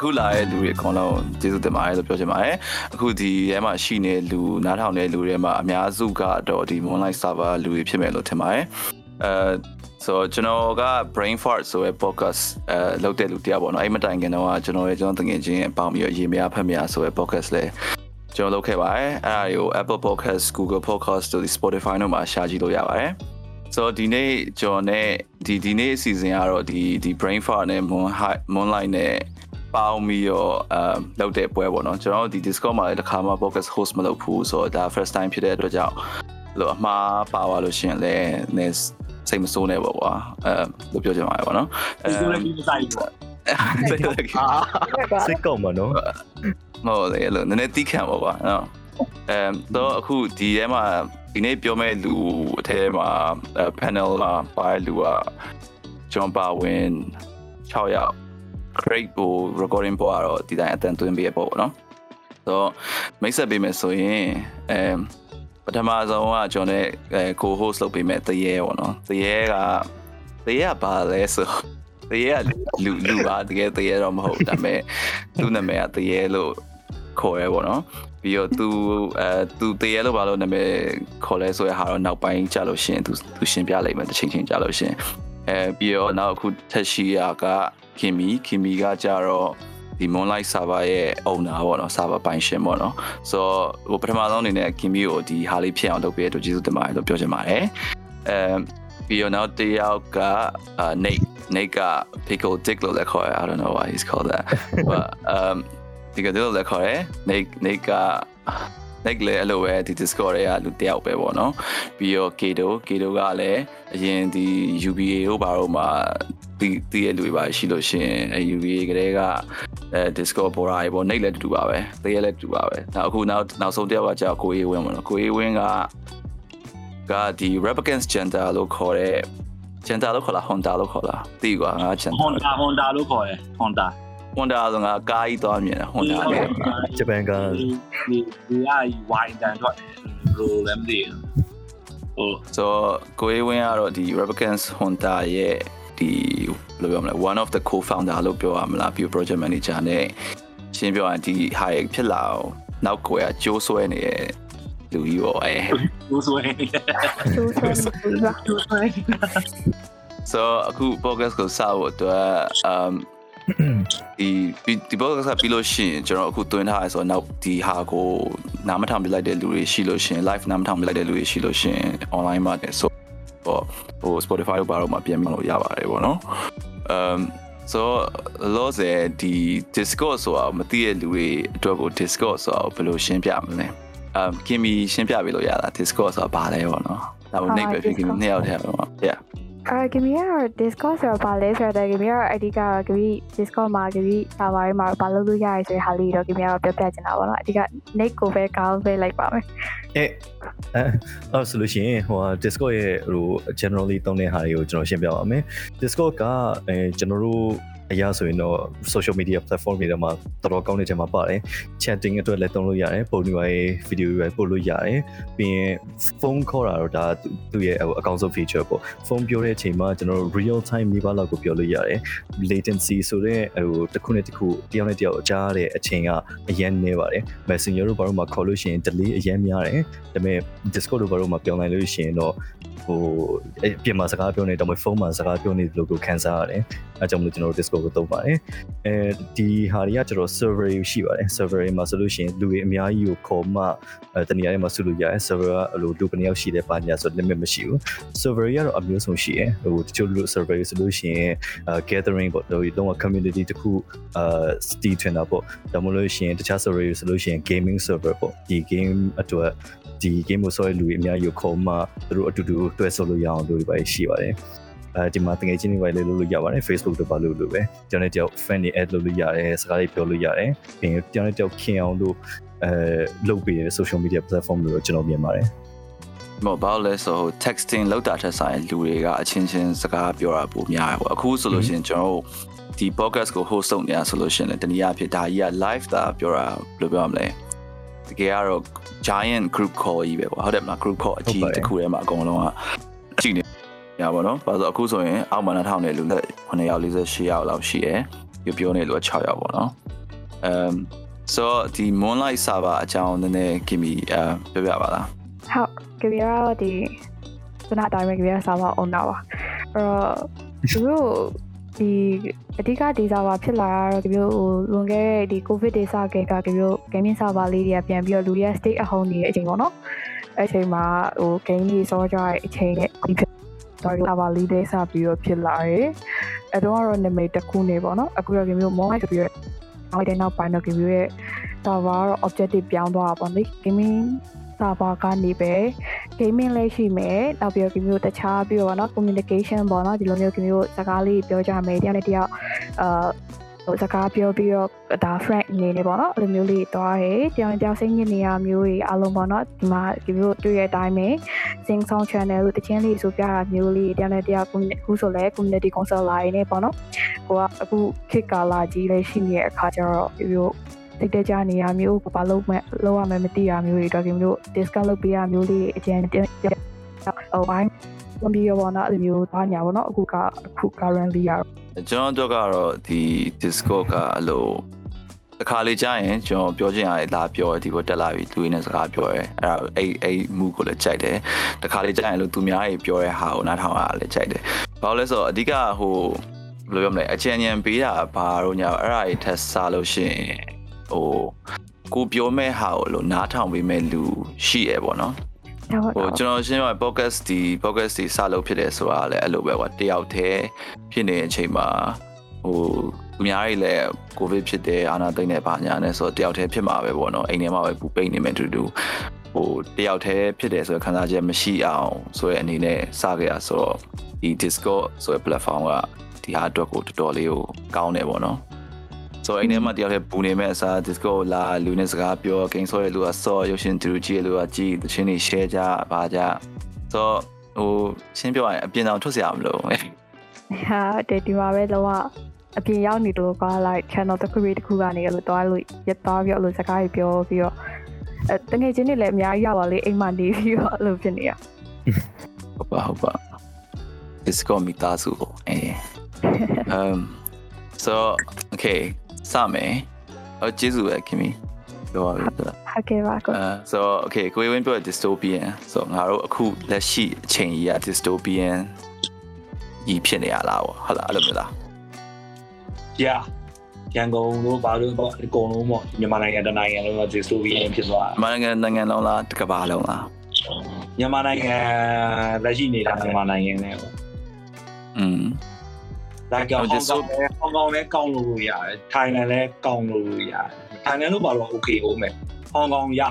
အခုလာတဲ့လူတွေအကုန်လုံးကျေးဇူးတင်ပါတယ်လို့ပြောချင်ပါတယ်အခုဒီထဲမှာရှိနေလူနားထောင်တဲ့လူတွေမှာအများစုကတော့ဒီ online server လူတွေဖြစ်မယ်လို့ထင်ပါတယ်အဲဆိုကျွန်တော်က brain fart ဆိုတဲ့ podcast အဲလုပ်တဲ့လူတရားပေါ့နော်အဲ့မတိုင်ခင်တော့ကျွန်တော်ရဲ့ကျွန်တော်တငယ်ချင်းအပေါင်းပြီးရေမရဖက်မရဆိုတဲ့ podcast လဲကျွန်တော်လုပ်ခဲ့ပါတယ်အဲ့ဒါတွေကို Apple Podcast Google Podcast တို့ Spotify တို့မှာရှာကြည့်လို့ရပါတယ်ဆိုတော့ဒီနေ့ကျွန်တော်နဲ့ဒီဒီနေ့အစီအစဉ်ကတော့ဒီဒီ brain fart နဲ့ moon high moonlight နဲ့ ပေါင်းပြီးတော့အမ်လုပ်တဲ့ပွဲပေါ့နော်ကျွန်တော်ဒီ Discord မှာလည်းတစ်ခါမှ podcast host မလုပ်ဘူးဆိုတော့ဒါ first time ဖြစ်တဲ့အတွက်ကြောင့်လို့အမှားပါသွားလို့ရှိရင်လည်းနည်းစိတ်မဆိုးနဲ့ပေါ့ကွာအဲလို့ပြောချင်ပါတယ်ပေါ့နော်ဒီလိုလည်းမဆိုင်ဘူးပေါ့စိတ်လည်းအာစိတ်ကောက်မှာနော်မဟုတ်လေလို့နည်းနည်းတီးခံပါပါနော်အဲတော့အခုဒီထဲမှာဒီနေ့ပြောမဲ့လူအထဲမှာ panel မှာပါတဲ့လူက John Barwin 6ယောက် crate ကို recording ပေါ်တော့ဒီတိုင်းအတန်သွင်းပေးရပေါ့နော်ဆိုတော့မိတ်ဆက်ပေးမယ်ဆိုရင်အဲပထမဆုံးကကျွန်တော်နဲ့အဲ co-host လုပ်ပေးမယ်တရေပေါ့နော်တရေကတရေကဘာလဲဆိုတရေကလူလူပါတကယ်တရေတော့မဟုတ်ဒါပေမဲ့သူ့နာမည်ကတရေလို့ခေါ်ရဲပေါ့နော်ပြီးတော့သူအဲသူတရေလို့ဘာလို့နာမည်ခေါ်လဲဆိုရဟာတော့နောက်ပိုင်းကြာလို့ရှရင်သူသူရှင်းပြလိုက်မယ်တစ်ချိန်ချင်းကြာလို့ရှရင်အဲပြီးတော့နောက်အခုထက်ရှိရက ခင်မီခင်မီကကြတော့ဒီ Moonlight server ရဲ့ owner ပေါ့နော် server ပိုင်ရှင်ပေါ့နော်ဆိုတော့ဟိုပထမဆုံးအနေနဲ့ခင်မီကိုဒီဟာလေးဖြစ်အောင်လုပ်ပေးရတဲ့ကျေးဇူးတင်ပါတယ်လို့ပြောချင်ပါတယ်အဲပြီးတော့နောက်တစ်ယောက်ကအာ Nate Nate က Pickle Dick လို့လည်းခေါ်ရ I don't know why he's called that but um ဒီကဒီလိုလည်းခေါ်ရ Nate Nate က Nate လည်းအဲ့လိုပဲဒီ Discord ရဲ့လူတစ်ယောက်ပဲပေါ့နော်ပြီးတော့ Kedo Kedo ကလည်းအရင်ဒီ UBA တို့ဘာလို့မှဒီဒီရဲ့လူတွေပါရှိလို့ရှင်အဲ UBA ကလေးကအဲ Discord ပေါ်လာရေပေါ့ Nate လည်းတူတူပါပဲတရေလည်းတူပါပဲနောက်အခုနောက်နောက်ဆုံးတစ်ယောက်ကကြာကိုအေးဝင်းပေါ့နော်ကိုအေးဝင်းကကဒီ Replicants Gender လို့ခေါ်တဲ့ Gender လို့ခေါ်လား Honda လို့ခေါ်လားသိကွာငါ Gender ဟွန်ဒါဟွန်ဒါလို့ခေါ်တယ် ဟွန်ဒါ Honda ဆိုငါကားကြီးသွားမြင်တယ် Honda နဲ့ဂျပန်ကဒီဒီကဝိုင်းတန်တော့ဘယ်လိုလဲမသိဘူးဟိုဆိုကိုအေးဝင်းကတော့ဒီ Replicants Honda ရဲ့ဒီဘယ်လိုပြောမလဲ one of the co-founder လို့ပြောရမလားပြီး project manager နဲ့ရှင်းပြောရင်ဒီဟာရဖြစ်လာအောင်နောက်ကိုရကျိုးဆွဲနေတဲ့လူကြီးပေါ့အဲလူဆွဲကျိုးဆွဲနေပြီပါလူဆွဲဆိုအခု podcast ကိုစဖို့အတွက် um ဒီဒီ podcast ကပြီးလို့ရှိရင်ကျွန်တော်အခုတွင်းထားရဆိုတော့နောက်ဒီဟာကိုနားမထောင်ပြလိုက်တဲ့လူတွေရှိလို့ရှိရင် live နားမထောင်ပြလိုက်တဲ့လူတွေရှိလို့ရှိရင် online မှာနေဆိုတော့ဟို Spotify တို့ဘာလို့မှပြန်ပြီးလို့ရပါတယ်ပေါ့နော် um ဆိုတော့လောဆယ်ဒီ Discord ဆိုတာမသိတဲ့လူတွေအတွက်ကို Discord ဆိုတာဘယ်လိုရှင်းပြမလဲ um ကင်မီရှင်းပြပေးလို့ရတာ Discord ဆိုတာဘာလဲပေါ့နော်ဒါပေမဲ့ Nick ပဲဖြစ်ကင်မီနှစ်ယောက်တည်းပါပေါ့ yeah အဲဂီမီကတော့ Discord ဆိုတော့ဗာလဲဆိုတော့ဂီမီကတော့အဓိကဂီမီ Discord မှာဂီမီ server တွေမှာဗာလုပ်လို့ရရဆိုတဲ့ဟာလေးတော့ဂီမီကတော့ပြောပြချင်တာပါတော့အဓိက Nick ကိုပဲကောင်းပဲလိုက်ပါမယ်အဲအဲအဲ့ဆိုလို့ရှိရင်ဟို Discord ရဲ့ဟို generally သုံးတဲ့ဟာတွေကိုကျွန်တော်ရှင်းပြပါမယ် Discord ကအဲကျွန်တော်တို့ အရာဆိုရင်တော့ social media platform တွေထဲမှာတော်တော်ကောင်းတဲ့ချက်မှာပါတယ် chatting အတွက်လည်းသုံးလို့ရတယ်ပုံတွေပဲ video တွေပဲပို့လို့ရတယ်ပြီးရင် phone ခေါ်တာတော့ဒါသူ့ရဲ့အကောင့်ဆုံး feature ပေါ့ phone ပြောတဲ့အချိန်မှာကျွန်တော်တို့ real time မိဘလောက်ကိုပြောလို့ရတယ် latency ဆိုတဲ့ဟိုတစ်ခုနဲ့တစ်ခုတယောက်နဲ့တယောက်အကြားတဲ့အချိန်ကအရင်နေပါတယ် messenger တို့ဘာလို့မှခေါ်လို့ရှိရင် delay အရင်များတယ်ဒါပေမဲ့ discord တို့ဘာလို့မှပြောင်းနိုင်လို့ရှိရင်တော့ဟိုအပြင်မှာစကားပြောနေတော့မဖုန်းမှာစကားပြောနေတယ်လို့ကိုခံစားရတယ် အဲကြောင့်မလို့ကျွန်တော်တို့ discord ကိုသုံးပါတယ်အဲဒီဟာတွေကကျွန်တော် server တွေရှိပါတယ် server တွေမှာဆိုလို့ရှိရင်လူတွေအများကြီးကိုခေါ်မှအဲတနေရာတွေမှာဆုလို့ရတယ် server ကအဲ့လိုလူကနေရောက်ရှိတဲ့ပါညာဆို limit မရှိဘူး server တွေကတော့အမျိုးဆုံးရှိတယ်ဟိုတချို့လူ server တွေဆိုလို့ရှိရင် gathering ပေါ့တော့တော့ community တခုအာ steam ထွင်တာပေါ့ဒါမှမဟုတ်ရှင်တခြား server တွေဆိုလို့ရှိရင် gaming server ပေါ့ဒီ game အတွက်ဒီ game ကိုဆော်ရလူတွေအများကြီးခေါ်မှသူတို့အတူတူတွဲဆော်လို့ရအောင်လို့ပဲရှိပါတယ် အဲဒီမှာတကယ်ချင်းတွေပဲလုပ်လို့ရပါတယ် Facebook တို့ပါလို့လို့ပဲကျွန်တော်တယောက် fan တွေ add လုပ်လို့ရတယ်စကားတွေပြောလို့ရတယ်ပြီးရင်ကျွန်တော်တယောက်ခင်အောင်လို့အဲလုပ်ပေးတဲ့ social media platform လို့ကျွန်တော်မြင်ပါတယ်မဟုတ်ဘာလို့လဲဆိုတော့ texting လောက်တာထက်ဆိုင်လူတွေကအချင်းချင်းစကားပြောတာပိုများတယ်ပေါ့အခုဆိုလို့ရှိရင်ကျွန်တော်တို့ဒီ podcast ကို host လုပ်နေတာဆိုလို့ရှိရင်လည်းတနည်းအားဖြင့်ဒါကြီးက live တာပြောတာဘယ်လိုပြောရမလဲတကယ်ကတော့ giant group call ကြီးပဲပေါ့ဟုတ်တယ်မလား group call အကြီးတစ်ခုထဲမှာအကုန်လုံးကကြည့်နေ ရပါတော့ဘာလို့အခုဆိုရင်အောက်မှာ2000နဲ့လူလက်948ယောက်လောက်ရှိတယ်ပြောပြောနေလို့6ယောက်ပေါ့နော် um so ဒီ moonlight server အကြောင်းနည်းနည်း give me အပြောပြပါလားဟုတ်ကပြရတော့ဒီခုနအတိုင်းပဲကပြရစာပါ owner ပါအဲ့တော့သူတို့ဒီအဓိကဒီ server ဖြစ်လာတော့ကပြဟိုလွန်ခဲ့တဲ့ဒီ covid တွေစခဲ့ကကပြ gaming server လေးတွေကပြန်ပြီးတော့လူတွေက stay at home နေတဲ့အချိန်ပေါ့နော်အဲ့အချိန်မှာဟို game တွေစောကြတဲ့အချိန်နဲ့ဒီ ဖြစ်တော့ server လေးတွေစပြီးတော့ဖြစ်လာတယ်အဲ့တော့ကတော့နာမည်တစ်ခုနေပေါ့နော်အခုတော့ကပြ mobile ဆိုပြီးတော့နောက်တဲ့နောက်ပိုင်းတော့ကပြရဲ့ server ကတော့ objective ပြောင်းသွားတာပေါ့လေ gaming server ကနေပဲ gaming လေးရှိမယ်နောက်ပြီးတော့ဒီမျိုးတခြားပြီးတော့เนาะ communication ပေါ့เนาะဒီလိုမျိုးဒီမျိုးစကားလေးပြောကြမယ်တယောက်နဲ့တယောက်အာဟို စကားပြောပြီးတော့ဒါ friend အနေနဲ့ပေါ့နော်အဲ့လိုမျိုးလေးသွားတယ်တယောက်တယောက်စိတ်ညစ်နေရမျိုးတွေအလုံးပေါ့နော်ဒီမှာဒီမျိုးတွေ့ရတဲ့အတိုင်းပဲ sing song channel လို့တခြင်းလေးဆိုပြတာမျိုးလေးတယောက်နဲ့တယောက်အခုဆိုလဲ community concert လာနေပေါ့နော်ကိုကအခု kick ကာလာကြီးလေးရှိနေတဲ့အခါကျတော့ဒီမျိုးတိတ်တကြနေရမျိုးဘာလို့မလောက်ရမယ်မသိရမျိုးတွေတော့ဒီမျိုး discount လုပ်ပေးရမျိုးလေးအကျန်ဟိုဘိုင်းကွန်ပျူတာပေါ်တော့ဒီမျိုးသားညာပေါ့နော်အခုကအခု currently ရတော့ ကျွန်တော်တို့ကတော့ဒီ Discord ကအဲ့လိုတစ်ခါလေကြာရင်ကျွန်တော်ပြောချင်ရတယ်လာပြောတယ်ဒီကိုတက်လာပြီသူရင်းနဲ့စကားပြောရဲအဲ့ဒါအဲ့အဲ့မူကိုလည်းကြိုက်တယ်တစ်ခါလေကြာရင်လို့သူများကြီးပြောရဲဟာကိုနားထောင်ရလည်းကြိုက်တယ်ဘာလို့လဲဆိုတော့အဓိကဟိုဘယ်လိုပြောမလဲအချင်ဉဏ်ပေးတာဘာလို့ညာအဲ့ဒါကြီးထက်စားလို့ရှိရင်ဟိုကိုပြောမဲ့ဟာကိုလို့နားထောင်ပေးမဲ့လူရှိရပေါ့နော် ဟုတ်ဟိုကျွန်တော်ရှင်းပြ podcast ဒီ podcast ဒီစလုပ်ဖြစ်တယ်ဆိုတာလည်းအဲ့လိုပဲကွာတယောက်တည်းဖြစ်နေတဲ့အချိန်မှာဟိုအများကြီးလည်းကိုဗစ်ဖြစ်တယ်အာနာသိမ့်တဲ့ဘာညာနဲ့ဆိုတော့တယောက်တည်းဖြစ်မှာပဲပေါ့နော်အိမ်ထဲမှာပဲပူပိတ်နေမယ်တူတူဟိုတယောက်တည်းဖြစ်တယ်ဆိုတော့ခံစားချက်မရှိအောင်ဆိုတဲ့အနေနဲ့စခဲ့ရဆိုတော့ဒီ Discord ဆိုတဲ့ platform ကဒီဟာအတွက်ကိုတော်တော်လေးကိုကောင်းတယ်ပေါ့နော် ဆိုတော့အိမ်ထဲမှာတယောက်တည်းပူနေမဲ့အစား Discord လာလူနဲ့စကားပြော game ဆော့ရလူကဆော့ရုပ်ရှင်တူကြည့်ရလူကကြည့်သချင်းတွေ share ကြပါကြဆိုတော့ဟိုရှင်းပြောရရင်အပြင်အောင်ထွက်เสียရမလို့ ဟာတဲ့ဒီမှာပဲလောကအပြင်ရောက်နေတော့က like channel တစ်ခုတစ်ခုကနေအဲ့လိုတွားလို့ရသွားပြီးအဲ့လိုစကားတွေပြောပြီးတော့အဲတကယ်ချင်းတွေလည်းအများကြီးရောက်ပါလေအိမ်မှာနေပြီးတော့အဲ့လိုဖြစ်နေရ ဟုတ်ပါဟုတ်ပါ Discord မိသားစုကိုအဲ um so okay စမယ်အော်ကျေးဇူးပဲခင်ဗျပြောပါပြီဆိုတော့ဟုတ်ကဲ့ပါကိုအဲ so okay ကိုယ်ဝင်ပြော dystopian so ငါတို့အခုလက်ရှိအချိန်ကြီးက dystopian ကြီးဖြစ်နေရလားပေါ့ဟုတ်လားအဲ့လိုမျိုးလားကြာရန်ကုန်တို့ဘာလို့ပေါ့အကုန်လုံးပေါ့မြန်မာနိုင်ငံတနိုင်ငံလုံးကဒီစတိုဗီယန်ဖြစ်သွားမြန်မာနိုင်ငံနိုင်ငံလုံးလားတစ်ကမ္ဘာလုံးလားမြန်မာနိုင်ငံလက်ရှိနေတာမြန်မာနိုင်ငံနဲ့ပေါ့อืม ဒါကြောင့်ဟောင်ကောင်လည်းဟောင်ကောင်လည်းကောင်းလို့ရတယ်ထိုင်လန်လည်းကောင်းလို့ရတယ်ထိုင်လန်လို့ပါတော့ okay ဟုတ်မယ်ဟောင်ကောင်ရ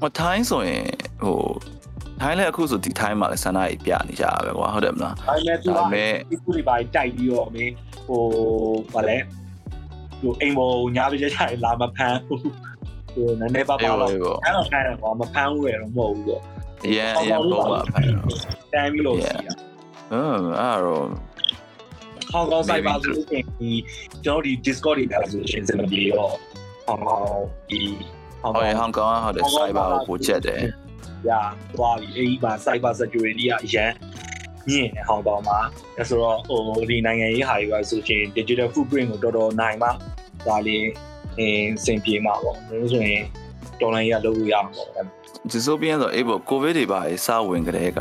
ဟိုထိုင်းဆိုရင်ဟိုထိုင်းလည်းအခုဆိုဒီထိုင်းမှာလည်းဆန္ဒကြီးပြနေကြတာပဲကွာဟုတ်တယ်မလားဒါပေမဲ့သူကဒါပေမဲ့ဒီခုတွေပါတိုက်ပြီးတော့မင်းဟိုဗာလဲဟိုအိမ်ပေါ်ညာပြချက်ချင်လာမဖမ်းဘူးဟိုနည်းနည်းပါပါအေးတော့ပေါ့အေးပေါ့အဲ့တော့ခိုင်းတော့မဖမ်းဘူးရတော့မဟုတ်ဘူးပေါ့အရင်အရင်ပုံပါဖန်တော့တမ်းပြီးလို့ရှိရအင်းအဲ့တော့ ဟောင်ကောင်ဆိုင်ပါဆိုလို့ရှိရင်ဒီကျွန်တော်ဒီ Discord တွေပါဆိုရှင်စင်မပြေတော့ဟောင်ကောင်ဒီဟောင်ဟိုကောင်ဟောင်ကောင်ကဟုတ်တယ် cyber ကိုပိုချက်တယ်ရာသွားပြီးအဲဒီမှာ cyber security ကအရန်ညင်နေဟောင်ကောင်မှာအဲဆိုတော့ဟိုဒီနိုင်ငံရေးဟာတွေပါဆိုရှင် digital footprint ကိုတော်တော်နိုင်မှဒါလေးအင်းစင်ပြေမှာပေါ့ဒါလို့ဆိုရင်တော်လိုင်းရလုပ်လို့ရမှာပေါ့ dystopian ဆိုအေးပေါ့ covid တွေပါစဝင်ကြတဲ့က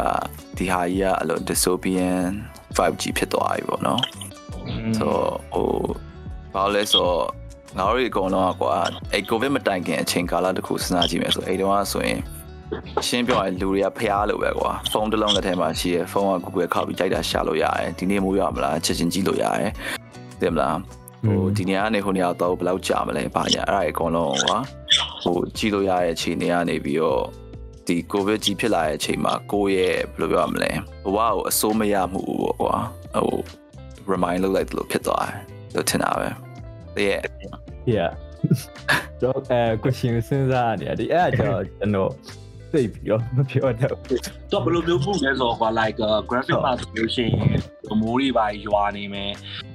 ဒီဟာကြီးကအဲ့လို dystopian 5G ဖြစ်သွားပြီပေါ့နော်ဆိုဟိုဘာလို့လဲဆိုတော့ငါတို့အကုန်လုံးကကွာအဲ့ covid မတိုင်ခင်အချိန်ကာလတစ်ခုစဉ်းစားကြည့်မယ်ဆိုအဲ့တုန်းကဆိုရင်ရှင်းပြောရင်လူတွေကဖျားလို့ပဲကွာဖုန်းတစ်လုံးတစ်ထဲမှာရှိရယ်ဖုန်းက Google ခောက်ပြီးကြိုက်တာရှာလို့ရတယ်ဒီနေ့မိုးရမလားချက်ချင်းကြည့်လို့ရတယ်သိမလားဟိုဒီနေရာကနေဟိုနေရာတော့ဘယ်လောက်ကြာမလဲဘာညာအဲ့ဒါအကုန်လုံးကွာဟိုကြည့်လို့ရတဲ့အခြေအနေကနေပြီးတော့ ဒီ covid ကြီးဖြစ်လာတဲ့အချိန်မှာကိုယ့်ရဲ့ဘယ်လိုပြောရမလဲဘဝကိုအစိုးမရမှုပေါ့ကွာဟို remind လုပ်လိုက်တယ်လို့ဖြစ်သွားတယ်လို့ထင်တာပဲတဲ့ yeah တော့အဲ question စဉ်းစားနေတယ်ဒီအဲ့ဒါကြောင့်ကျွန်တော် သိပြီးတော့မပြောတော့ဘူးတော့ဘယ်လိုမျိုးပုံလဲဆိုတော့ကွာ like graphic ပါဆိုလို့ရှိရင်မိုးတွေပါရွာနေမယ်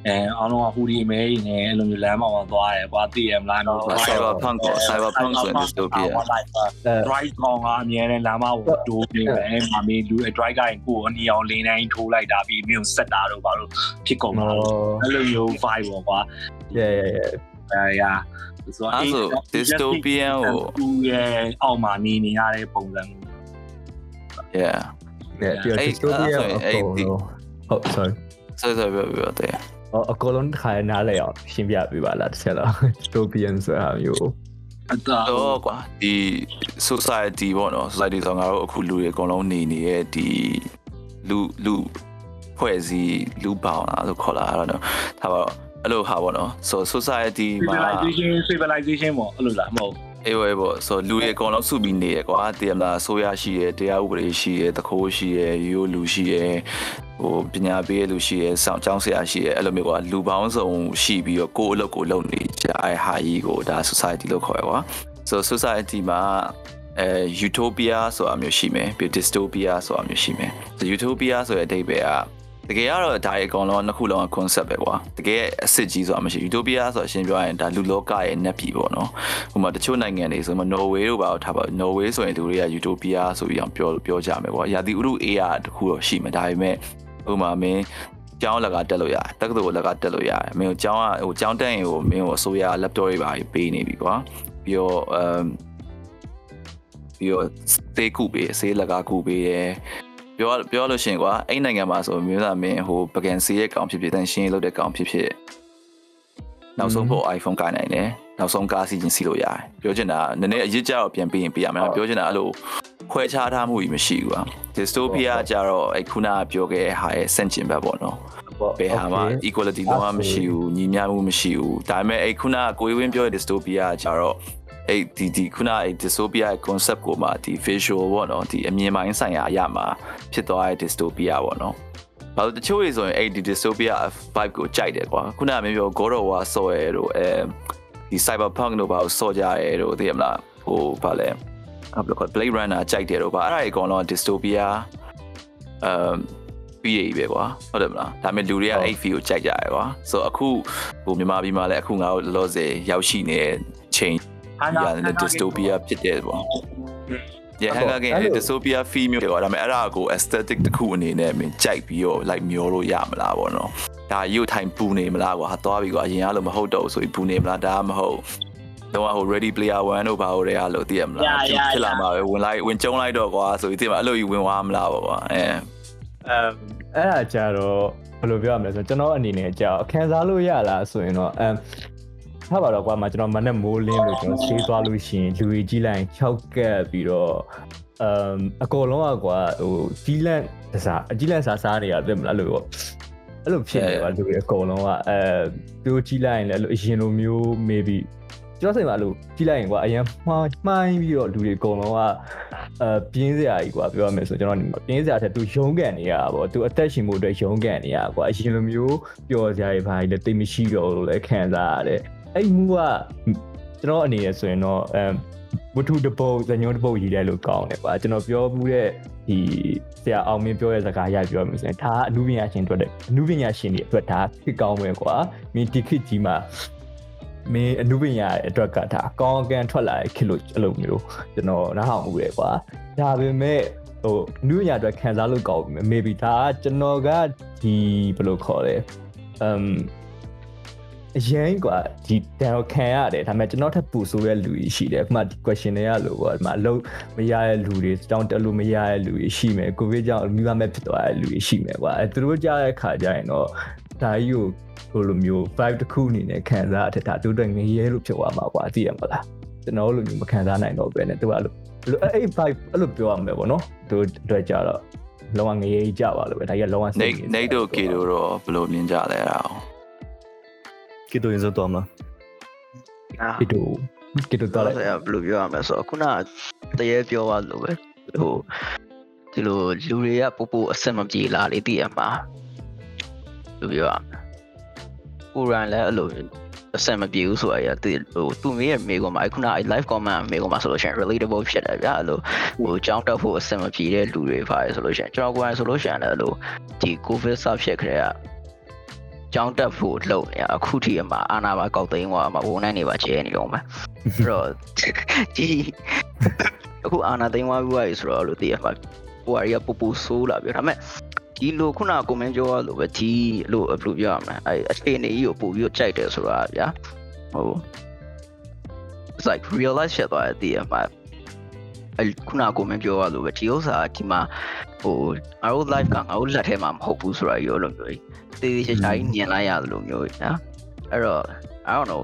အဲအားလုံးကဟူဒီမဲကြီးနဲ့အဲ့လိုမျိုးလမ်းပေါ်မှာသွားတယ်ကွာသိရမလားမျိုး cyberpunk ကို cyberpunk ဆိုရင် dystopia drive ကောင်ကအမြဲတမ်းလမ်းမကိုဒိုးနေတယ်။မာမီလူ drive ကရင်ကိုယ်အနီအောင်လင်းတိုင်းထိုးလိုက်တာပြီးမြို့ဆက်တာတော့ဘာလို့ဖြစ်ကုန်တာလဲ။အဲ့လိုမျိုး vibe ပေါ့ကွာ yeah yeah yeah ရာ ဆိုတော့အဲ့ဆို dystopian ကိုသူရဲ့အောက်မှာနေနေရတဲ့ပုံစံမျိုး yeah နဲ့ပြီးတော့အဲ့ dystopia အဲ့ဆိုရင်အအဲ့ဒီကုန်လုံးဟုတ် sorry ဆက်ဆက်ပြောပြောတယ်အော်အကုန်လုံးတစ်ခါနားလဲအောင်ရှင်းပြပေးပါလားတစ်ချက်တော့ dystopian ဆိုတာမျိုးအတော့တော့ကွာဒီ society ပေါ့နော် society ဆိုတော့ငါတို့အခုလူတွေအကုန်လုံးနေနေတဲ့ဒီလူလူဖွဲ့စည်းလူပေါင်းလားလို့ခေါ်လာတာတော့ဒါပါတော့ အဲ့လိုဟာပေါ့နော် so society မှာ civilization civilization ပေါ့အဲ့လိုလားမဟုတ်အေးဝဲပေါ့ဆိုလူတွေအကုန်လုံးစုပြီးနေရကွာတည်ရမလားဆိုရရှိရတရားဥပဒေရှိရတခိုးရှိရရိုးလူရှိရဟိုပညာပေးရလူရှိရစောင့်ကျောင်းဆရာရှိရအဲ့လိုမျိုးကွာလူပေါင်းစုံရှိပြီးတော့ကိုယ့်အလုပ်ကိုလုပ်နေကြအဲဟာကြီးကိုဒါ society လို့ခေါ်ရကွာ so society မှာအဲ utopia ဆိုတာမျိုးရှိမယ်ပြီး dystopia ဆိုတာမျိုးရှိမယ် so utopia ဆိုတဲ့အဓိပ္ပာယ်က တကယ်ကတော့ဒါအကောင်လုံးနှစ်ခုလုံးက concept ပဲကွာတကယ်အစ်စ်ကြီးဆိုတာမရှိ utopia ဆိုအရှင်းပြောရရင်ဒါလူလောကရဲ့ net ပြည်ပေါ့နော်ဟိုမှာတချို့နိုင်ငံတွေဆိုမှ Norway တို့ပါတော့ထားပါ Norway ဆိုရင်သူတွေက utopia ဆိုပြီးအောင်ပြောပြောကြမယ်ကွာရာသီဥတု AI တခုတော့ရှိမယ်ဒါပေမဲ့ဟိုမှာမင်းကျောင်းလက်ကတက်လို့ရတယ်တက္ကသိုလ်လက်ကတက်လို့ရတယ်မင်းကိုကျောင်းကဟိုကျောင်းတက်ရင်ဟိုမင်းကိုအစိုးရ laptop တွေပါပေးနေပြီကွာပြီးတော့အမ်ပြီးတော့သေကုပေးဆေးလက်ကကုပေးရယ် ပြောပြောလို့ရှိရင်ကွာအဲ့နိုင်ငံမှာဆိုမျိုးသားမင်းဟိုပကံဆေးရဲ့ကောင်ဖြစ်ဖြစ်တန်ရှင်းလုပ်တဲ့ကောင်ဖြစ်ဖြစ်နောက်ဆုံးဖို့ iPhone ကိုင်နိုင်တယ်နောက်ဆုံးကားစီးချင်းစီးလို့ရတယ်ပြောချင်တာနည်းနည်းအရစ်ကြတော့ပြန်ပြီးရင်ပြရမယ်ပြောချင်တာအဲ့လိုခွဲခြားထားမှုကြီးမရှိဘူးကွာ dystopia ကြတော့အဲ့ခုနကပြောခဲ့တဲ့ဟာရဲ့စန့်ကျင်ဘက်ပေါ့နော်ဘယ်ဟာမှ equality လုံးဝမရှိဘူးညီမျှမှုမရှိဘူးဒါပေမဲ့အဲ့ခုနကကိုယ်ဝင်းပြောတဲ့ dystopia ကကြတော့ အဲ့ဒီဒီခုနအဲ့ dystopia ရဲ့ concept ကိုမှဒီ visual ပေါ့နော်ဒီအမြင်ပိုင်းဆိုင်ရာအရာမှာဖြစ်သွားတဲ့ dystopia ပေါ့နော်ဘာလို့တချို့တွေဆိုရင်အဲ့ဒီ dystopia vibe ကိုကြိုက်တယ်ကွာခုနကမင်းပြော God of War ဆော့ရဲတို့အဲဒီ cyberpunk တို့ဘာလို့ဆော့ကြရဲတို့သိရမလားဟိုဘာလဲအဲ့ဘယ်လိုခေါ် Blade Runner ကြိုက်တယ်တို့ဘာအဲ့ဒါတွေအကုန်လုံး dystopia အမ်ပြီးရပဲကွာဟုတ်တယ်မလားဒါပေမဲ့လူတွေကအဲ့ feel ကိုကြိုက်ကြရကွာဆိုတော့အခုဟိုမြန်မာပြည်မှာလည်းအခုငါတို့လောဆယ်ရောက်ရှိနေတဲ့ချိန်ဟာ ရတဲ့ dystopia ဖြစ်တယ်ပေါ့ Yeah ဟန်ကာကင် dystopia feel မျိုးတွေကွာဒါပေမဲ့အဲ့ဒါကို aesthetic တစ်ခုအနေနဲ့မင်းကြိုက်ပြီးတော့ like မျောလို့ရမလားပေါ့နော်ဒါရုပ်ထိုင်ပူနေမလားကွာဟာသွားပြီကွာအရင်ကလို့မဟုတ်တော့ဘူးဆိုပြီးပူနေမလားဒါမှမဟုတ်တော့ဟို ready player 1တို့ဘာလို့လဲအဲ့လိုသိရမလားဖြစ်လာမှာပဲဝင်လိုက်ဝင်ကျုံလိုက်တော့ကွာဆိုပြီးသိမှာအဲ့လိုကြီးဝင်သွားမလားပေါ့ကွာအဲအမ်အဲ့ဒါကြတော့ဘယ်လိုပြောရမလဲဆိုတော့ကျွန်တော်အနေနဲ့ကြာခံစားလို့ရလားဆိုရင်တော့အမ် ထားပါတော့ကွာမကျွန်တော်မနဲ့မိုးလင်းလို့ကျွန်တော်ဆေးသွားလို့ရှိရင်လူကြီးကြီးလိုက်6ကက်ပြီးတော့အမ်အကောလုံးကကွာဟိုကြီးလန့်စားအကြီးလန့်စားစားနေရတယ်မလားလို့ပေါ့အဲ့လိုဖြစ်နေပါလူတွေအကုန်လုံးကအဲသူကြီးလိုက်ရင်လည်းအဲ့လိုအရင်လိုမျိုး maybe ကျွန်တော်စိတ်မှာလို့ကြီးလိုက်ရင်ကွာအရင်မှားမှိုင်းပြီးတော့လူတွေအကုန်လုံးကအဲပြင်းစရာကြီးကွာပြောရမယ်ဆိုကျွန်တော်ဒီမှာပြင်းစရာတဲ့သူရုံးကန်နေရတာပေါ့သူအသက်ရှင်မှုအတွက်ရုံးကန်နေရကွာအရင်လိုမျိုးပျော်စရာတွေဘာတွေလည်းတိတ်မရှိတော့လို့လည်းခံစားရတယ် အဲ့မှုကကျွန်တော်အနေနဲ့ဆိုရင်တော့အဲဝတ္ထုတစ်ပုတ်ဇညုံတစ်ပုတ်ရေးတယ်လို့ကောင်းတယ်ကွာကျွန်တော်ပြောမှုတဲ့ဒီဆရာအောင်မင်းပြောတဲ့စကားရပြောမှဆိုရင်ဒါကအမှုပညာရှင်အတွက်အမှုပညာရှင်တွေအတွက်ဒါဖြစ်ကောင်းမယ်ကွာမင်းဒီခေတ်ကြီးမှာမင်းအနုပညာရဲ့အတွက်ကဒါအကောင်းအကန့်ထွက်လာတဲ့ခေတ်လို့အဲ့လိုမျိုးကျွန်တော်နားဟောင်မှုတယ်ကွာဒါပေမဲ့ဟိုအနုပညာအတွက်ခံစားလို့ကောင်းပြီ maybe ဒါကကျွန်တော်ကဒီဘယ်လိုခေါ်လဲ um အရင်กว่าဒီတန်ကိုခံရတယ်ဒါပေမဲ့ကျွန်တော်ထပ်ပူဆိုးတဲ့လူကြီးရှိတယ်အခုမှဒီ question တွေကလို့ပေါ့ဒီမှာအလုပ်မရတဲ့လူတွေတောင်းတက်လို့မရတဲ့လူတွေရှိမယ်ကိုဗစ်ကြောင့်မိဘမဲ့ဖြစ်သွားတဲ့လူတွေရှိမယ်ကွာအဲသူတို့ကြားတဲ့ခါကျရင်တော့ဒါကြီးကိုဟိုလိုမျိုး vibe တစ်ခုအနေနဲ့ခံစားအထက်ဒါတို့တော့ငရဲလို့ဖြစ်သွားမှာကွာသိရမလားကျွန်တော်လိုမျိုးမခံစားနိုင်တော့ပဲねသူကအဲ့လိုအဲ့ vibe အဲ့လိုပြောရမှာပေါ့နော်သူအတွက်ကြတော့လောကငရဲကြီးကြပါလို့ပဲဒါကြီးကလောကစိ နေ တ် နေတို့ကေတို့တော့ဘယ်လိုမြင်ကြလဲအဲ့ဒါ အောင်ကီတိုရင်ဆိုတော့မလားအာကီတိုကီတိုတော့တော့ဘယ်လိုပြောရမလဲဆိုတော့ခုနတရေပြောသွားလို့ပဲဟိုဒီလိုလူတွေကပို့ပို့အဆက်မပြေလာလေတည်ရမှာဘယ်လိုပြောရမလဲကိုရန်လည်းအဲ့လိုအဆက်မပြေဘူးဆိုတာရတည်ဟိုသူမေးရမေးကောမှာခုန live comment မေးကောမှာဆိုလို့ရှိရင် relatable ဖြစ်တယ်ဗျာအဲ့လိုဟိုကြောင်းတက်ဖို့အဆက်မပြေတဲ့လူတွေပါတယ်ဆိုလို့ရှိရင်ကျွန်တော်ကိုယ်တိုင်ဆိုလို့ရှိရင်လည်းအဲ့လိုဒီ covid စဖြစ်ခရဲ ကကြောင်းတက်ဖို့လုပ်နေရအခုထိအမှအာနာပါကောက်သိန်းသွားမှာဝန်နိုင်နေပါချဲနေတော့မှာအဲ့တော့ဒီအခုအာနာသိန်းသွားပြီးသွားပြီဆိုတော့လို့တည်ရမှာဟိုအရာပူပူဆိုးလာပြီဒါပေမဲ့ဒီလိုခုနကွန်မန့်ပြောရလို့ပဲဒီလိုဘယ်လိုပြောရမလဲအဲအခြေအနေကြီးကိုပို့ပြီးတော့ကြိုက်တယ်ဆိုတာဗျာဟို it's like real life ဖြစ်သွားတဲ့တည်ရမှာအဲ့ခုနကကိုမင်းပြောရလို့ပဲဒီဥစ္စာဒီမှာ ဟိုငါတို့ live ကငါတို့လက်ထဲမှာမဟုတ်ဘူးဆိုတာရောလို့မျိုးတေးသေးချာချာကြီးမြင်လိုက်ရတယ်လို့မျိုးနော်အဲ့တော့ I don't know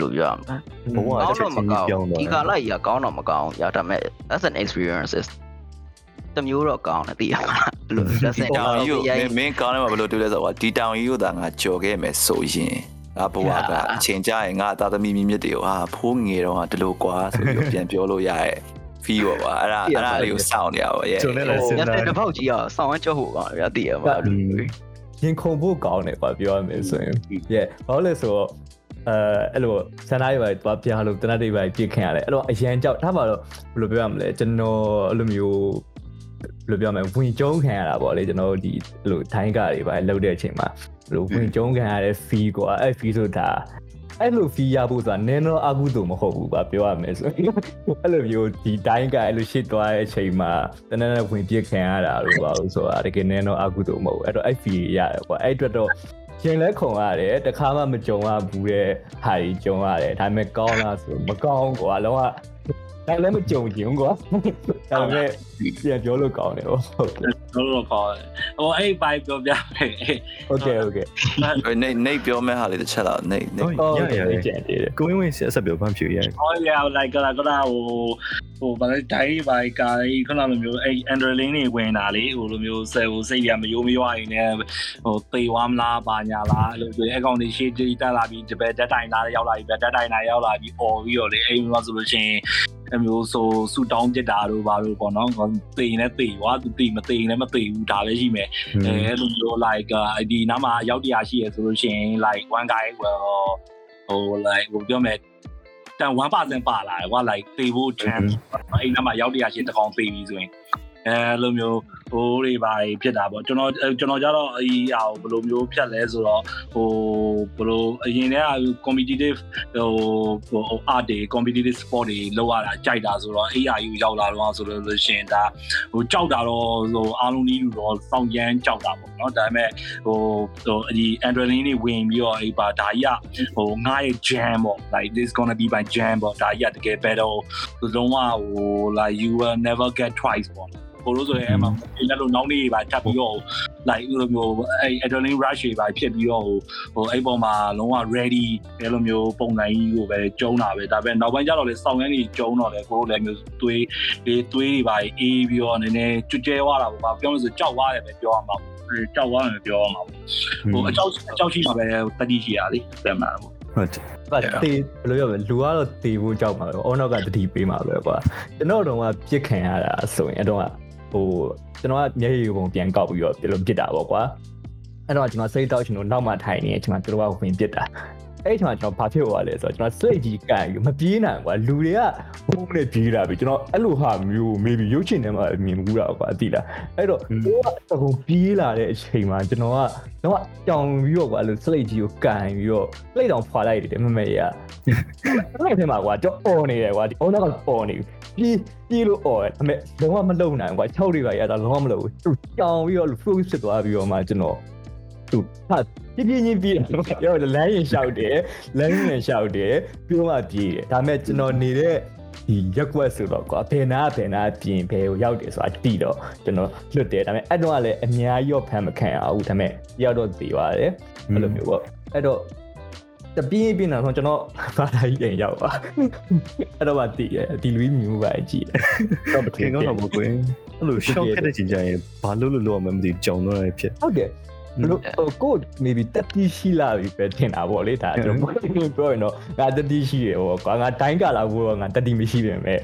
လို့ပြောရမှာဘဝကောတစ်င်းချက်တော့မချင်းကောင်းပြောင်းသွားဒီကာလကြီးကကောင်းတော့မကောင်းရဒါပေမဲ့ that's an experiences တမျိုးတော့ကောင်းတယ်သိရမှာဘယ်လို that's ဒီတောင်ကြီးကိုမင်းမင်းကောင်းတယ်မှာဘယ်လိုတွေ့လဲဆိုတော့ဒီတောင်ကြီးကိုသာငါကြော်ခဲ့မယ်ဆိုရင်ငါဘဝကအချိန်ကြရင်ငါသားသမီးမြင့်မြတ်တွေကိုဟာဖိုးငယ်တော့ဒီလိုကွာဆိုပြီးပြန်ပြောလို့ရရဲ့ feel ပါပါအဲ့ဒါအဲ့ဒါလေးကိုစောင့်နေရပါရဲ့ကျွန်တော်လည်းစဉ်းညစားတဲ့တစ်ပေါက်ကြီးอ่ะဆောင်းဝမ်းကြောက်ဖို့ကောင်းတယ်ဗျာသိရမှာရင်ခုန်ဖို့ကောင်းတယ်ကွာပြောရမယ်ဆိုရင် yeah ဘာလို့လဲဆိုတော့အဲအဲ့လိုဆန္ဒတွေပါသွားပြလို့တနတ်တွေပါပြစ်ခင်ရတယ်အဲ့တော့အရန်ကြောက်ဒါပါတော့ဘယ်လိုပြောရမလဲကျွန်တော်အဲ့လိုမျိုးဘယ်လိုပြောမလဲဝင်ကျုံးခံရတာပေါ့လေကျွန်တော်ဒီအဲ့လိုထိုင်းကားတွေပါလှုပ်တဲ့အချိန်မှာဘယ်လိုဝင်ကျုံးခံရတဲ့ fee ကွာအဲ့ fee ဆိုတာ အဲ့လို fee ရဖို့ဆိုတာနည်းတော့အကုသို့မဟုတ်ဘူးကွာပြောရမယ်ဆိုရင်အဲ့လိုမျိုးဒီတိုင်းကအဲ့လိုရှစ်သွားတဲ့အချိန်မှာတနက်နဲ့ဝင်ပြစ်ခံရတာလို့ပါလို့ဆိုတာတကယ်နည်းတော့အကုသို့မဟုတ်ဘူးအဲ့တော့အဲ့ fee ရတယ်ကွာအဲ့အတွက်တော့ရင်လဲခုံရတယ်တခါမှမကြုံရဘူးတဲ့ဟာကြီးကြုံရတယ်ဒါပေမဲ့ကောင်းလားဆိုမကောင်းကွာလုံးဝ ဒါလည်းမကြုံချင်ကွာဒါပေမဲ့ပြန်ပြောလို့ကောင်းတယ်ဟုတ်ကဲ့ တို့တော့ခေါ်တယ်ဟိုအဲ့ဘိုက်ပြောပြမယ် โอเคโอเค နေနေပြောမဲ့ဟာလေးတစ်ချက်တော့နေနေ ဟုတ်ရရရ ကြည့်တယ် ကိုဝင်းဝင်းဆက်ဆက်ပြောဖမ်းဖြူရ ဟောရလိုက်ကလာကလာဟိုဟိုဗာလဲဒိုင်းဘိုက်ကာကြီးခဏလိုမျိုးအဲ့အန်ဒရလင်းတွေဝင်တာလေဟိုလိုမျိုးဆယ်ဟိုစိတ်ရမယိုးမရွာရင်လည်းဟိုသေဝမ်းလားပါညာလားအဲ့လိုဆိုအကောင့်တွေရှေ့ကြည့်တက်လာပြီးဒီဘက်ဓာတ်တိုင်လာရောက်လာပြီးဓာတ်တိုင်လာရောက်လာပြီးអော်ပြီးတော့လေအဲ့လိုဆိုလို့ရှိရင် အမျိုးဆိုဆူတောင်းပြစ်တာတို့ဘာလို့ပေါ့နော်သေရင်လည်းသေသွားသူသေမသေရင်လည်းမသေဘူးဒါလည်းရှိမယ်အဲအဲ့လိုမျိုး like ဒီနားမှာရောက်တရားရှိရဆိုလို့ရှိရင် like one guy well ဟို like ဟိုပြောမယ်တန်1%ပါလာတယ်ကွာ like သေဖို့ chance အဲ့နားမှာရောက်တရားရှိတကောင်သေပြီဆိုရင်အဲလိုမျိုး ဟိုတွေပါဖြစ်တာပေါ့ကျွန်တော်ကျွန်တော်ကြတော့အီဟာဘယ်လိုမျိုးဖြတ်လဲဆိုတော့ဟိုဘယ်လိုအရင်တည်းက competitive ဟိုဟို art တွေ competitive sport တွေလောက်ရတာကြိုက်တာဆိုတော့ ARU ရောက်လာတော့ဆိုလို့ရှိရင်ဒါဟိုကြောက်တာတော့ဟိုအားလုံးကြီးတော့စောင့်ရမ်းကြောက်တာပေါ့နော်ဒါပေမဲ့ဟိုဟိုဒီ adrenaline တွေဝင်ပြီးတော့အဲ့ပါဒါကြီးကဟိုငါရဲ့ jam ပေါ့ like this gonna be my jam ပေါ့ဒါကြီးကတကယ် battle လုံးဝဟို like you will never get twice ပေါ့ ကိုလို့ဆိုရင်အဲ့မှာလက်လို့နောက်နေ့ပါထပ်ပြီးတော့ like လိုမျိုးအဲ့ adrenaline rush တွေပါဖြစ်ပြီးတော့ဟိုအဲ့ပေါ်မှာလုံးဝ ready အဲ့လိုမျိုးပုံစံကြီးကိုပဲကျုံတာပဲဒါပေမဲ့နောက်ပိုင်းကျတော့လေစောင်းရမ်းကြီးကျုံတော့လေကိုတို့လည်းမျိုးသွေးတွေသွေးတွေပါအေးပြီးတော့နည်းနည်းကျွတ်ကျဲသွားတာပေါ့ပြောလို့ဆိုကြောက်သွားတယ်ပဲပြောရမှာပေါ့ကြောက်သွားတယ်ပြောရမှာပေါ့ဟိုအကြောက်အကြောက်ရှိမှာပဲတတိရှိရလေပြန်မှာပေါ့ဟုတ်တယ်ဘာတေးဘယ်လိုပြောမလဲလူကတော့တေးဖို့ကြောက်မှာပဲအောနောက်ကတတိပေးမှာပဲကွာကျွန်တော်တော့ကပြစ်ခံရတာဆိုရင်အတော့ ဟိုကျွန်တော်ကမျက်ရည်ပုံပြန်ကောက်ပြီးတော့ပြလို့ပြစ်တာပေါ့ကွာအဲ့တော့ကျွန်တော်စိတ်တောက်ရှင်တို့နောက်မှထိုင်နေအချိန်မှာသူတို့ကဝင်ပြစ်တာ အဲ့ဒီချိန်မှာကျွန်တော်ဘာဖြစ်သွားလဲဆိုတော့ကျွန်တော်စိတ်ကြီးကန်ပြီးမပြေးနိုင်ကွာလူတွေကဘုံနဲ့ပြေးတာပြီကျွန်တော်အဲ့လိုဟာမျိုး maybe ရုပ်ရှင်ထဲမှာမြင်မှုတာကွာသိလားအဲ့တော့ဟိုကတကုံပြေးလာတဲ့အချိန်မှာကျွန်တော်ကတော့ကြောင်ပြီးတော့ကွာအဲ့လိုစိတ်ကြီးကိုကန်ပြီးတော့ပြိတ်တောင်ဖွာလိုက်တယ်မမေရအဲ့ထဲမှာကွာကြောအော်နေတယ်ကွာဒီအုံနောက်ကအော်နေပြီပြေးလို့အော်တယ်အမေလုံးဝမလုံနိုင်ကွာ6တွေပါရတာလုံးဝမလုံဘူးသူကြောင်ပြီးတော့ focus ဖြစ်သွားပြီးတော့မှကျွန်တော် သူဟာပြပြချင်းပြေးတယ်ရောလမ်းရင်လျှောက်တယ်လမ်းရင်လျှောက်တယ်ပြီးတော့မှပြေးတယ်ဒါပေမဲ့ကျွန်တော်နေတဲ့ဒီရက်ွက်ဆိုတော့ကွာဘယ်နာဘယ်နာပြင်ဘယ်ကိုရောက်တယ်ဆိုတာတိတော့ကျွန်တော်လွတ်တယ်ဒါပေမဲ့အဲ့တော့ကလည်းအများကြီးတော့ဖမ်းမခံရဘူးဒါပေမဲ့ရောက်တော့သေးပါတယ်အဲ့လိုမျိုးပေါ့အဲ့တော့တပြင်းပြင်းတော့ကျွန်တော်ဘာသာကြီးပြန်ရောက်ပါအဲ့တော့မှတည်ရဒီလူကြီးမြူပါကြည့်တော့မထခင်င်ကောတော့င်းတော့မကွင်းအဲ့လို short ခက်တဲ့ချိန်ကျရင်ဘာလို့လို့လို့မှမသိကြောင်တော့ဖြစ်ဟုတ်တယ်ဘ လို့ကို maybe တက်တီရှိလာပြီပဲထင်တာပေါ့လေဒါကျွန်တော်ပြောရင်တော့ငါတက်တီရှိရဟောကွာငါတိုင်းကလာဘူးငါတက်တီမရှိပြင်မဲ့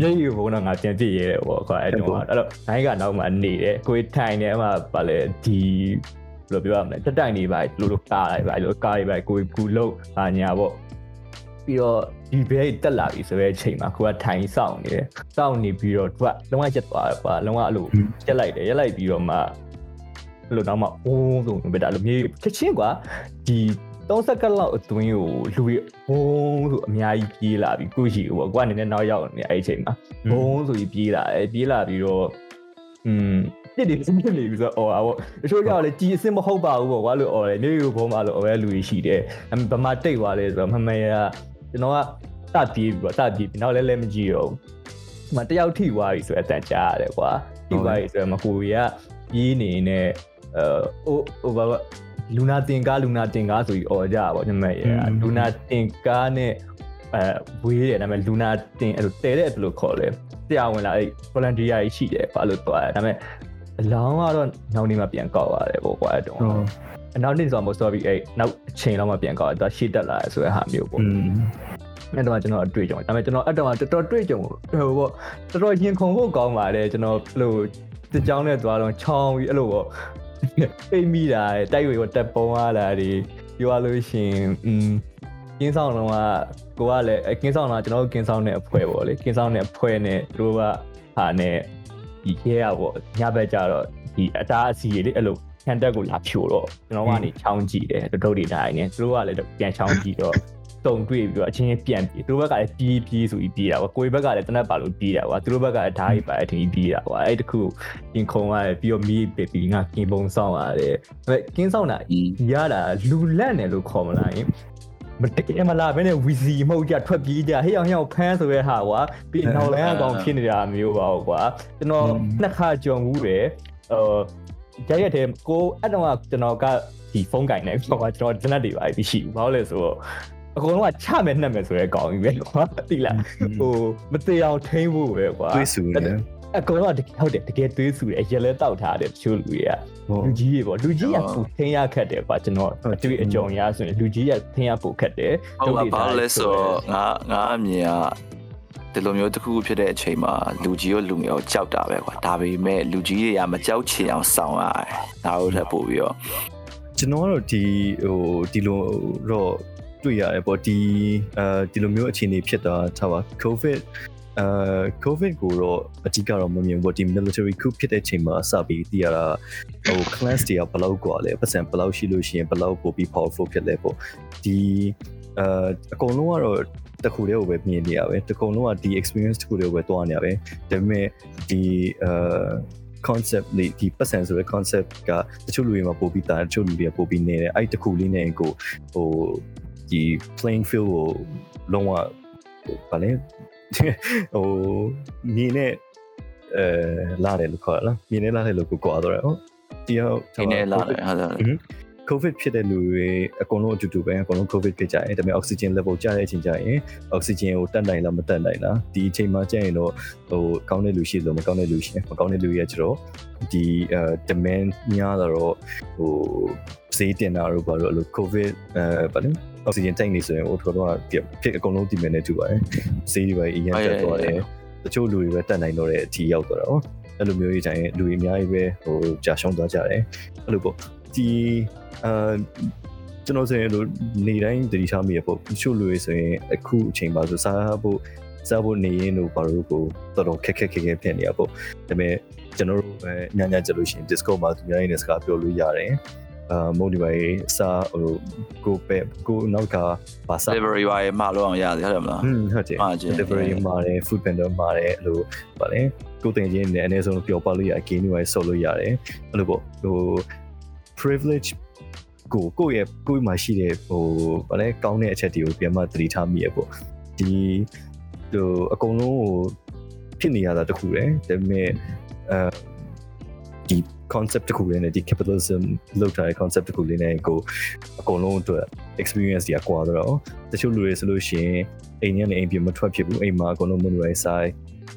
မျက်ရည်ဘုံတော့ငါပြန်ပြည့်ရဲတယ်ပေါ့ကွာအဲ့တော့အဲ့တော့တိုင်းကနောက်မှနေတယ်ကိုထိုင်နေအမှဗာလေဒီဘယ်လိုပြောရမလဲတက်တိုင်နေပါလို့လို့ကားလိုက်ပါလို့ကားလိုက်ပါကိုကူလုံးဟာညာပေါ့ပြီးတော့ဒီဘဲတက်လာပြီဆိုတဲ့အချိန်မှာကိုကထိုင်စောင့်နေတယ်စောင့်နေပြီးတော့သူကလုံးဝရက်သွားတယ်ကွာလုံးဝအဲ့လိုရက်လိုက်တယ်ရက်လိုက်ပြီးတော့မှ အဲ့လိုတော့မှအိုးဆိုပြတာလို့မြေချက်ချင်းကွာဒီ30စက္ကန့်လောက်အတွင်းကိုလူတွေဘုံဆိုအများကြီးပြေးလာပြီးကိုရှိပေါ့ကိုကနေနဲ့နောက်ရောက်နေအဲ့ဒီအချိန်မှာဘုံဆိုပြီးပြေးလာတယ်ပြေးလာပြီးတော့อืมပြစ်တယ်စပြစ်နေပြီဆိုတော့အော်အော်တချို့ကြောက်လေကြည်အစ်စ်မဟုတ်ပါဘူးပေါ့ကွာလို့အော်တယ်မျိုးရိုးဘုံမှာလို့အော်ရဲလူကြီးရှိတယ်အမ်ဗမာတိတ်သွားလဲဆိုတော့မမရကျွန်တော်ကတပြေးပြီပေါ့တပြေးပြီနောက်လဲလဲမကြည့်တော့ဘူးဒီမှာတယောက်ထိသွားပြီဆိုတော့အတန်ကြားရတယ်ကွာထိသွားပြီဆိုတော့မကိုရီကပြေးနေနေ အဲဟိုဟိုဘာလူနာတင်ကားလူနာတင်ကားဆိုပြီးអော်ကြပါဗောညမရလူနာတင်ကားနဲ့အဲဝေးတယ်ဒါပေမဲ့လူနာတင်အဲ့လိုတဲတဲ့အဲ့လိုခေါ်လဲတရားဝင်လာအဲ့ volunteer ကြီးရှိတယ်ဘာလို့သွားတယ်ဒါပေမဲ့အလောင်းကတော့နောက်နေ့မှပြန်ကောက်ရတယ်ပေါ့ကွာအဲ့တုန်းကအနောက်နေ့ဆိုတော့မဆိုပြီးအဲ့နောက်အချိန်လောက်မှပြန်ကောက်တယ်သူရှေ့တက်လာတယ်ဆိုတဲ့ဟာမျိုးပေါ့ อืม အဲ့တော့ကျွန်တော်အတွေ့အကြုံဒါပေမဲ့ကျွန်တော်အဲ့တော့တော်တော်တွေ့ကြုံဟိုပေါ့တော်တော်ရင်ခုန်ဖို့ကောင်းပါတယ်ကျွန်တော်ဘလို့တကြောင်းနဲ့သွားတော့ချောင်းပြီးအဲ့လိုပေါ့ ပိတ်မိတာတိုက်ဝေကိုတက်ပုံးရတာဒီပြောရလို့ရှိရင်อืมကင်းဆောင်တော့ကကိုကလည်းကင်းဆောင်တော့ကျွန်တော်ကင်းဆောင်တဲ့အဖွဲပေါ့လေကင်းဆောင်တဲ့အဖွဲနဲ့သူတို့ကဟာနဲ့ဒီခဲရပေါ့ညဘက်ကြတော့ဒီအသားအစီလေးအဲ့လိုဟန်တက်ကိုလာဖြိုတော့ကျွန်တော်ကနေချောင်းကြည့်တယ်တုတ်တွေတိုင်းနဲ့သူတို့ကလည်းပြန်ချောင်းကြည့်တော့ တုံတွေ့ပြီးတော့အချင်းချင်းပြန်ပြေသူတို့ဘက်ကလည်းပြေးပြေးဆိုပြီးပြေးတာကွာကိုယ်ဘက်ကလည်းတနက်ပါလို့ပြေးတာကွာသူတို့ဘက်ကလည်းဓာတ်ရိပ်ပါအထင်ကြီးပြေးတာကွာအဲ့တခုရင်ခုံရတယ်ပြီးတော့မီးပေပြီးငါကင်ပုံဆောင်ရတယ်ဒါပေမဲ့ကင်းဆောင်တာရတာလူလက်တယ်လို့ခေါ်မလားယင်မတကယ်မလားဘယ်နဲ့ဝီစီမှုတ်ကြထွက်ပြေးကြဟေးအောင်ဟေးအောင်ဖမ်းဆိုရဲဟာကွာပြီးနောက်လန်းအကောင်ဖြစ်နေတာမျိုးပါကွာကျွန်တော်နှစ်ခါကြုံဘူးတယ်ဟိုကြရက်တဲ့ကိုအဲ့တော့ကကျွန်တော်ကဒီဖုန်းကင်နေကွာကျွန်တော်ဂျနက်တွေပါပြီးရှိဘူးဘာလို့လဲဆိုတော့ အကုန်လုံးကချမယ်နှက်မယ်ဆိုရဲကောင်းပြီပဲကွာတိလားဟိုမသေးအောင်ထိန်းဖို့ပဲကွာတွေးဆူနေအကောင်လုံးကဟုတ်တယ်တကယ်သွေးဆူတယ်အရက်လဲတောက်ထားတယ်တချို့လူတွေကလူကြီးတွေပေါ့လူကြီးကပူထင်းရခတ်တယ်ကွာကျွန်တော်အတွေ့အကြုံရဆိုရင်လူကြီးကထင်းရပူခတ်တယ်ဟုတ်ပါဘာလို့လဲဆိုတော့ငါငါအမြင်ကဒီလိုမျိုးတစ်ခုဖြစ်တဲ့အချိန်မှာလူကြီးရောလူငယ်ရောကြောက်တာပဲကွာဒါပေမဲ့လူကြီးတွေကမကြောက်ချင်အောင်စောင့်ရတယ်ဒါတို့ထပ်ပို့ပြီးတော့ကျွန်တော်ကတော့ဒီဟိုဒီလိုတော့ တွေ့ရတယ်ပေါ့ဒီအဲဒီလိုမျိုးအခြေအနေဖြစ်တာထားပါ covid အဲ covid ကိုတော့အဓိကတော့မမြင်ဘူးဒီ military coup ဖြစ်တဲ့ချိန်မှာစပြီးတည်ရတာဟို class တွေကဘယ်လောက်กว่าလဲပတ်စံဘယ်လောက်ရှိလို့ရှိရင်ဘယ်လောက်ပိုပြီး powerful ဖြစ်လဲပေါ့ဒီအဲအကုန်လုံးကတော့တခုတည်းကိုပဲမြင်နေရပဲတကုံလုံးကဒီ experience တခုတည်းကိုပဲတွားနေရပဲဒါပေမဲ့ဒီအဲ concept လေးဒီပတ်စံဆိုတဲ့ concept ကတချို့လူတွေမှာပို့ပြီးတာတချို့လူတွေကပို့ပြီးနေတယ်အဲ့တခုလေးနဲ့ကိုဟို ဒီ playing field ကိုလုံးဝဗာလဲဟိုမြင်းနဲ့အဲလာတယ်လို့ခေါ်လားမြင်းနဲ့လာတယ်လို့ကိုကွာတော့ဟုတ်ဒီဟုတ်ဒီနေ့လာတယ်ဟုတ်တယ် COVID ဖြစ်တဲ့လူတွေအကုန်လုံးအတူတူပဲအကုန်လုံး COVID ဖြစ်ကြတယ်ဒါပေမဲ့ oxygen level ကျတဲ့အချိန်ကျရင် oxygen ကိုတက်နိုင်လားမတက်နိုင်လားဒီအချိန်မှာကျရင်တော့ဟိုကောင်းတဲ့လူရှိလို့မကောင်းတဲ့လူရှိမကောင်းတဲ့လူရဲ့ကျတော့ဒီအဲ demand များတော့ဟိုဈေးတင်တာတို့ဘာလို့အဲ့လို COVID အဲဘာလဲ oxygen tank နေဆိုရင်ဟိုတော့တော့ဖြစ်အကုန်လုံးဒီမဲ့နေတူပါတယ်ဈေးတွေပဲအရင်တက်သွားတယ်တချို့လူတွေပဲတက်နိုင်တော့တဲ့အထီရောက်သွားတော့အဲ့လိုမျိုးကြီးတိုင်းလူတွေအများကြီးပဲဟိုကြာရှုံးသွားကြတယ်အဲ့လိုပေါ့ဒီအာကျွန်တော်ဆိုရင်လို့နေတိုင်းတတိထားမိရပေါ့တချို့လူတွေဆိုရင်အခုအချိန်ပါဆိုစားဖို့စားဖို့နေရင်တို့ဘာလို့ကိုတော်တော်ခက်ခက်ခက်ခက်ဖြစ်နေရပေါ့ဒါပေမဲ့ကျွန်တော်တို့ပဲညညကြလို့ရှိရင် Discord မှာသူများရင်းနဲ့စကားပြောလို့ရတယ် အာမိုဒီဘိုင်စာဟိုကိုပဲကိုနောက်ကပါစာ delivery ပါရမှာလို့အောင်ရတယ်ဟုတ်တယ်မလားอืมဟုတ်တယ်အားချင်း delivery မှာတယ် food vendor မှာတယ်အဲ့လိုဗာလဲကိုတင်ချင်းနဲ့အနည်းဆုံးပျော်ပါလို့ရ game တွေဆော်လို့ရတယ်အဲ့လိုပေါ့ဟို privilege ကိုကိုယ့်ရဲ့ကိုယ့်မှာရှိတဲ့ဟိုဗာလဲကောင်းတဲ့အချက်တွေကိုပြန်မှသတိထားမိရပေါ့ဒီဟိုအကုန်လုံးဟိုဖြစ်နေရတာတခုတယ်ဒါပေမဲ့အဲ ဒီ concept တခုလေးနဲ့ဒီ capitalism လောက်ထားတဲ့ concept တခုလေးနဲ့ကိုအကုန်လုံးအတွက် experience ကြီးကွာတော့တချို့လူတွေဆိုလို့ရှိရင်အိမ်ကနေအိမ်ပြင်မထွက်ဖြစ်ဘူးအိမ်မှာအကုန်လုံး monorail ဆိုင်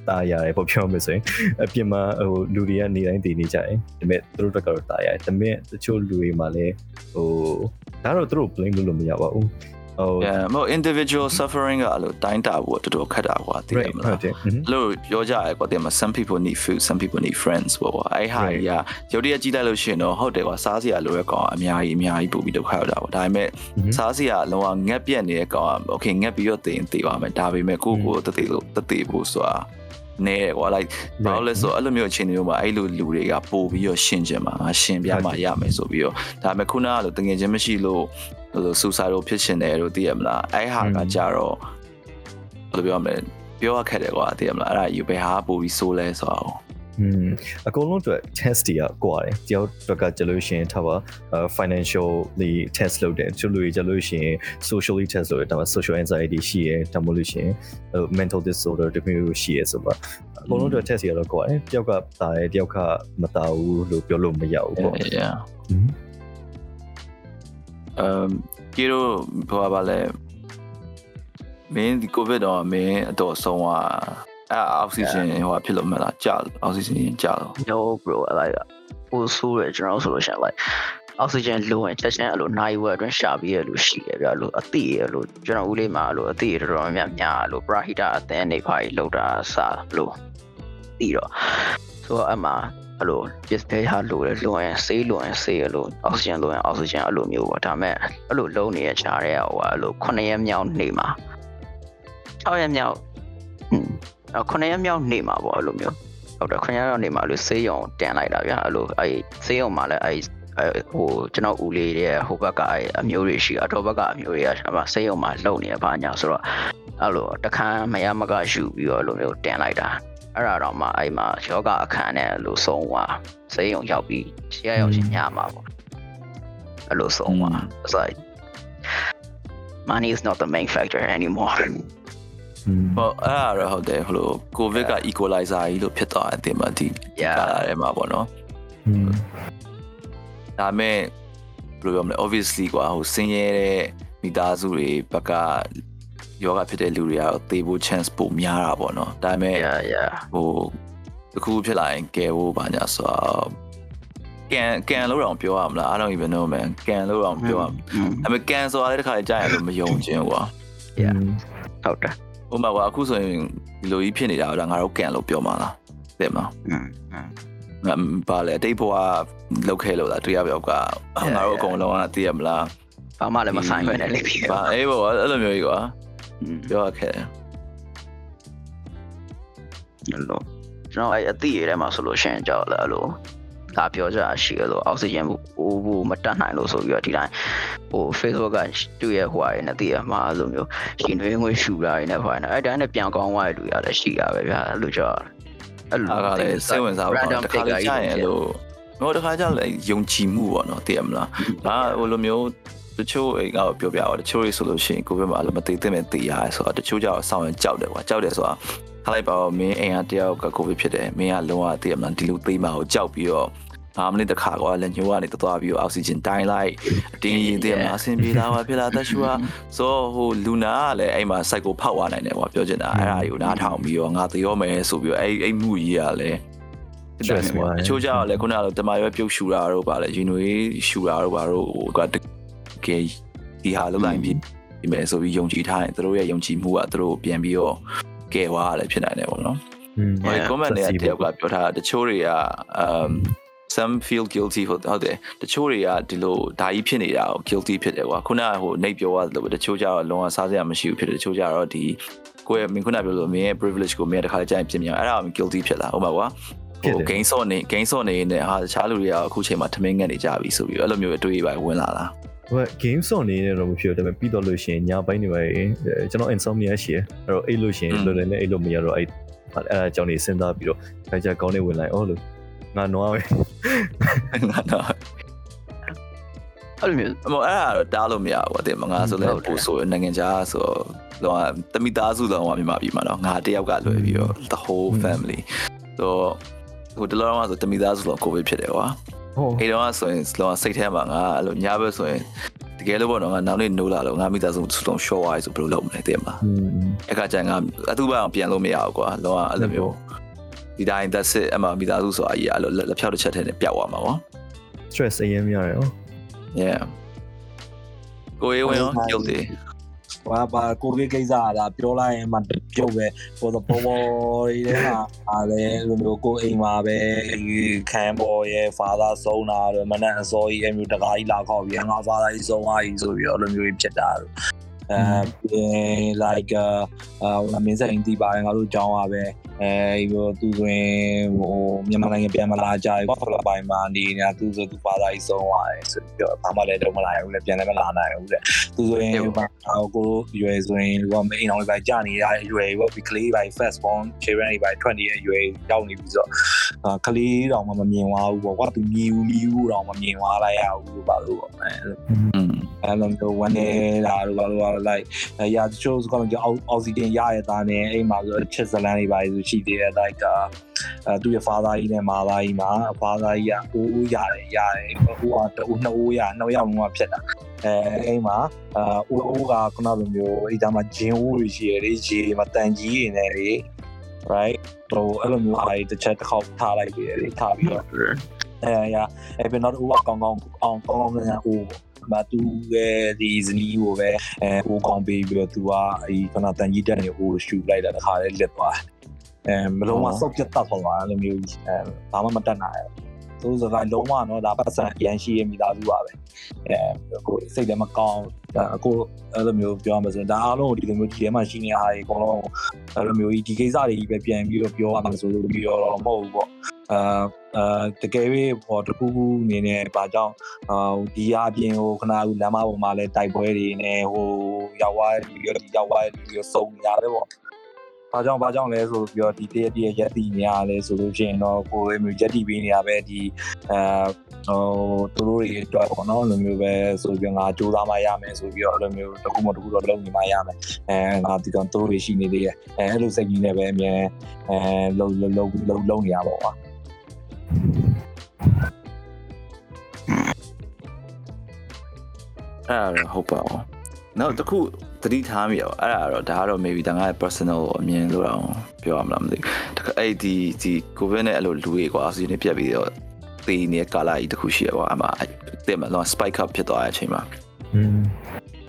တားရတယ်ပေါ့ပြောမယ်ဆိုရင်အပြင်မှာဟိုလူတွေကနေတိုင်းတည်နေကြတယ်ဒါပေမဲ့သူတို့တက်ကတော့တားရတယ်ဒါပေမဲ့တချို့လူတွေမှာလည်းဟိုဒါတော့သူတို့ blame လုပ်လို့မရပါဘူး ဟို yeah မဟုတ် individual suffering ကအဲ့လိုတိုင်းတာဖို့တော်တော်ခက်တာကွာသိတယ်မလားဟုတ်တယ် mhm လို့ပြောကြရကွာတင်မှာ some people need food some people need friends ပေါ့ကွာအဲ့ဟာကြီးကရုပ်တရက်ကြည့်လိုက်လို့ရှိရင်တော့ဟုတ်တယ်ကွာစားစရာလိုရကောင်အများကြီးအများကြီးပို့ပြီးဒုက္ခရောက်တာပေါ့ဒါပေမဲ့ Mhm. စားစရာလုံးဝငက်ပြက်နေတဲ့ကောင်က okay ငက်ပြီးတော့တင်တင်ပါမယ်ဒါပေမဲ့ကိုယ့်ကိုယ်တသေးလို့တသေးဖို့ဆိုတာနေတယ်ကွာ like ဘာလို့လဲဆိုတော့အဲ့လိုမျိုးအခြေအနေမျိုးမှာအဲ့လိုလူတွေကပို့ပြီးတော့ရှင်းချင်မှာငါရှင်းပြမှရမယ်ဆိုပြီးတော့ဒါပေမဲ့ခုနကလိုတငယ်ချင်းမရှိလို့ ဟိုလို suicide ဖြစ်ရှင်တယ်လို့သိရမလားအဲ့ဟာကကြတော့ဘယ်လိုပြောမလဲပြောရခက်တယ်ကွာသိရမလားအဲ့ဒါယူဘယ်ဟာပို့ပြီးဆိုးလဲဆိုတော့อืมအကုန်လုံးအတွက် test တွေကကွာတယ်တယောက်အတွက်ကကြလို့ရှိရင်ထားပါ financially test လုပ်တယ်သူလူတွေကြလို့ရှိရင် socially test လုပ်တယ်ဒါပေမဲ့ social anxiety ရှိရဲဒါမှမဟုတ်လို့ရှိရင် mental disorder တမျိုးရှိရဲဆိုတော့အကုန်လုံးအတွက် test တွေကတော့ကွာတယ်တယောက်ကတာတယ်တယောက်ကမတာဘူးလို့ပြောလို့မရဘူးပေါ့ yeah အမ်ကီရိုဘာပါလဲမင်းဒီကိုဗစ်တော့မင်းအတော့ဆုံးသွားအဲအောက်ဆီဂျင်ဟိုဖြစ်လို့မလားကြာအောက်ဆီဂျင်ကြာတော့ no bro like ဟိုဆိုးရကျွန်တော်ဆိုလို့ရှိရင် like အောက်ဆီဂျင်လိုရင်ချက်ချင်းအဲ့လိုနိုင်ဝက်အတွင်းရှာပြီးရလို့ရှိရပြလို့အတိရလို့ကျွန်တော်ဦးလေးမှာလို့အတိရတော်တော်များများလို့ပရာဟိတအသင်းနေဖာကြီးလောက်တာစာလို့တီတော့ဆိုတော့အမှ အဲ့လို display ဟာလိုတယ်လိုရင်ဆေးလိုရင်ဆေးရလို့အောက်ဆီဂျင်လိုရင်အောက်ဆီဂျင်အဲ့လိုမျိုးပေါ့ဒါမဲ့အဲ့လိုလုံးနေတဲ့ခြားတဲ့ဟိုအဲ့လို9ရက်မြောက်နေမှာ6ရက်မြောက်9ရက်မြောက်နေမှာပေါ့အဲ့လိုမျိုးဟုတ်တယ်9ရက်မြောက်နေမှာလို့ဆေးရုံတန်လိုက်တာဗျာအဲ့လိုအဲ့ဆေးရုံမှာလည်းအဲ့အဲဟိုကျွန်တော်ဦးလေးရဲ့ဟိုဘက်ကအဲအမျိုးတွေရှိအတော်ဘက်ကအမျိုးတွေကကျွန်တော်စိတ်ရုံမှာလုံနေရပါညာဆိုတော့အဲ့လိုတခန်းမရမကယူပြီးတော့လိုမျိုးတင်လိုက်တာ အဲ့ဒါတော့မှအဲ့မှာယောဂအခန်းနဲ့လို့ဆုံးသွားစိတ်ရုံရောက်ပြီးရှေ့ရောက်ချင်းညမှာပေါ့အဲ့လိုဆုံးသွား it's like money is not the main factor anymore ဟောအဲ့ဒါတော့ဟုတ်တယ်ဟိုလိုကိုဗစ်က equalizer ကြီးလို့ဖြစ်သွားတယ်တင်မဒီ yeah ကာလာထဲမှာပေါ့နော်อืมဒါပေမဲ့ဘယ်လိုပြောမလဲ obviously ကွာဟိုဆင်းရဲတဲ့မိသားစုတွေဘက်က ယောဂဖြစ်တဲ့လူတွေကတော့သေဖို့ chance ပိုများတာပေါ့နော်ဒါပေမဲ့ yeah yeah ဟိုတစ်ခုဖြစ်လာရင်ကဲဖို့ပါညာဆိုတော့ကန်ကန်လို့တော့ပြောရမလား I don't even know man ကန်လို့တော့ပြောရမလားဒါပေမဲ့ကန်ဆိုတာလည်းတစ်ခါကြာရင်လို့မယုံခြင်းကွာ yeah ဟုတ်တယ် ဟိုမှာကွာအခုဆိုရင်ဒီလိုကြီးဖြစ်နေတာတော့ငါတို့ကန်လို့ပြောမှာလားတဲ့မလား อืมอืม ငါပါလေအတိတ်ဘဝလောက်ခဲလို့လားတရားပြောက်ကငါတို့အကုန်လုံးကသိရမလား ဘာမှလည်းမဆိုင်ပဲနဲ့လိမ့်ပြီ ဘာအေးဘောအဲ့လိုမျိုးကြီးကွာ อืม ပြောရခဲ့တယ်အဲ့လိုကျွန်တော်အဲ့အသည့်ရထဲမှာဆိုလို့ရှိရင်ကြောက်လာလို့ဒါပြောကြရှိရလို့အောက်ဆီဂျင်ဘူးအိုးဘူးမတက်နိုင်လို့ဆိုပြီးတော့ဒီတိုင်းဟို Facebook ကသူ့ရဲ့ဟိုဟာရနဲ့တည်ရမှာအဲ့လိုမျိုးရှင်တွေငွေရှူတာရနဲ့ဟိုဟာနဲ့အဲ့တိုင်းနဲ့ပြန်ကောင်းသွားတဲ့လူရလည်းရှိတာပဲဗျာအဲ့လိုကြောက်အဲ့လိုအားကလည်းစိတ်ဝင်စားဖို့တခါလေကြာရင်လို့တော့တခါကြာလည်းယုံကြည်မှုပေါ့နော်သိရမလားဒါဟိုလိုမျိုး တချို့အိမ်ကတော့ပြောပြတော့တချို့တွေဆိုလို့ရှိရင်ကိုယ်ဘက်မှာလည်းမသိသိမဲ့သိရတယ်ဆိုတော့တချို့ကြောက်ဆောင်းရင်ကြောက်တယ်ကွာကြောက်တယ်ဆိုတာခလိုက်ပါမင်းအိမ်ကတယောက်ကကိုဗစ်ဖြစ်တယ်မင်းကလုံးဝသိရမလားဒီလိုသိမှကိုကြောက်ပြီးတော့၅မိနစ်တခါကွာလက်ညှိုးကနေသွားပြီးတော့အောက်ဆီဂျင်တိုင်းလိုက်အတင်းရင်သိရမလားအဆင်ပြေလာပါဖြစ်လာတက်ရှူဟာဆိုဟိုလူနာကလည်းအဲ့မှာစိုက်ကိုဖောက်သွားနိုင်တယ်ကွာပြောချင်တာအဲ့ဒါကြီးကိုနားထောင်ပြီးတော့ငါသေရောမယ်ဆိုပြီးတော့အဲ့အဲ့မှုကြီးကလည်း Stress ပါအချို့ကြောက်လည်းခုနကလိုတမရွယ်ပြုတ်ရှူတာတို့ပါလေရင်ွေရှူတာတို့ပါတို့ဟိုကတ ကယ်ဒီဟာလောက်တိုင်းပြီးဒီမဲ့ဆိုပြီးယုံကြည်ထားရင်သူတို့ရဲ့ယုံကြည်မှုကသူတို့ပြန်ပြီးတော့ကဲဝါလည်းဖြစ်နိုင်တယ်ပေါ့နော်อืมဟို comment တွေတယောက်ကပြောထားတချို့တွေက um some feel guilty ဟုတ်ဟုတ်တယ်တချို့တွေကဒီလိုဒါကြီးဖြစ်နေတာကို guilty ဖြစ်တယ်ကွာခုနကဟိုနေပြောရတယ်လို့တချို့ကြတော့လုံးဝစားစရာမရှိဘူးဖြစ်တယ်တချို့ကြတော့ဒီကိုယ့်ရဲ့မင်းခုနပြောလို့မင်းရဲ့ privilege ကိုမင်းတခါကြာရင်ပြင်မြန်အဲ့ဒါကို guilty ဖြစ်လာဟုတ်ပါကွာဟို gain ဆော့နေ gain ဆော့နေနေဟာတခြားလူတွေကအခုချိန်မှာထမင်းငတ်နေကြပြီဆိုပြီးအဲ့လိုမျိုးအတွေ့အကြုံဝင်လာတာ ဟို game song နေနေတော့မဖြစ်ဘူးဒါပေမဲ့ပြီးတော့လို့ရှိရင်ညပိုင်းနေပါရင်ကျွန်တော် insomnia ရှိရအဲ့တော့အိတ်လို့ရှိရင်လွယ်လွယ်နဲ့အိတ်လို့မရတော့အဲ့အဲ့အကြောင်းနေစဉ်းစားပြီးတော့ခါကြကောင်းနေဝင်လိုက်အော်လို့ငါနွားပဲငါတော့အဲ့လိုမျိုးအမေအဲ့ဒါတော့တားလို့မရဘူးတဲ့ငါဆိုလဲပို့ဆိုနိုင်ငံခြားဆိုတော့တမိသားစုလုံးကမြန်မာပြည်မှာတော့ငါတယောက်ကလွယ်ပြီးတော့ the whole family ဆိုဟိုတလောကဆိုတမိသားစုလုံးကိုဗစ်ဖြစ်တယ်ကွာ ဟုတ်အဲ့တော့ဆိုရင်လောစိတ်ထဲမှာငါအဲ့လိုညဘက်ဆိုရင်တကယ်လို့ပေါ့နော်ငါနောက်နေ့နိုးလာလို့ငါမိသားစုစုလုံး short wise ဆိုဘယ်လိုလုပ်မလဲတဲ့မှာอืมအခါကျရင်ငါအတူပအောင်ပြန်လို့မရဘူးကွာလောကအဲ့လိုမျိုးဒီတိုင်း that's it အမှမိသားစုဆိုတာကြီးအဲ့လိုလက်ဖြောက်တစ်ချက်ထဲနဲ့ပျောက်သွားမှာပေါ့ stress အရင်များတယ်ဟော yeah ကိုရေးဝင်ရော guilty ဘာဘာကိုဗစ်ကိစ္စကဒါပြောလိုက်ရင်မှပြုတ်ပဲဟိုတော့ပေါ်ပေါ်တွေထဲမှာအားလဲလိုမျိုးကိုအိမ်မှာပဲခံပေါ်ရဲ့ father ဆုံးတာတော့မနက်အစောကြီးအမျိုးတကားကြီးလာခေါက်ပြီးငါ father ကြီးဆုံးသွားပြီဆိုပြီးတော့လိုမျိုးဖြစ်တာတော့ အဲ like အာဟိုမင်းဆိုင်တီးပါတယ်ငါတို့ကြောင်းပါပဲအဲဒီသူဆိုရင်ဟိုမြန်မာနိုင်ငံပြန်မလာကြဘူးဖလပိုင်းမှာနေနေတာသူဆိုသူပါသားကြီးဆုံးသွားတယ်ဆိုပြီးတော့ဘာမှလည်းတော့မလာဘူးလေပြန်လည်းမလာနိုင်ဘူးတဲ့သူဆိုရင်ဟိုကိုရွယ်ဆိုရင်ဟိုမိန်အောင်လေးပဲကြာနေရတဲ့ရွယ်ပေါ့ဒီကလေးပဲ first born children တွေပဲ20ရဲ့ရွယ်ရောက်နေပြီဆိုတော့ကလေးတောင်မှမမြင်သွားဘူးပေါ့ကွာသူမြည်ဘူးမြည်ဘူးတောင်မမြင်သွားလိုက်ရဘူးပါလို့ပေါ့အဲอืม အဲ့လိုမျိုးဝန်နေတာတို့ဘာလို့လဲ like ရာတချို့စကောင်းကြောအောက်ဆီဂျင်ရရတာနဲ့အိမ်မှာဆိုချစ်ဇလန်တွေပါဆိုရှိသေးတယ် like အဲသူ့ရဲ့ father ကြီးနဲ့ mother ကြီးမှာ father ကြီးကအိုးအိုးရတယ်ရတယ်ဟိုကတူနှစ်အိုးရနှစ်ယောက်လုံးကဖြစ်တာအဲအိမ်မှာအာအိုးအိုးကခုနလိုမျိုးအိမ်သားမှာဂျင်းအိုးတွေရှိရတယ်ရေမှာတန်ကြီးနေတယ်လေ right ဟိုအဲ့လိုမျိုးအားတစ်ချက်တစ်ခေါက်ထားလိုက်ပြီးတယ်ထားပြီးတော့အဲရအဲ့ပြန်တော့ဦးကကောင်းကောင်းအောင်ကောင်းကောင်းနဲ့ဦး မတူရဲ့ဒီဇနီးကိုပဲအဲဦးကောင်းပေးပြီးတော့သူကအဲဒီခဏတန်ကြီးတက်နေဦးရှူလိုက်တာတခါလေးလစ်သွားအဲမလုံးဝစောက်ပြတ်တတ်သွားတယ်မျိုးကြီးအဲဘာမှမတတ်နိုင်ဘူးသူစကားလုံးဝတော့ဒါပတ်စံရန်ရှိရဲ့မိသားစုပါပဲအဲကိုစိတ်လည်းမကောင်းကိုအဲ့လိုမျိုးပြောမှဆိုရင်ဒါအားလုံးဒီလိုမျိုးဒီထဲမှာရှိနေအားတွေအကုန်လုံးအဲ့လိုမျိုးဒီကိစ္စတွေကြီးပဲပြန်ပြီးတော့ပြောရမှာဆိုလို့ပြီးတော့မဟုတ်ဘူးပေါ့ အာအာတကယ်၍ဟောတခုခုအနေနဲ့ဘာကြောင့်အာဒီအပြင်ဟိုခဏခုလမ်းမပေါ်မှာလဲတိုက်ပွဲတွေနဲ့ဟိုရောက်သွားလူရောဒီရောက်သွားလူရောစုံနေရတယ်ပေါ့ဘာကြောင့်ဘာကြောင့်လဲဆိုပြီးတော့ဒီတရက်တရက်ရက်တည်နေရလဲဆိုလို့ရှိရင်တော့ကိုယ်မျိုးရက်တည်ပေးနေရပဲဒီအာဟိုသူတို့တွေအတွက်ပေါ့နော်လိုမျိုးပဲဆိုပြီးငါစူးစမ်းမှရမယ်ဆိုပြီးတော့အဲ့လိုမျိုးတခုမှတခုတော့လုပ်နေမှရမယ်အဲငါဒီတော့သူတို့တွေရှိနေသေးတယ်အဲအဲ့လိုစိတ်ကြီးနဲ့ပဲအမြဲအဲလုံလုံလုံလုံလုံနေရပါပေါ့ အဲ့ဒါတော့ဟုတ်ပါဘူးနောက်တစ်ခုသတိထားမိရောအဲ့ဒါတော့ဒါကတော့ maybe တန်ခါ personal အမြင်လို့တော့ပြောရမလားမသိဘူးတခါအဲ့ဒီဒီ covid နဲ့အဲ့လိုလူတွေကွာအစီအစဉ်ပြတ်ပြီးတော့တေးနေတဲ့ကာလာကြီးတစ်ခုရှိရကွာအမှတဲ့မှာလော spike up ဖြစ်သွားတဲ့အချိန်မှာอืม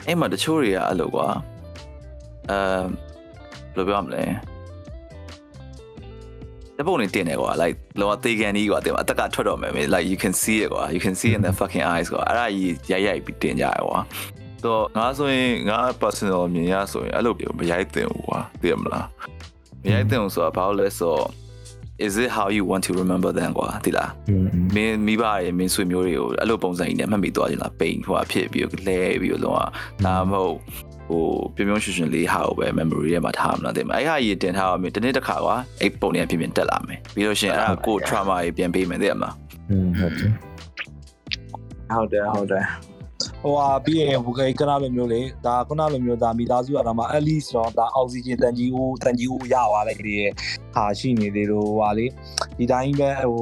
အဲ့မှာတချို့တွေကအဲ့လိုကွာအဲဘယ်လိုပြောမလဲ တပုံနေတင်နေကွာ like လောတေကန်ကြီးကွာတင်မှာအတက်ကထွက်တော့မယ် like you can see it ကွာ you can see in the fucking eyes ကွာအဲ့ဒါကြီးရိုက်ရိုက်ပြီးတင်ကြရကွာတော့ငါဆိုရင်ငါ personal မြင်ရဆိုရင်အဲ့လိုပြောမရိုက်တင်ဘူးကွာသိရမလားမရိုက်တင်ဘူးဆိုတာဘာလို့လဲဆိုတော့ is it how you want to remember them ကွာသိလားอืมမင်းမိဘတွေမင်းဆွေမျိုးတွေကိုအဲ့လိုပုံစံကြီးနဲ့မှတ်မိသွားကြလားပိန်ဟိုအဖြစ်ပြီးတော့လဲပြီးတော့လုံးဝဒါမှမဟုတ် ဟိုပြုံပြုံရွှင်ရွှင်လေးဟာကိုပဲ memory ထဲမှာထားမှာတဲ့အဲ့ဟာကြီးတင်ထားအောင်တနေ့တစ်ခါကွာအဲ့ပုံတွေကပြင်ပြင်တက်လာမယ်ပြီးလို့ရှိရင်အဲ့ဒါကို trauma ကြီးပြန်ပေးမယ်သိရမလားอืมဟုတ်တယ်ဟုတ်တယ်ဟုတ်တယ်ဟိုဟာပြီးရင်ဟိုကိကနာလိုမျိုးလေဒါခုနလိုမျိုးဒါမိသားစုရတာမှာ at least တော့ဒါအောက်ဆီဂျင်တန်ကြီးဦးတန်ကြီးဦးရသွားလိုက်တဲ့ဟာရှိနေသေးလို့ဟာလေဒီတိုင်းပဲဟို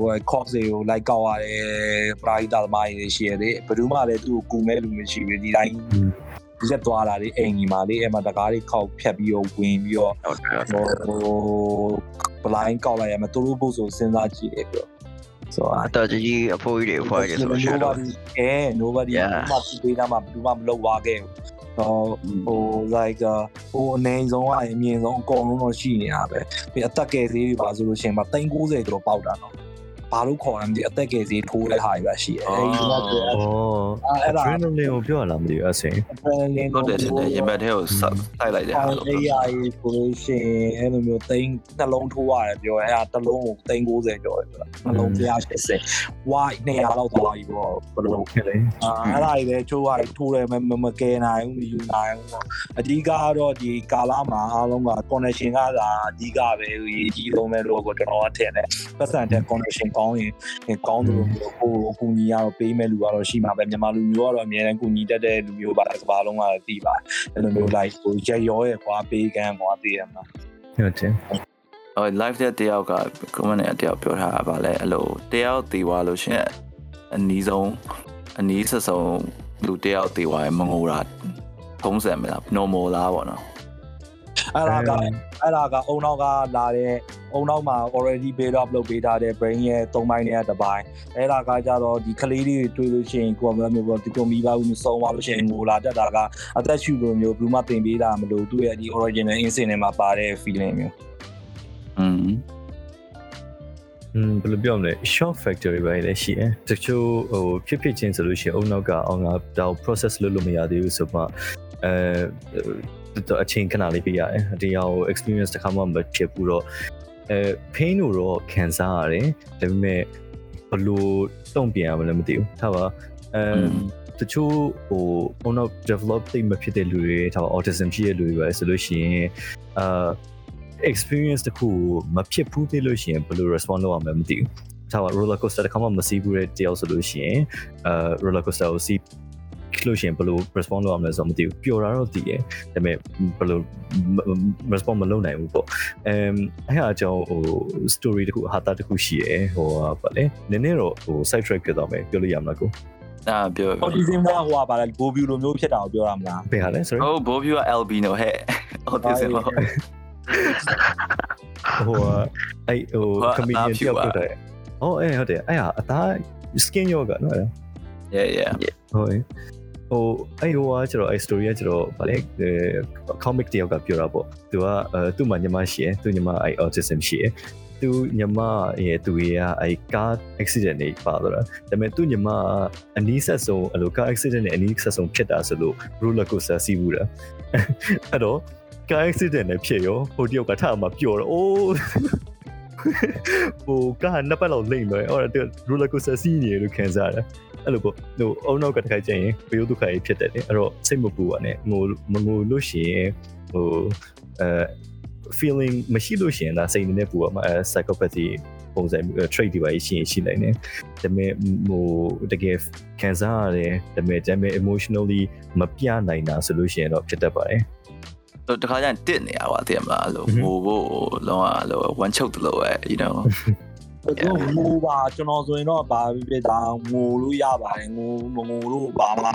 ဟို cost တွေကိုလိုက်ကောက်ရတယ်ပရာဟိတသမားတွေရှိရတယ်ဘယ်သူမှလည်းသူ့ကိုကူမဲ့လူမရှိဘူးဒီတိုင်း ရက်သွားတာလေအိမ်ကြီးမှာလေအဲ့မှာတကားတွေခောက်ဖြတ်ပြီးတော့ဝင်ပြီးတော့ဟုတ်တယ်ဟိုဘလိုင်းကောက်လိုက်ရမယ်သူတို့ဘုတ်ဆိုစဉ်းစားကြည့်တယ်ပြောဆိုတော့အတော်ကြီးအဖိုးကြီးတွေဖွားကြီးဆိုရှင်တော့ nobody အဲ nobody Yeah. ဘာမှပေးတာမှဘယ်သူမှမလုပ်သွားခဲ့ဘူးဟိုဟို like ဟိုအနေဆုံးအမြင့်ဆုံးအကုန်လုံးတော့ရှိနေတာပဲပြီးအသက်ကယ်ဈေးတွေပါဆိုလို့ရှိရင်မ390ကျော်ပေါက်တာနော် ဘာလို့ခေါ်ရမလဲအသက်ကယ်ဈေးထိုးတဲ့ဟာတွေပဲရှိတယ်အဲဒီကဩအဲ့ဒါ adrenaline ကိုပြောရလားမသိဘူးအဲ့ဆိုရင်လင်းဟုတ်တယ်တင်တယ်ရင်ဘတ်ထဲကိုစိုက်တိုက်လိုက်တဲ့ဟာလို့အေးအာကြီးဆိုလို့ရှိရင်အဲ့လိုမျိုးသိန်းနှလုံးထိုးရတယ်ပြောရဲအဲ့ဒါတစ်လုံးကိုသိန်း90ကျော်တယ်ပြောနှလုံး180 why 200လောက်သွားပြီပေါ့ဘယ်လိုဖြစ်လေအာအဲ့ဒါကြီးလည်းချိုးရထိုးတယ်မမမကဲနိုင်ဘူးမယူနိုင်ဘူးပေါ့အဓိကကတော့ဒီကာလာမှာအားလုံးက connection ကသာအဓိကပဲအကြီးဆုံးပဲလို့ကိုကျွန်တော်ကထင်တယ်ပတ်စံတဲ့ connection ကောင်းရင်ကောင်းတယ်လို့မျိုးကိုအကူညီရတော့ပေးမဲ့လူကတော့ရှိမှာပဲမြန်မာလူမျိုးကတော့အများအားကူညီတတ်တဲ့လူမျိုးပါစပါလုံးကတော့တည်ပါတယ်အဲ့လိုမျိုး like ဟိုရက်ရောရဲ့ကွာပေးကမ်းကွာတည်ရမှာဟုတ်တယ်ဟို live တဲ့တယောက်က comment နဲ့တယောက်ပြောထားတာဗာလဲအဲ့လိုတယောက်တည်သွားလို့ရှိရင်အနီးဆုံးအနီးဆက်ဆုံးလူတယောက်တည်သွားရင်မငိုတာထုံးစံမလား normal လားပေါ့နော် အဲ့ဒါကအဲ့ဒါကအုံနောက်ကလာတဲ့အုံနောက်မှာ already build up လုပ်ပေးထားတဲ့ brain ရဲ့၃ပိုင်းနဲ့တစ်ပိုင်းအဲ့ဒါကကြတော့ဒီကလေးတွေတွေ့လို့ရှိရင်ကိုယ်ကမျိုးပေါ့ဒီကိုမိဘဘူးစုံသွားလို့ရှိရင်ငိုလာတတ်တာကအသက်ရှူလိုမျိုးဘူးမှတင်ပေးတာမလို့သူ့ရဲ့ဒီ original instinct နဲ့မှာပါတဲ့ feeling မျိုး อืม อืมဘယ်လိုပြောမလဲ shock factor တွေပဲလည်းရှိတယ်တချို့ဟိုဖြစ်ဖြစ်ချင်းဆိုလို့ရှိရင်အုံနောက်ကအောင်ငါဒါကို process လုပ်လို့မရသေးဘူးဆိုမှ အဲ အချိန်ခဏလေးပြရတယ်တရားကို experience တစ်ခါမှမဖြစ်ဘူးတော့အဲ pain ကိုတော့ခံစားရတယ်ဒါပေမဲ့ဘလို့တုံ့ပြန်ရမလဲမသိဘူးထားပါအဲတချို့ဟို on of develop သိမဖြစ်တဲ့လူတွေထားပါ autism ရှိတဲ့လူတွေပဲဆိုလို့ရှိရင်အာ experience တခုမဖြစ်ဘူးသေးလို့ရှိရင်ဘယ်လို respond လုပ်ရမလဲမသိဘူးထားပါ roller coaster တစ်ခါမှမစီးဘူးတဲ့တယောက်ဆိုလို့ရှိရင်အာ roller coaster ကိုစီး လို့ရှိရင်ဘယ်လို respond လုပ်ရမလဲဆိုတော့မသိဘူးပျော်တာတော့သိတယ်ဒါပေမဲ့ဘယ်လို respond မလုပ်နိုင်ဘူးပေါ့အမ်အဲ့အကြောင်းဟို story တခုဟာတာတခုရှိရယ်ဟိုဗာလေနည်းနည်းတော့ဟို side track ဖြစ်သွားမယ်ပြောလို့ရမလားကိုအာပြောအော်ဒီဇင်ကဟိုကပါလဲဘိုးဗျူလိုမျိုးဖြစ်တာကိုပြောရမလားဘယ်ဟာလဲ sorry ဟိုဘောဖြူက albino ဟဲ့ autism ဟုတ်ဟိုအဲ့ဟိုဟို comedian အသားဖြူတယောက်อ่ะဖြစ်တယ်။အော်အဲ့ဟုတ်တယ်အဲ့ဟာအသား skin yoga နော်အဲ့ yeah yeah ဟုတ် ဟိုအဲ့ဟိုကကျတော့အဲ့ story ကကျတော့ဗာလေ comic တယောက်ကပြောတာပေါ့သူကအဲသူ့မှာညီမရှိရယ်သူညီမအဲ့ autism ရှိရယ်သူညီမရဲ့သူရဲ့အဲ့ကား accident တွေပါတော့ဒါပေမဲ့သူညီမအနီးဆက်ဆုံးအဲ့လိုကား accident နဲ့အနီးဆက်ဆုံးဖြစ်တာဆိုလို့ roller coaster စီးဘူးတာအဲ့တော့ကား accident နဲ့ဖြစ်ရောဟိုတယောက်ကထမှပျော်တော့အိုး ဟိုကားနှစ်ပတ်လောက်လိမ့်မယ်အော်သူ roller coaster စီးနေလို့ခံစားရတယ်အဲ့လိုပေါ့ဟိုအုံနောက်ကတစ်ခါကျရင်ဘေးဒုက္ခကြီးဖြစ်တယ်လေအဲ့တော့စိတ်မပူပါနဲ့ငိုမငိုလို့ရှိရင်ဟိုအဲ feeling မရှိလို့ရှိရင်ဒါစိတ်နဲ့ပူပါမှာအဲ psychopathy ပုံစံ trait တွေပါရှိရင်ရှိနိုင်တယ်ဒါပေမဲ့ဟိုတကယ်ခံစားရတယ်ဒါပေမဲ့ဒါပေမဲ့ emotionally မပြနိုင်တာဆိုလို့ရှိရင်တော့ဖြစ်တတ်ပါတယ် တခါကျရင်တစ်နေရပါတည်မလားအဲ့လို Mhm. ငိုဖို့လောကအဲ့လို one choke တလို့ပဲ you know သူငိုပါကျွန်တော်ဆိုရင်တော့ဘာဖြစ်ဖြစ်ဒါငိုလို့ရပါတယ်ငိုမငိုလို့ဘာမှ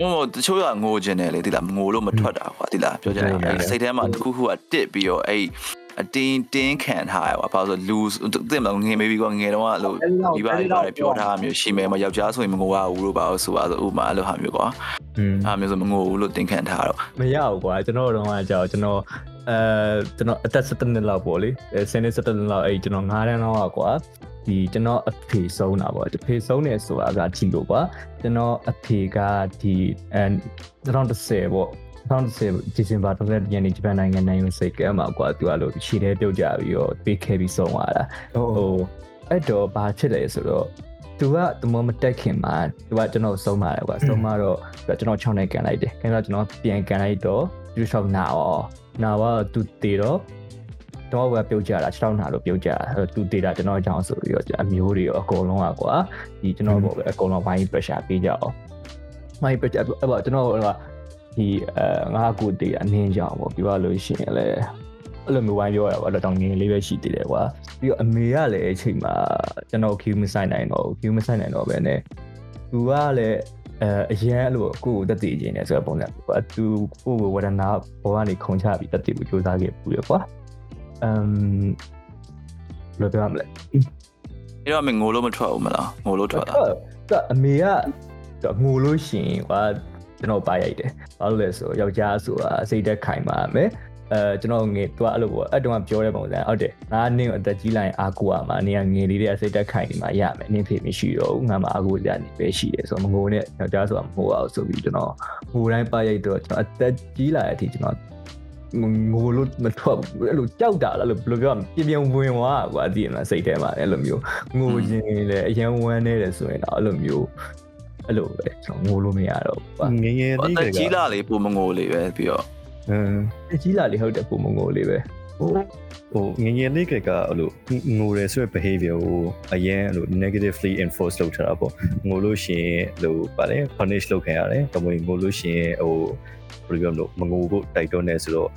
ဟိုတချို့ကငိုခြင်းတယ်လေဒီလားငိုလို့မထွက်တာကွာဒီလားပြောကြတယ်အဲ့စိတ်ထဲမှာတစ်ခုခုကတစ်ပြီးတော့အဲ့ အတင်းတင်းခံထားရပါဘာလို့လူတင်မလို့ငယ် maybe ကငယ်တော့အဲ့လိုဒီပါတွေပါတယ်ပြောထားမျိုးရှိမယ်မယောက်ျားဆိုရင်မငိုရဘူးလို့ပါလို့ဆိုပါဆိုဥမာအဲ့လိုဟာမျိုးကွာอืมအဲ့မျိုးဆိုမငိုဘူးလို့တင်ခံထားတော့မရဘူးကွာကျွန်တော်တို့ကကြောက်ကျွန်တော်အဲကျွန်တော်အသက်17နှစ်လောက်ပေါ့လေအဲ10နှစ်17နှစ်လောက်အဲ့ကျွန်တော်9တန်းလောက်ကကွာဒီကျွန်တော်အဖေဆုံးတာပေါ့အဖေဆုံးနေဆိုတာကကြည့်လို့ကွာကျွန်တော်အဖေကဒီအဲ2010ပေါ့ 2010ဒီဇင်ဘာ30ရက်နေ့ဂျပန်နိုင်ငံနိုင်ဝင်စိတ်ကဲမှာကွာသူကလို့ရှည်တဲ့ပြုတ်ကြပြီးတော့ပေးခဲ့ပြီးဆုံးသွားတာဟုတ်ဟိုအဲ့တော့ဘာဖြစ်လဲဆိုတော့သူကသူမမတက်ခင်မှာသူကကျွန်တော်ဆုံးပါတယ်ကွာဆုံးမတော့ကျွန်တော်6နိုင်ကန်လိုက်တယ်ခင်ဗျာကျွန်တော်ပြန်ကန်လိုက်တော့သူလျှောက်နာရောနာတော့သူတည်တော့တော့ကပြုတ်ကြတာ6တောင်းနာလို့ပြုတ်ကြတာအဲ့တော့သူတည်တာကျွန်တော်အကြောင်းဆိုပြီးတော့အမျိုးတွေရောအကုန်လုံးอ่ะကွာဒီကျွန်တော်ပေါ့ပဲအကုန်လုံးဘိုင်း pressure ပေးကြအောင်ဘိုင်း pressure အဲ့တော့ကျွန်တော်ဟို ဒီအဲငါကူတည်အနင်းကြအောင်ပေါ့ပြီးတော့လို့ရှိရင်လည်းအဲ့လိုမျိုးဝိုင်းပြောရတော့အဲ့တော့တောင်ငင်းလေးပဲရှိသေးတယ်ကွာပြီးတော့အမေကလည်းအချိန်မှာကျွန်တော် queue မဆိုင်နိုင်တော့ queue မဆိုင်နိုင်တော့ပဲねသူကလည်းအဲအရင်အဲ့လိုကိုယ့်ကိုတက်တည်ခြင်းနဲ့ဆိုတဲ့ပုံစံကွာသူကိုယ့်ကိုဝရဏဘောကနေခုံချပြီးတက်တည်ဖို့ကြိုးစားခဲ့ပူရကွာအမ်ဘယ်လိုပြောရမလဲအဲ့တော့မငိုလို့မထွက်ဘူးမလားငိုလို့ထွက်တာသူအမေကငိုလို့ရှိရင်ကွာ ကျွန်တော်ပါရိုက်တယ်ဘာလို့လဲဆိုယောက်ျားဆိုတာစိတ်သက်ခိုင်ပါမယ်အဲကျွန်တော်ငယ်သူကအဲ့လိုပေါ့အဲ့တုန်းကပြောတဲ့ပုံစံဟုတ်တယ်ငါနင်းကိုအသက်ကြီးလိုက်အားကိုရမှာနေကငယ်လေးတဲ့အစိတ်သက်ခိုင်နေမှာရမယ်နင်းဖေမရှိတော့ဘူးငါမှအားကိုရနေပဲရှိတယ်ဆိုတော့မငိုနဲ့ယောက်ျားဆိုတာမငိုအောင်ဆိုပြီးကျွန်တော်ငိုတိုင်းပါရိုက်တော့ကျွန်တော်အသက်ကြီးလာတဲ့အထိကျွန်တော်ငိုလို့မထွက်ဘူးအဲ့လိုကြောက်တာလားလို့ဘယ်လိုပြောရမလဲပြင်းပြင်းဝင်သွားကွာသိရမလားစိတ်ထဲမှာအဲ့လိုမျိုးငိုခြင်းလည်းအရန်ဝမ်းနေတယ်ဆိုရင်တော့အဲ့လိုမျိုး အဲ့လိုပဲကျွန်တော်ငိုလို့မရတော့ဘူးကွာငယ်ငယ်အလေးတကက်ကြီးလာလေပုံမငိုလေပဲပြီးတော့အင်းအကြီးလာလေဟုတ်တယ်ပုံမငိုလေးပဲဟိုဟိုငယ်ငယ်လေးကကအဲ့လိုငိုရဲဆိုတဲ့ behavior ကိုအရင်အဲ့လို negatively enforce လုပ်ထားတာပေါ့ငိုလို့ရှိရင်ဟိုဗာလဲ punish လုပ်ခံရတယ်ဒါမှမဟုတ်ငိုလို့ရှိရင်ဟိုဘယ်လိုပြောမလို့မငိုဖို့တိုက်တွန်းနေဆိုတော့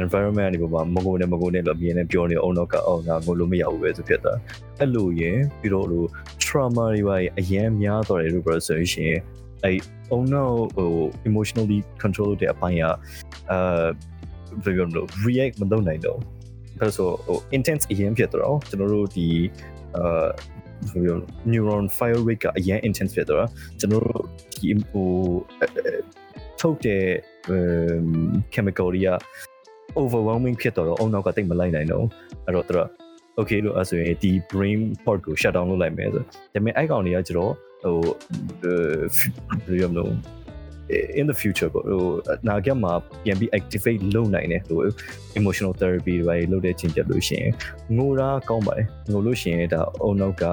environment ဒီပေါ်မှာမငိုနဲ့မငိုနဲ့လို့အမြင်နဲ့ပြောနေအောင်တော့ကအော်ငါငိုလို့မရဘူးပဲဆိုဖြစ်တာအဲ့လိုရင်ပြီးတော့ဟို trauma တွေပါအရင်များတော့တယ်လို့ပြောဆိုရင်အဲ့ oh no ဟို emotionally control တဲ့အပိုင်းကအာဘယ်လိုပြောမလို့ react မလုပ်နိုင်တော့ဒါဆိုဟို intense အရင်ဖြစ်တော့ကျွန်တော်တို့ဒီအာဘယ်လိုပြော neuron fire rate ကအရင် intense ဖြစ်တော့ကျွန်တော်တို့ဒီဟိုထုတ်တဲ့ chemical တွေက overwhelming ဖြစ်တော့အုံနောက်ကတိတ်မလိုက်နိုင်တော့အဲ့တော့သူက okay လို့အဲ့ဆိုရင်ဒီ brain port ကို shut down လုပ်လိုက်မယ်ဆိုဒါပေမဲ့အဲ့ကောင်တွေကကျတော့ဟိုဘယ်လိုရမလို့ in the future ကိုဟိုနာဂတ်မှာပြန်ပြီး activate လုပ်နိုင်တယ်ဟို emotional therapy တွေလုပ်တဲ့ချင်းချက်လို့ရှိရင်ငိုတာကောင်းပါတယ်ငိုလို့ရှိရင်ဒါအုံနောက်က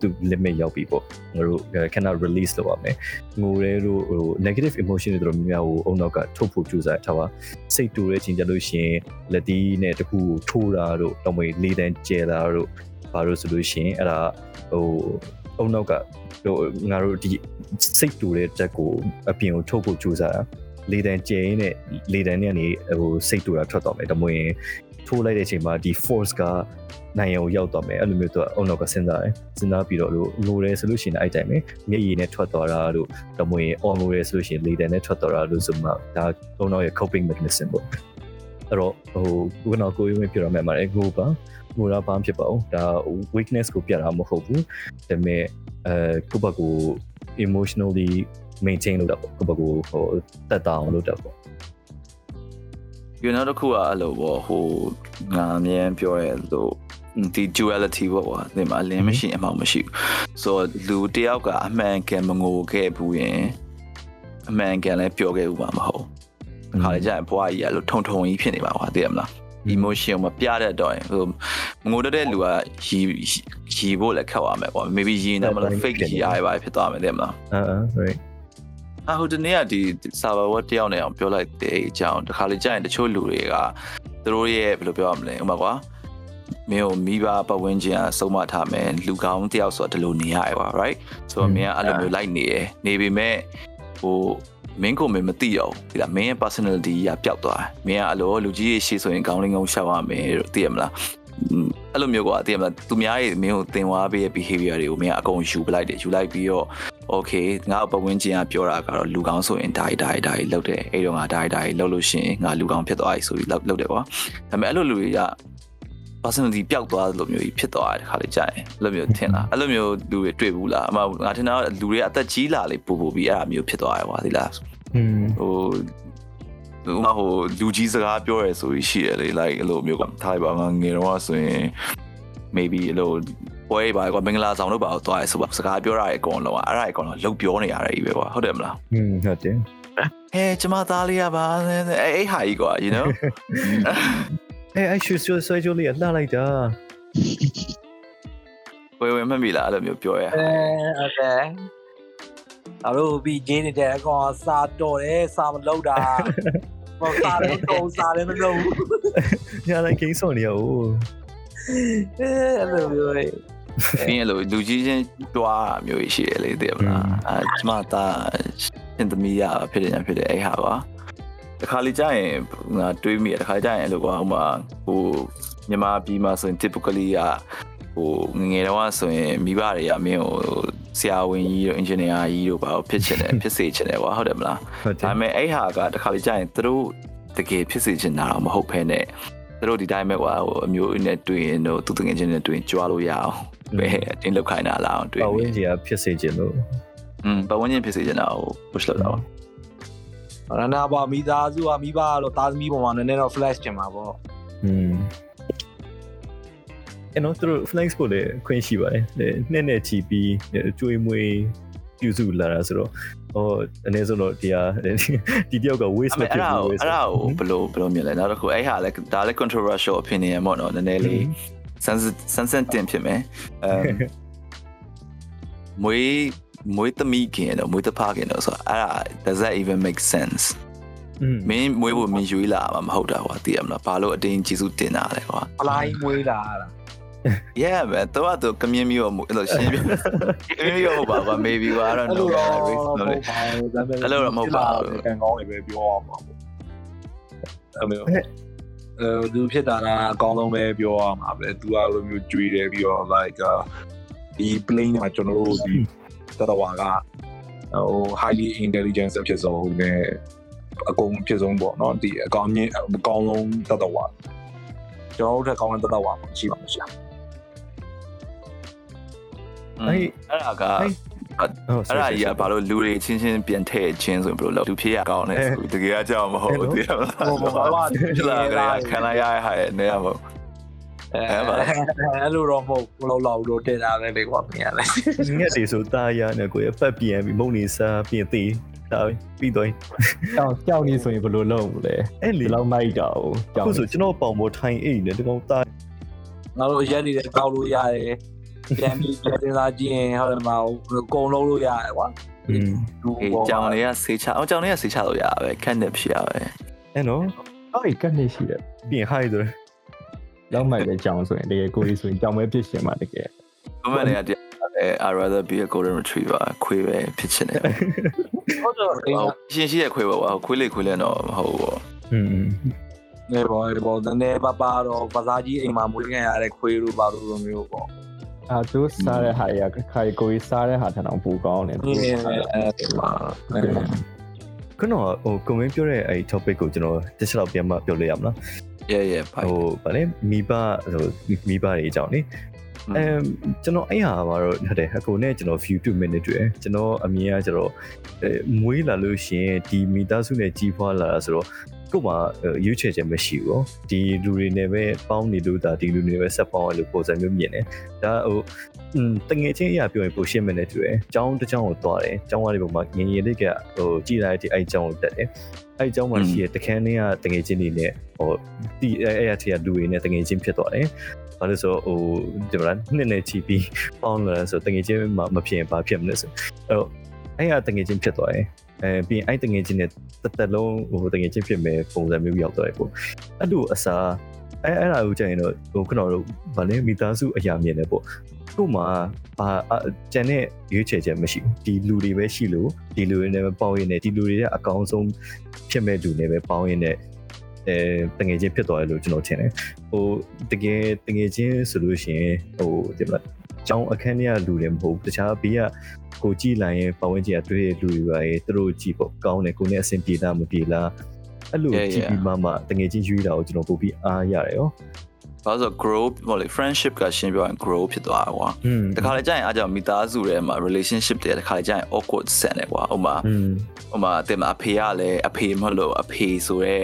သူ limit ရောက်ပြီပေါ့ငါတို့ cannot release လုပ်ရမယ်ငိုရဲလို့ဟို negative emotion တွေတို့များများကိုအုံနောက်ကထုတ်ဖို့ကြိုးစားထားပါစိတ်တူတဲ့ချင်းချက်လို့ရှိရင်လက်သီးနဲ့တခုကိုထိုးတာတို့တော့မွေလေးတန်းကျဲတာတို့ဘာလို့ဆိုလို့ရှိရင်အဲ့ဒါဟို အုံနောက်ကဟိုငါတို့ဒီစိတ်တူတဲ့တက်ကိုအပြင်ကိုထုတ်ဖို့ကြိုးစားတာလေတန်းကျဲနဲ့လေတန်းနဲ့ကနေဟိုစိတ်တူတာထွက်သွားမယ်ဒါမှမဟုတ်ရင်ထိုးလိုက်တဲ့အချိန်မှာဒီ force ကနိုင်ရုံရောက်သွားမယ်အဲ့လိုမျိုးသူကအုံနောက်ကစဉ်းစားတယ်စဉ်းစားပြီးတော့လို့လိုတယ်ဆိုလို့ရှိရင်အဲ့တိုင်းပဲမျက်ရည်နဲ့ထွက်သွားတာလို့ဒါမှမဟုတ်ရင် on လိုတယ်ဆိုလို့ရှိရင်လေတန်းနဲ့ထွက်သွားတာလို့ဆိုမှဒါအုံနောက်ရဲ့ coping mechanism ပေါ့အဲ့တော့ဟိုခုနကကိုယ်ဝင်ပြောရမယ်မှာလေကို ပါငိုတာဘာမှဖြစ်ပါဘူးဒါ weakness ကိုပြတာမဟုတ်ဘူးဒါပေမဲ့အဲကိုယ့်ဘက်ကို emotionally maintain လုပ်တာပေါ့ကိုယ့်ဘက်ကိုဟိုတက်တာအောင်လုပ်တာပေါ့ you know တခုကအဲ့လိုပေါ့ဟိုငါအမြင်ပြောရဲလို့ဒီ duality ပေါ့ကွာဒီမှာအလင်းမရှိအမောင်မရှိဘူးဆိုတော့လူတယောက်ကအမှန်ကန်မငိုခဲ့ဘူးရင်အမှန်ကန်လည်းပြောခဲ့ဘူးမှာမဟုတ်ခါလေကြာရင်ဘွားကြီးကလို့ထုံထုံကြီးဖြစ်နေပါကွာသိရမလား emotion မပြတတ်တော့ရင်ဟိုငိုတတ်တဲ့လူကရီရီဖို့လည်းခက်သွားမယ်ပေါ့ maybe ရီနေမလား fake ရီရပါဖြစ်သွားမယ်သိရမလားအာ right အဟိုတနေ့ကဒီ server word တယောက်နဲ့အောင်ပြောလိုက်တဲ့အကြောင်းတခါလေကြာရင်တချို့လူတွေကသူတို့ရဲ့ဘယ်လိုပြောရမလဲဥပမာကွာမင်းကိုမိဘပတ်ဝန်းကျင်ကစုံမထားမယ်လူကောင်းတယောက်ဆိုတော့ဒီလိုနေရတယ်ကွာ right ဆိုတော့မင်းကအဲ့လိုမျိုးလိုက်နေရနေပေမဲ့ဟို မင်းကိုမင်းမသိရဘူးဒီလားမင်းရဲ့ personality ကပျောက်သွားတယ်မင်းကအဲ့လိုလူကြီးရဲ့ရှေ့ဆိုရင်ကောင်းလင်းကောင်းရှောက်ရမယ်လို့သိရမလားအဲ့လိုမျိုးကွာသိရမလားသူများရဲ့မင်းကိုသင်သွားပေးရဲ့ behavior တွေကိုမင်းကအကုန်ယူပလိုက်တယ်ယူလိုက်ပြီးတော့ okay ငါ့ပတ်ဝန်းကျင်ကပြောတာကတော့လူကောင်းဆိုရင်ဒါဒါဒါလောက်တယ်အဲ့တော့ငါဒါဒါလောက်လို့ရှိရင်ငါလူကောင်းဖြစ်သွားပြီဆိုပြီးလောက်လောက်တယ်ကွာဒါပေမဲ့အဲ့လိုလူတွေက personality ပျောက်သွားလို့မျိုးကြီးဖြစ်သွားတယ်ခါလေးကြာရင်အဲ့လိုမျိုးထင်လားအဲ့လိုမျိုးလူတွေတွေ့ဘူးလားအမငါထင်တာလူတွေအသက်ကြီးလာလေပူပူပြီးအဲ့ဒါမျိုးဖြစ်သွားတယ်ကွာဒီလားอืม ဟိုဟိုမဟိုလူကြီးစကားပြောရဲဆိုပြီးရှိတယ်လေ like အဲ့လိုမျိုးကထားလိုက်ပါငါငယ်တော့ဆိုရင် maybe အဲ့လိုပွဲပါကွာမင်္ဂလာဆောင်လို့ပါတော့သွားရဲဆိုပါစကားပြောရတဲ့အကောင်လုံးအဲ့ဒါအကောင်လုံးလုတ်ပြောနေရတယ်ကြီးပဲကွာဟုတ်တယ်မလားอืมဟုတ်တယ်ဟဲကျမသားလေးရပါအဲ့အဲ့ဟာကြီးကွာ you know အဲအရှူဆွဆွဲကြလေးလှလိုက်တာဝယ်ဝယ်မှတ်မိလားအဲ့လိုမျိုးပြောရဲအဲဟုတ်တယ် အတို့ပြီးကျင်းနေတဲ့အကောင်စာတော်တယ်စာမလုပ်တာဟောစာလည်းတော့စာလည်းမလုပ်ဘူးညာလိုက်ကိန်းစော်နေရဦးအဲအဲ့လိုမျိုးလေပြီးရင်အဲ့လိုလူကြီးချင်းတွားတာမျိုးရှိရလေသိရမလားအဲကျမသားရှင်သမီးရဖြစ်တယ်ညာဖြစ်တယ်အဲ့ဟာပါတခါလေကြာရင်ငါတွေးမိရတခါကြာရင်အဲ့လိုကွာဟိုမှာဟိုမြန်မာပြည်မှာဆိုရင် typically ကဟိုငငယ်တော့ဆိုရင်မိဘတွေကမင်းကို ဆရာဝန်ကြီးတို့ engineer ကြီးတို့ဘာလို့ဖြစ်ချင်တယ်ဖြစ်စေချင်တယ်ကွာဟုတ်တယ်မလား ဟုတ်တယ် ဒါပေမဲ့အဲ့ဟာကတခါလေကြာရင်သူတို့တကယ်ဖြစ်စေချင်တာတော့မဟုတ်ဘဲနဲ့သူတို့ဒီတိုင်းပဲကွာဟိုအမျိုးနဲ့တွေ့ရင်တော့သူတကယ်ချင်းနဲ့တွေ့ရင်ကြွားလို့ရအောင်ပဲအတင်းလောက်ခိုင်းတာလားအောင်တွေ့ ပဝ ပြီ င်းကြီးကဖြစ်စေခြင်းလို့ อืมပဝန်းကျင်ဖြစ်စေချင်တာကို push လုပ်တာပါ ရနာပါမိသားစုကမိဘကတော့သားသမီးပေါ်မှာနည်းနည်းတော့ flash ချင်မှာပေါ့ อืม အဲ့တော့သူတို့ flex ပို့လေခွင့်ရှိပါတယ်နှစ်နဲ့ချီပြီးကျွေးမွေးပြုစုလာတာဆိုတော့ဟိုအနည်းဆုံးတော့ဒီဟာဒီတယောက်က waste မအဲ့ဖြစ်ဒါဘူးကိုအဲ့ဒါကိုဘယ်လိုဘယ်လိုမြင်လဲနောက်တစ်ခုအဲ့ဟာလည်းဒါလည်း controversial opinion ပေါ့နော်နည်းနည်းလေး sensitive ဖြစ်မယ်အဲမွေးမွေးသမီးခင်တော့မွေးတဖခင်တော့ဆိုတော့အဲ့ဒါ does that even make sense อืมမင်းမွေးဖို့မင်းယူလာမှာမဟုတ်တာကွာသိရမလားဘာလို့အတင်းကျေးဇူးတင်တာလဲကွာအလိုင်းမွေးလာတာ yeah man တော့တော့ community ရောမို့အဲ့လိုရှင်းပြ community ရောပါပါ maybe ပါ I don't know race လို့လေအဲ့လိုတော့မဟုတ်ပါဘူးကံကောင်းတွေပဲပြောရမှာပေါ့အဲ့လိုအဲသူဖြစ်တာကအကောင်းဆုံးပဲပြောရမှာပဲသူကလိုမျိုးကြွေတယ်ပြီးတော့ like ဒီ plane မှာကျွန်တော်တို့ဒီတတော်ဝါကဟို highly intelligence ဖြစ်ဆုံးနဲ့အကုန်ဖြစ်ဆုံးပေါ့နော်ဒီအကောင်းမြင့်အကောင်းဆုံးတတော်ဝါကျွန်တော်တို့ထက်ကောင်းတဲ့တတော်ဝါမရှိပါဘူးရှာ အဲ့အဲ့ဒါကအဲ့ဟုတ်အဲ့ဒါကြီးကဘာလို့လူတွေချင်းချင်းပြန်ထည့်ချင်းဆိုရင်ဘယ်လိုလုပ်လူဖြစ်ရကောင်းလဲဆိုတကယ်ကြောက်မဟုတ်ဘူးသိရမလားဟိုဘာဘာဖြစ်လာကြရခံလိုက်ရတဲ့ဟာနဲ့ရပါဘူးအဲအဲ့လိုတော့မဟုတ်ဘူးလောက်လောက်လို့တင်တာလည်းလေကွာမြင်ရလဲငက်တွေဆိုတားရနဲ့ကိုရဖက်ပြန်ပြီးမုံနေစားပြင်သေးဒါပြီးတော့ကြောင်ကြောင်နေဆိုရင်ဘယ်လိုလုပ်မလဲအဲ့လေဒီလောက်မိုက်တော့ကြောင်ခုဆိုကျွန်တော်ပေါင်ပေါ်ထိုင်အိတ်နေတကောင်တာငါတို့ရက်နေတဲ့ကောက်လို့ရတယ် ပြန်ပြီးပြန်စဉ်းစားကြည့်ရင်ဟုတ်တယ်မဟုတ်အကုန်လုံးလို့ရတယ်ကွာ อืม လူ အေး ပေါ် ကြောင်တွေကဆေးချအောင်ကြောင်တွေကဆေးချလို့ရပဲခက်နေဖြစ်ရပဲ အဲ့နော် အော်ဒီကနေရှိတယ် ပြင် high ဆို လောက်မိုက်တဲ့ကြောင်ဆိုရင်တကယ်ကိုကြီးဆိုရင်ကြောင်ပဲဖြစ်ရှင်မှာတကယ် ဘမတွေကတရားအဲ I rather be a golden retriever ခွေးပဲဖြစ်ချင်တယ် ဟုတ်တော့အင်း ဟုတ်ရှင်းရှိတဲ့ခွေးပဲကွာခွေးလေးခွေးလေးတော့မဟုတ်ဘူး อืม နေပေါ်ဒီပေါ်နည်းနည်းပါပါတော့ပစားကြီးအိမ်မှာမွေးခံရတဲ့ခွေးတို့ပါလို့လိုမျိုးပေါ့ အာသူစားတဲ့ဟာတွေကခါကိုကြီးစားတဲ့ဟာထက်တော့ပိုကောင်းတယ်နည်းနည်းအဲဒီမှာခုနကဟို comment ပြောတဲ့အဲ့ topic ကိုကျွန်တော်တစ်ချက်လောက်ပြန်မပြောလို့ရမလား yeah yeah ဟိုဗာလေမိဘဟိုမိဘတွေအကြောင်းလေ အဲကျွန်တော်အဲ့ဟာမှာတော့ဟုတ်တယ်အကိုနဲ့ကျွန်တော် view 2 minute တွေ့ကျွန်တော်အမြင်ကကျွန်တော်အဲမွေးလာလို့ရှိရင်ဒီမိသားစုနဲ့ကြီးပွားလာတာဆိုတော့ကို့မှာရွေးချယ်ချက်မရှိဘူးပေါ့ဒီလူတွေနဲ့ပဲပေါင်းနေလို့ဒါဒီလူတွေပဲဆက်ပေါင်းရလို့ပုံစံမျိုးမြင်တယ်ဒါဟိုอืมတငယ်ချင်းအရာပြောရင်ပိုရှင်းမယ်နဲ့တူတယ်။ကျောင်းတစ်ကျောင်းကိုသွားတယ်။ကျောင်းကနေပုံမှာငငယ်လေးကဟိုကြည်လိုက်တဲ့အဲ့ကျောင်းကိုတက်တယ်။အဲ့ကျောင်းမှာရှိတဲ့တခန်းလေးကတငယ်ချင်းတွေနဲ့ဟိုဒီအဲ့အဲ့အထက်ကလူတွေနဲ့တငယ်ချင်းဖြစ်သွားတယ်။ ဘာလို့ဆိုဟိုဒီမလားနှစ်နဲ့ချီပြီးပေါင်းလာဆိုတငယ်ချင်းမမဖြစ်ရင်ဘာဖြစ်မလဲဆိုအဲ့တော့အဲ့ကတငယ်ချင်းဖြစ်သွားတယ်။အဲပြီးရင်အဲ့တငယ်ချင်းနဲ့တစ်သက်လုံးဟိုတငယ်ချင်းဖြစ်မယ်ပုံစံမျိုးရောက်သွားတယ်ပေါ့။အဲ့လိုအစားအဲအဲ့ဒါကိုကြည့်ရင်တော့ဟိုခုနကဗာလဲမိသားစုအရာမြင်တယ်ပေါ့ကို့မှာဘာကျန်တဲ့ရွေးချယ်ချက်မရှိဘူးဒီလူတွေပဲရှိလို့ဒီလူတွေနဲ့ပဲပေါင်းရင်းနဲ့ဒီလူတွေရဲ့အကောင်းဆုံးဖြစ်မဲ့လူတွေပဲပေါင်းရင်းနဲ့ အဲတငယ်ချင်းဖြစ်သွားတယ်လို့ကျွန်တော်ထင်တယ်ဟိုတကယ်တငယ်ချင်းဆိုလို့ရှိရင်ဟိုဒီမှာကျောင်းအခန်းထဲကလူတွေမဟုတ်တခြားဘေးကကိုကြည့်လိုက်ရင်ပတ်ဝန်းကျင်ကတွေ့တဲ့လူတွေပါရေသူတို့ကြည့်ပေါ့ကောင်းတယ်ကိုနဲ့အဆင်ပြေလားမပြေလားအဲ့လိုကြည့်ပြီးမှမှတငယ်ချင်းယူရတာကိုကျွန်တော်ပို့ပြီးအားရတယ်ရောဘာလို့ grow မဟုတ်လေ friendship ကရှင်းပြောရင် grow ဖြစ်သွားတာကွာတခါလေကြာရင်အားကြောင့်မိသားစုထဲမှာ relationship တွေတခါလေကြာရင် awkward ဆန်တယ်ကွာဥမာဥမာတင်မအဖေကလည်းအဖေမဟုတ်လို့အဖေဆိုရဲ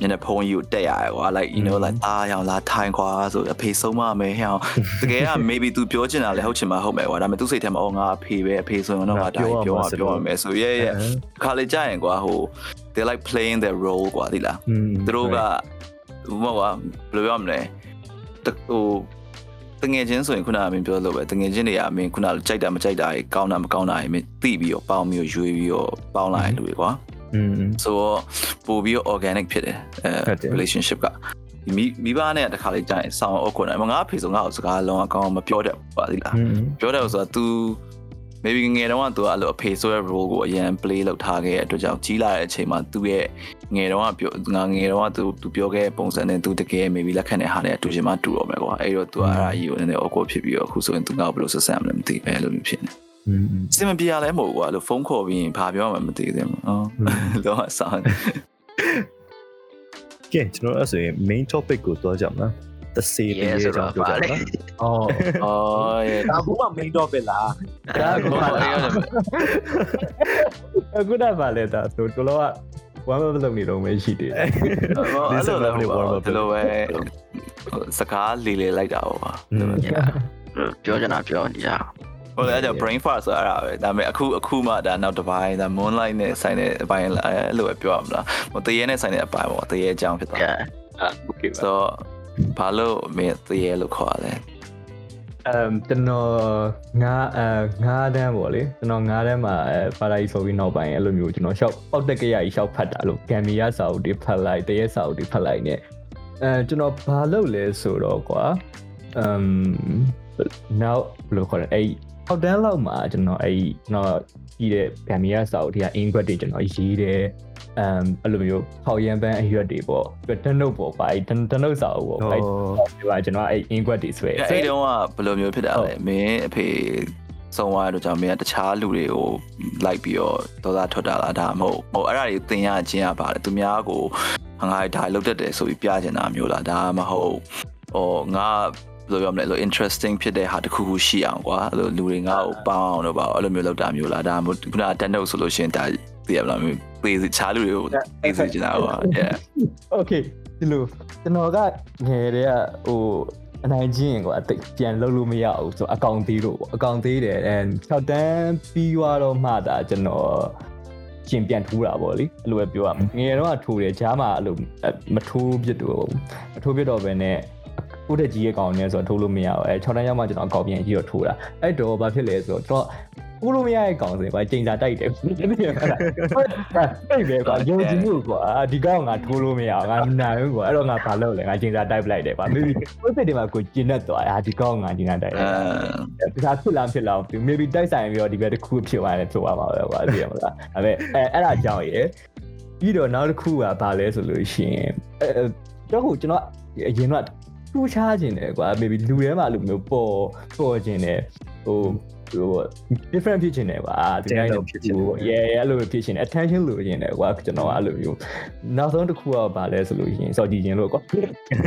တော့ညနေဖုန်းကြီးကိုတက်ရတယ်ကွာ like you know like အားရောင်လာထိုင်ခွာဆိုအဖေဆုံးမမယ်ဟဲ့အောင်တကယ်က maybe तू ပြောချင်တာလည်းဟုတ်ချင်မှဟုတ်မယ်ကွာဒါပေမဲ့သူစိတ်ထဲမှာအော်ငါအဖေပဲအဖေဆိုရင်တော့ငါဒါကြီးပြောရပြောရမယ်ဆို yeah yeah ခါလေကြာရင်ကွာဟို they like playing their role ကွာဒီလား อืม သူတို့ကဟိုကွာဘယ်လိုပြောမလဲတဟိုတငယ်ချင်းဆိုရင်ခုနကမင်းပြောလို့ပဲတငယ်ချင်းတွေကမင်းခုနကြိုက်တာမကြိုက်တာကြီးကောင်းတာမကောင်းတာကြီးမင်းသိပြီးတော့ပေါင်းပြီးတော့ရွေးပြီးတော့ပေါင်းလာတဲ့လူတွေကွာ อืม ဆိုတော့ပို့ပြီးတော့ organic ဖြစ်တယ်အဲ relationship ကမိမိဘနဲ့တခါလေးကြာရင်ဆောင်းအောက်ခွန်တယ်ငါအဖေဆိုငါ့ကိုစကားလုံးအကောင်မပြောတတ်ပါသေးလားပြောတယ်ဆိုတော့ तू maybe ငယ်တုန်းက तू အဲ့လိုအဖေဆိုတဲ့ role ကိုအရင် play လုပ်ထားခဲ့တဲ့အတွက်ကြောင့်ကြီးလာတဲ့အချိန်မှာ तू ရဲ့ငယ်တုန်းကပြောငါငယ်တုန်းက तू तू ပြောခဲ့ပုံစံနဲ့ तू တကယ် maybe လက်ခံတဲ့ဟာနဲ့အတူချင်းမှတူတော့မယ်ကွာအဲ့တော့ तू အဲ့ဒါကြီးကိုနည်းနည်း awkward ဖြစ်ပြီးတော့အခုဆိုရင် तू ငါ့ကိုဘယ်လိုဆက်ဆံမလဲမသိဘူးအဲ့လိုမျိုးဖြစ်နေတယ် စင်မပြေရလဲမဟုတ်ဘူးကွာအဲ့လိုဖုန်းခေါ်ပြီးရင်ဘာပြောမှမသိသေးဘူးအော်တော့ဆောင်းကဲကျွန်တော်အဲ့ဆိုရင် main topic ကိုသွားကြမလားတစေတရေအကြောင်းပြောကြမလားအော်အော်ရဲ့ဒါဘူးမှ main topic လားဒါကဘာလဲရလဲအခုတော့ဗာလဲတာဆိုတော်တော်ကဝမ်းမလုပ်နေတော့မရှိသေးဘူးအဲ့လိုလည်းဒီလိုပဲစကားလီလေလိုက်တာပေါ့ပြောချင်တာပြောနေကြ ဟိုလည်းအဲ့ဒါ brain fart ဆိုအဲ့ဒါပဲဒါပေမဲ့အခုအခုမှဒါနောက်တစ်ပိုင်းဒါ moonlight နဲ့ဆိုင်တဲ့အပိုင်းအဲ့လိုပဲပြောရမလားဟိုတရေနဲ့ဆိုင်တဲ့အပိုင်းပေါ့တရေအကြောင်းဖြစ်သွားတယ်အာ okay ဆိုတော့ဘာလို့မင်းတရေလို့ခေါ်ရလဲအမ်ကျွန်တော်ငါအငါးတန်းပေါ့လေကျွန်တော်ငါးတန်းမှာပါရာကြီးဆိုပြီးနောက်ပိုင်းအဲ့လိုမျိုးကျွန်တော်ရှောက်ပောက်တက်ကြရကြီးရှောက်ဖတ်တာလို့ဂမ်ဘီယာစာအုပ်တွေဖတ်လိုက်တရက်စာအုပ်တွေဖတ်လိုက်နဲ့အဲကျွန်တော်ဘာလုပ်လဲဆိုတော့ကွာအမ် now ဘယ်လိုခေါ်လဲအဲ့ အောက်တန်းလောက်မှာကျွန်တော်အဲ့ကျွန်တော်ကြီးတဲ့ဂမ်မီယာစာအုပ်တွေကအင်္ဂွက်တွေကျွန်တော်ရေးတယ်အမ်အဲ့လိုမျိုးခေါရန်ပန်းအရွက်တွေပေါ့ပြီးတော့တနုတ်ပေါ့ပါတနုတ်စာအုပ်ပေါ့အဲ့ဒီပါကျွန်တော်အဲ့အင်္ဂွက်တွေဆွဲအဲ့တုန်းကဘယ်လိုမျိုးဖြစ်တာလဲမင်းအဖေဆုံးသွားတဲ့ကြောင့်မင်းကတခြားလူတွေကိုလိုက်ပြီးတော့ဒေါသထွက်တာလားဒါမှမဟုတ်ဟိုအဲ့ဒါတွေသင်ရခြင်းရပါတယ်သူများကိုငါဒါလုတ်တက်တယ်ဆိုပြီးပြချင်တာမျိုးလားဒါမှမဟုတ်ဟိုငါ ဘယ်လိုပြောမလဲလို့ interesting ဖြစ်တဲ့ဟာတစ်ခုခုရှိအောင်ကွာအဲ့လိုလူတွေငါ့ကိုပေါင်းအောင်တော့ပါအဲ့လိုမျိုးလုပ်တာမျိုးလားဒါမှမဟုတ်ခုနကတက်နှုတ်ဆိုလို့ရှိရင်ဒါသိရမလားမျိုးသေချားလူတွေကိုသိစေချင်တာကွာ yeah Okay ဒီလိုကျွန်တော်ကငယ်တဲ့ကဟိုအနိုင်ချင်းကွာအသိပြန်လုပ်လို့မရဘူးဆိုအကောင့်သေးလို့ပေါ့အကောင့်သေးတယ်အဲ6တန်းပြီးသွားတော့မှဒါကျွန်တော်ရှင်ပြန်ထိုးတာပေါ့လေအဲ့လိုပဲပြောရမယ်ငယ်တော့ထိုးတယ်ဂျားမှာအဲ့လိုမထိုးပြစ်တော့မထိုးပြစ်တော့ပဲနဲ့ ကိုတက်ကြီးရဲ့ကောင်နဲ့ဆိုတော့ထိုးလို့မရဘူးအဲ6တန်းရောက်မှကျွန်တော်အကောက်ပြန်ကြီးတော့ထိုးတာအဲ့တော့ဘာဖြစ်လဲဆိုတော့ကိုလိုမရရဲ့ကောင်စင်ကွာချိန်စာတိုက်တယ်အဲ့ပဲကွာယုံကြည်မှုကွာဒီကောင်ငါထိုးလို့မရအောင်ငါမနိုင်ဘူးကွာအဲ့တော့ငါဘာလုပ်လဲငါချိန်စာတိုက်ပလိုက်တယ်ကွာ maybe ကိုစစ်တယ်မှာကိုကျင်တတ်သွားတာဒီကောင်ငါချိန်စာတိုက်တယ်အဲဒါဖြစ်လားဖြစ်လား maybe တိုက်ဆိုင်ပြီးတော့ဒီဘက်တစ်ခုဖြစ်သွားတယ်ဖြစ်သွားမှာပဲကွာသိရမလားဒါပေမဲ့အဲအဲ့ဒါကြောင့်ရေပြီးတော့နောက်တစ်ခုကဘာလဲဆိုလို့ရှိရင်အဲတော့ကိုကျွန်တော်အရင်က ထူးခြားခြင်းတယ်ကွာ maybe လူထဲမှာလို့မျိုးပေါ်ပေါ်ခြင်းတယ်ဟိုဟို different ဖြစ်ခြင်းတယ်ကွာဒီတိုင်းဟို yeah အဲ့လိုဖြစ်ခြင်း attention လိုခြင်းတယ်ကွာကျွန်တော်အဲ့လိုမျိုးနောက်ဆုံးတစ်ခုကဘာလဲဆိုလို့ရှိရင်စော်ကြည့်ခြင်းလို့ကွာ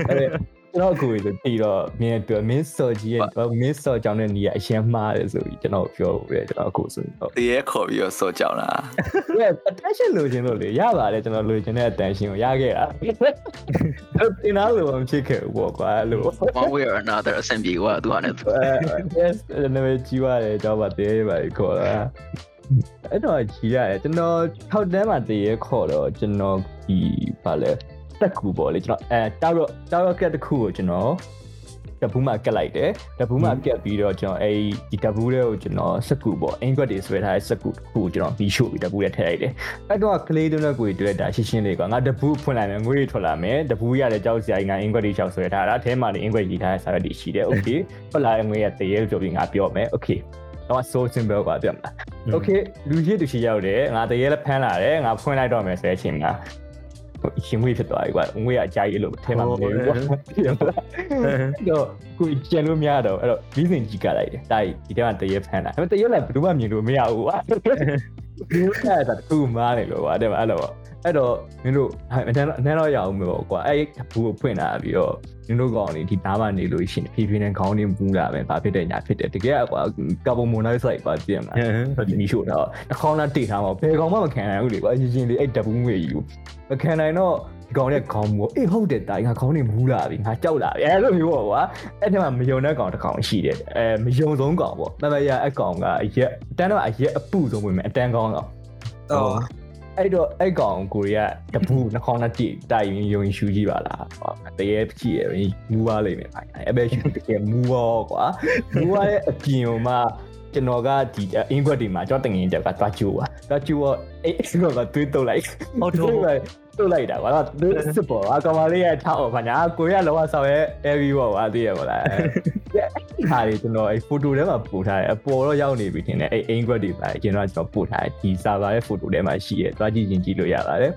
အဲ့ ကျွန်တော်အကိုကြီးဆိုတီတော့မင်းပြောမင်းစော်ကြီးရဲ့မင်းစော်ကြောင်တဲ့နေရာအရင်မှားတယ်ဆိုပြီးကျွန်တော်ပြောပြတယ်ကျွန်တော်အကိုဆိုဟုတ်တရေခေါ်ပြီးတော့စော်ကြောင်လားဟုတ် attention လိုချင်လို့လေရပါတယ်ကျွန်တော်လိုချင်တဲ့ attention ကိုရခဲ့တာအဲ့တင်သားလိုမဖြစ်ခဲ့ဘူးကွာလို့ one way or another အဆင်ပြေကွာသူကလည်း yes နမကြီးပါတယ်တော့ပါတရေပါခေါ်တာအဲ့တော့ကြီးရတယ်ကျွန်တော်ထောက်တန်းမှာတရေခေါ်တော့ကျွန်တော်ဒီဘာလဲ တက်ကူပေါ့လေကျွန်တော်အဲတာရောတာရောကက်တစ်ခုကိုကျွန်တော်တပူးမှာကက်လိုက်တယ်တပူးမှာကက်ပြီးတော့ကျွန်တော်အဲဒီတပူးတွေကိုကျွန်တော်စကူပေါ့အင်္ဂွက်တွေဆွဲထားတဲ့စကူတစ်ခုကိုကျွန်တော်ပြီးရှို့ပြီးတပူးတွေထည့်လိုက်တယ်အဲ့တော့ကလေးတုန်းကကိုတွေ့တာရှင်းရှင်းလေးကွာငါတပူးဖွင့်လိုက်မယ်ငွေတွေထွက်လာမယ်တပူးရတဲ့ကြောက်စရာကြီးငါအင်္ဂွက်တွေချောက်ဆွဲထားတာအဲထဲမှာနေအင်္ဂွက်ရေးထားတဲ့စာရွက်တွေရှိတယ်โอเคထွက်လာတဲ့ငွေရတရေလို့ပြောပြီးငါပြောမယ်โอเคတော့ so simple กว่าပြမလား โอเคလူရှိသူရှိရောက်တယ်ငါတရေလည်းဖမ်းလာတယ်ငါဖွင့်လိုက်တော့မယ်ဆိုတဲ့အချိန်မှာ ရှင်ငွေဖြစ်သွားပြီကွာငွေကအကြိုက်အဲ့လိုထဲမှာမနေဘူးကွာတော့ကိုကျန်လို့မရတော့အဲ့တော့ဘီးစင်ကြီးကလိုက်တယ်တာကြီးဒီထဲမှာတရေဖမ်းလာဒါပေမဲ့တရေလည်းဘယ်သူမှမြင်လို့မရဘူးကွာဒီကတာတူမားနေလို့ကွာတဲ့မှာအဲ့လိုအဲ့တော့မင်းတို့အတန်းအတန်းတော့ရအောင်မျိုးကွာအဲ့ဘူးကိုဖွင့်လာပြီးတော့ မင်းတို့ကောင်နေဒီနားမှာနေလို့ရှိရင်ဖြည်းဖြည်းနဲ့ခေါင်းနေပူလာပဲဘာဖြစ်တဲ့ညာဖြစ်တယ်တကယ်ကွာကာဗွန်မိုနိုက်ဆိုက်ပါပြည့်မှာဒီမီရှို့တော့တစ်ခေါင်းနဲ့တိတ်ထားမှာဘယ်ကောင်မှမခံနိုင်ဘူးလေကွာရင်ချင်းလေးအဲ့တပူးငွေကြီးကိုမခံနိုင်တော့ဒီကောင်နဲ့ခေါင်းမူအေးဟုတ်တယ်တာငါခေါင်းနေမူးလာပြီငါကြောက်လာပြီအဲ့လိုမျိုးပေါ့ကွာအဲ့ထဲမှာမယုံတဲ့ကောင်တစ်ကောင်ရှိတယ်အဲမယုံဆုံးကောင်ပေါ့မမရအကောင်ကအရက်အတန်းတော့အရက်အပူဆုံးဝင်မယ်အတန်းကောင်တော့အော် အဲ့တော့အဲ့ကောင်ကိုရီးယားတပူးနှခေါင်းနဲ့တိတိုင်ရင်ယုံရင်ရှူကြည့်ပါလားတရေကြည့်ရရင်မူးသွားလိမ့်မယ်အဲ့ပဲရှူတကယ်မူးရောကွာမူးရတဲ့အပြင်ဟိုမှာကျွန်တော်ကဒီအင်္ဂွက်တွေမှာကျွန်တော်တငင်တက်ကတွားကျိုးပါတွားကျိုးတော့အဲ့အဲ့တော့ကတွေးတုတ်လိုက်ဟုတ်တော့ တုတ်လိုက်တာကွာတော့စစ်ပေါ်အကောင်မလေးရဲ့ထောက်ပါညာကိုရလောကဆောင်ရဲ့ AV ပေါ့ကွာသိရမလားဟာဒီကျွန်တော်အဲ့ photo ထဲမှာပို့ထားတယ်အပေါ်တော့ရောက်နေပြီထင်တယ်အဲ့ Ingrid တွေပါကျွန်တော်ကျွန်တော်ပို့ထားတယ်ဒီ server ရဲ့ photo ထဲမှာရှိရဲတွားကြည့်ရင်ကြည့်လို့ရပါတယ်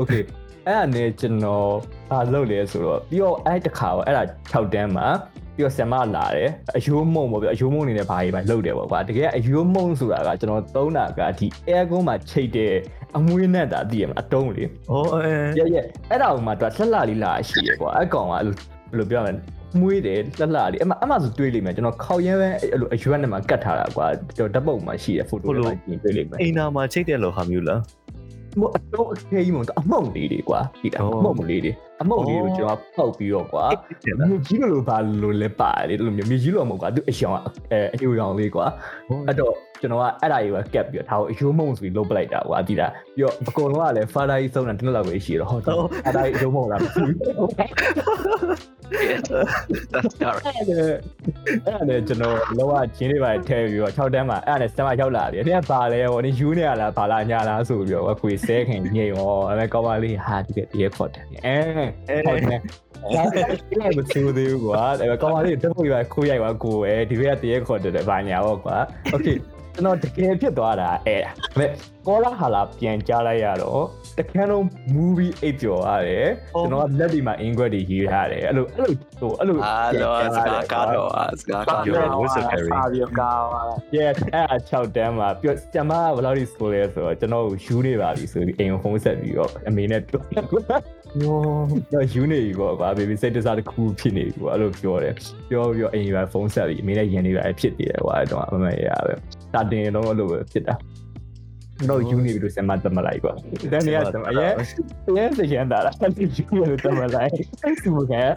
okay အဲ့ဒါနဲ့ကျွန်တော်ဘာလုပ်လဲဆိုတော့ပြီးတော့အဲ့တခါပေါ့အဲ့ဒါ6တန်းမှာ ပြီးတော့ဆင်မလာတယ်အယိုးမုံပေါ့ပြအယိုးမုံနေနဲ့ဘာကြီးပဲလုပ်တယ်ပေါ့ကွာတကယ်အယိုးမုံဆိုတာကကျွန်တော်သုံးတာကဒီ air မှာချိတ်တဲ့အမွေးနဲ့တာသိရမလားအတုံးလေဟောအဲရဲရဲအဲ့ဒါကမှသူကလှလှလေးလာရှိရကွာအကောင်ကအဲ့လိုဘယ်လိုပြောရမလဲမွေးတယ်လှလှလေးအမအမဆိုတွေးလိမ့်မယ်ကျွန်တော်ခေါက်ရဲပဲအဲ့လိုအရွက်နဲ့မှကတ်ထားတာကွာကျွန်တော်ဓာတ်ပုံမှာရှိရဖိုတိုတွေမှာပြင်တွေးလိမ့်မယ်အိမ်နာမှာချိတ်တဲ့လောဟာမျိုးလား မအတော့အခေကြီးမအမုံလေးတွေကွာဒီအမုံလေးတွေအမုံလေးကိုကျွန်တော်ပောက်ပြီးတော့ကွာမြေကြီးလိုပါလို့လဲပါတယ်လို့မျိုးမြေကြီးလိုမဟုတ်ကွာသူအယောင်အဲအယိုရောင်လေးကွာအဲ့တော့ ကျွန်တော်ကအဲ့ဒါကြီးပဲကက်ပြီးတော့ဒါကိုအယိုးမုံဆိုပြီးလုတ်ပလိုက်တာကွာဒီတာပြီးတော့အကုန်လုံးကလည်း father ကြီးဆုံးတာတစ်နှစ်လောက်ပဲရှိတော့ဟုတ်တယ်အဲ့ဒါကြီးအယိုးမုံလားမသိဘူး that's dark အဲ့ဒါအဲ့ဒါနဲ့ကျွန်တော်လောကချင်းတွေပါထဲပြီးတော့6တန်းမှာအဲ့ဒါနဲ့စတမရောက်လာတယ်။အဲ့ဒါပါလဲဟိုနေယူနေရလားပါလာညာလားဆိုပြီးတော့ခွေဆဲခင်ညိတ်ရောအဲ့မဲ့ကောင်းပါလေးဟာဒီကတည်းခေါ်တယ်။အဲဟုတ်တယ်။ဒါလည်းမသူသေးဘူးကွာ။အဲ့ကောင်းပါလေးတက်ဖို့ရခိုးရိုက်ပါကိုပဲဒီဘက်ကတည်းခေါ်တယ်ဗာညာပေါ့ကွာ။ Okay ကျွန်တော်တကယ်ဖြစ်သွားတာအဲ့ဒါ။မဲ့ကောလာဟာလာပြန်ကြားလိုက်ရတော့တခန်းလုံး movie အိပ်ကျော်ရတယ်ကျွန်တော်ကလက်ဒီမှာ ingred တွေရေးထားတယ်အဲ့လိုအဲ့လိုဟိုအဲ့လိုအာတော့စကားကားတော့စကားကား You're တော့ a whistle carry စာပြီးကားပါ yes အဲ့အ6တန်းမှာပြောကျမကဘယ်လောက်ထိဆိုလဲဆိုတော့ကျွန်တော်ကိုယူနေပါပြီဆိုပြီးအိမ်ကိုဖုန်းဆက်ပြီးတော့အမေနဲ့ပြောတော့ယူနေပြီပေါ့ကွာ baby စိတ်တစားတစ်ခုဖြစ်နေပြီပေါ့အဲ့လိုပြောတယ်ပြောပြီးတော့အိမ်ကဖုန်းဆက်ပြီးအမေနဲ့ယင်နေပါဖြစ်နေတယ်ကွာအဲ့တော့အမေရပဲ တာတင်တော့အဲ့လိုပဲဖြစ်တာတော့ယူနေပြီလို့ဆက်မတမလိုက်ကွာတန်းနေရတမအရင်အရင်စရန်တာလားဆက်ယူနေလို့တမလိုက်သူကအဲ့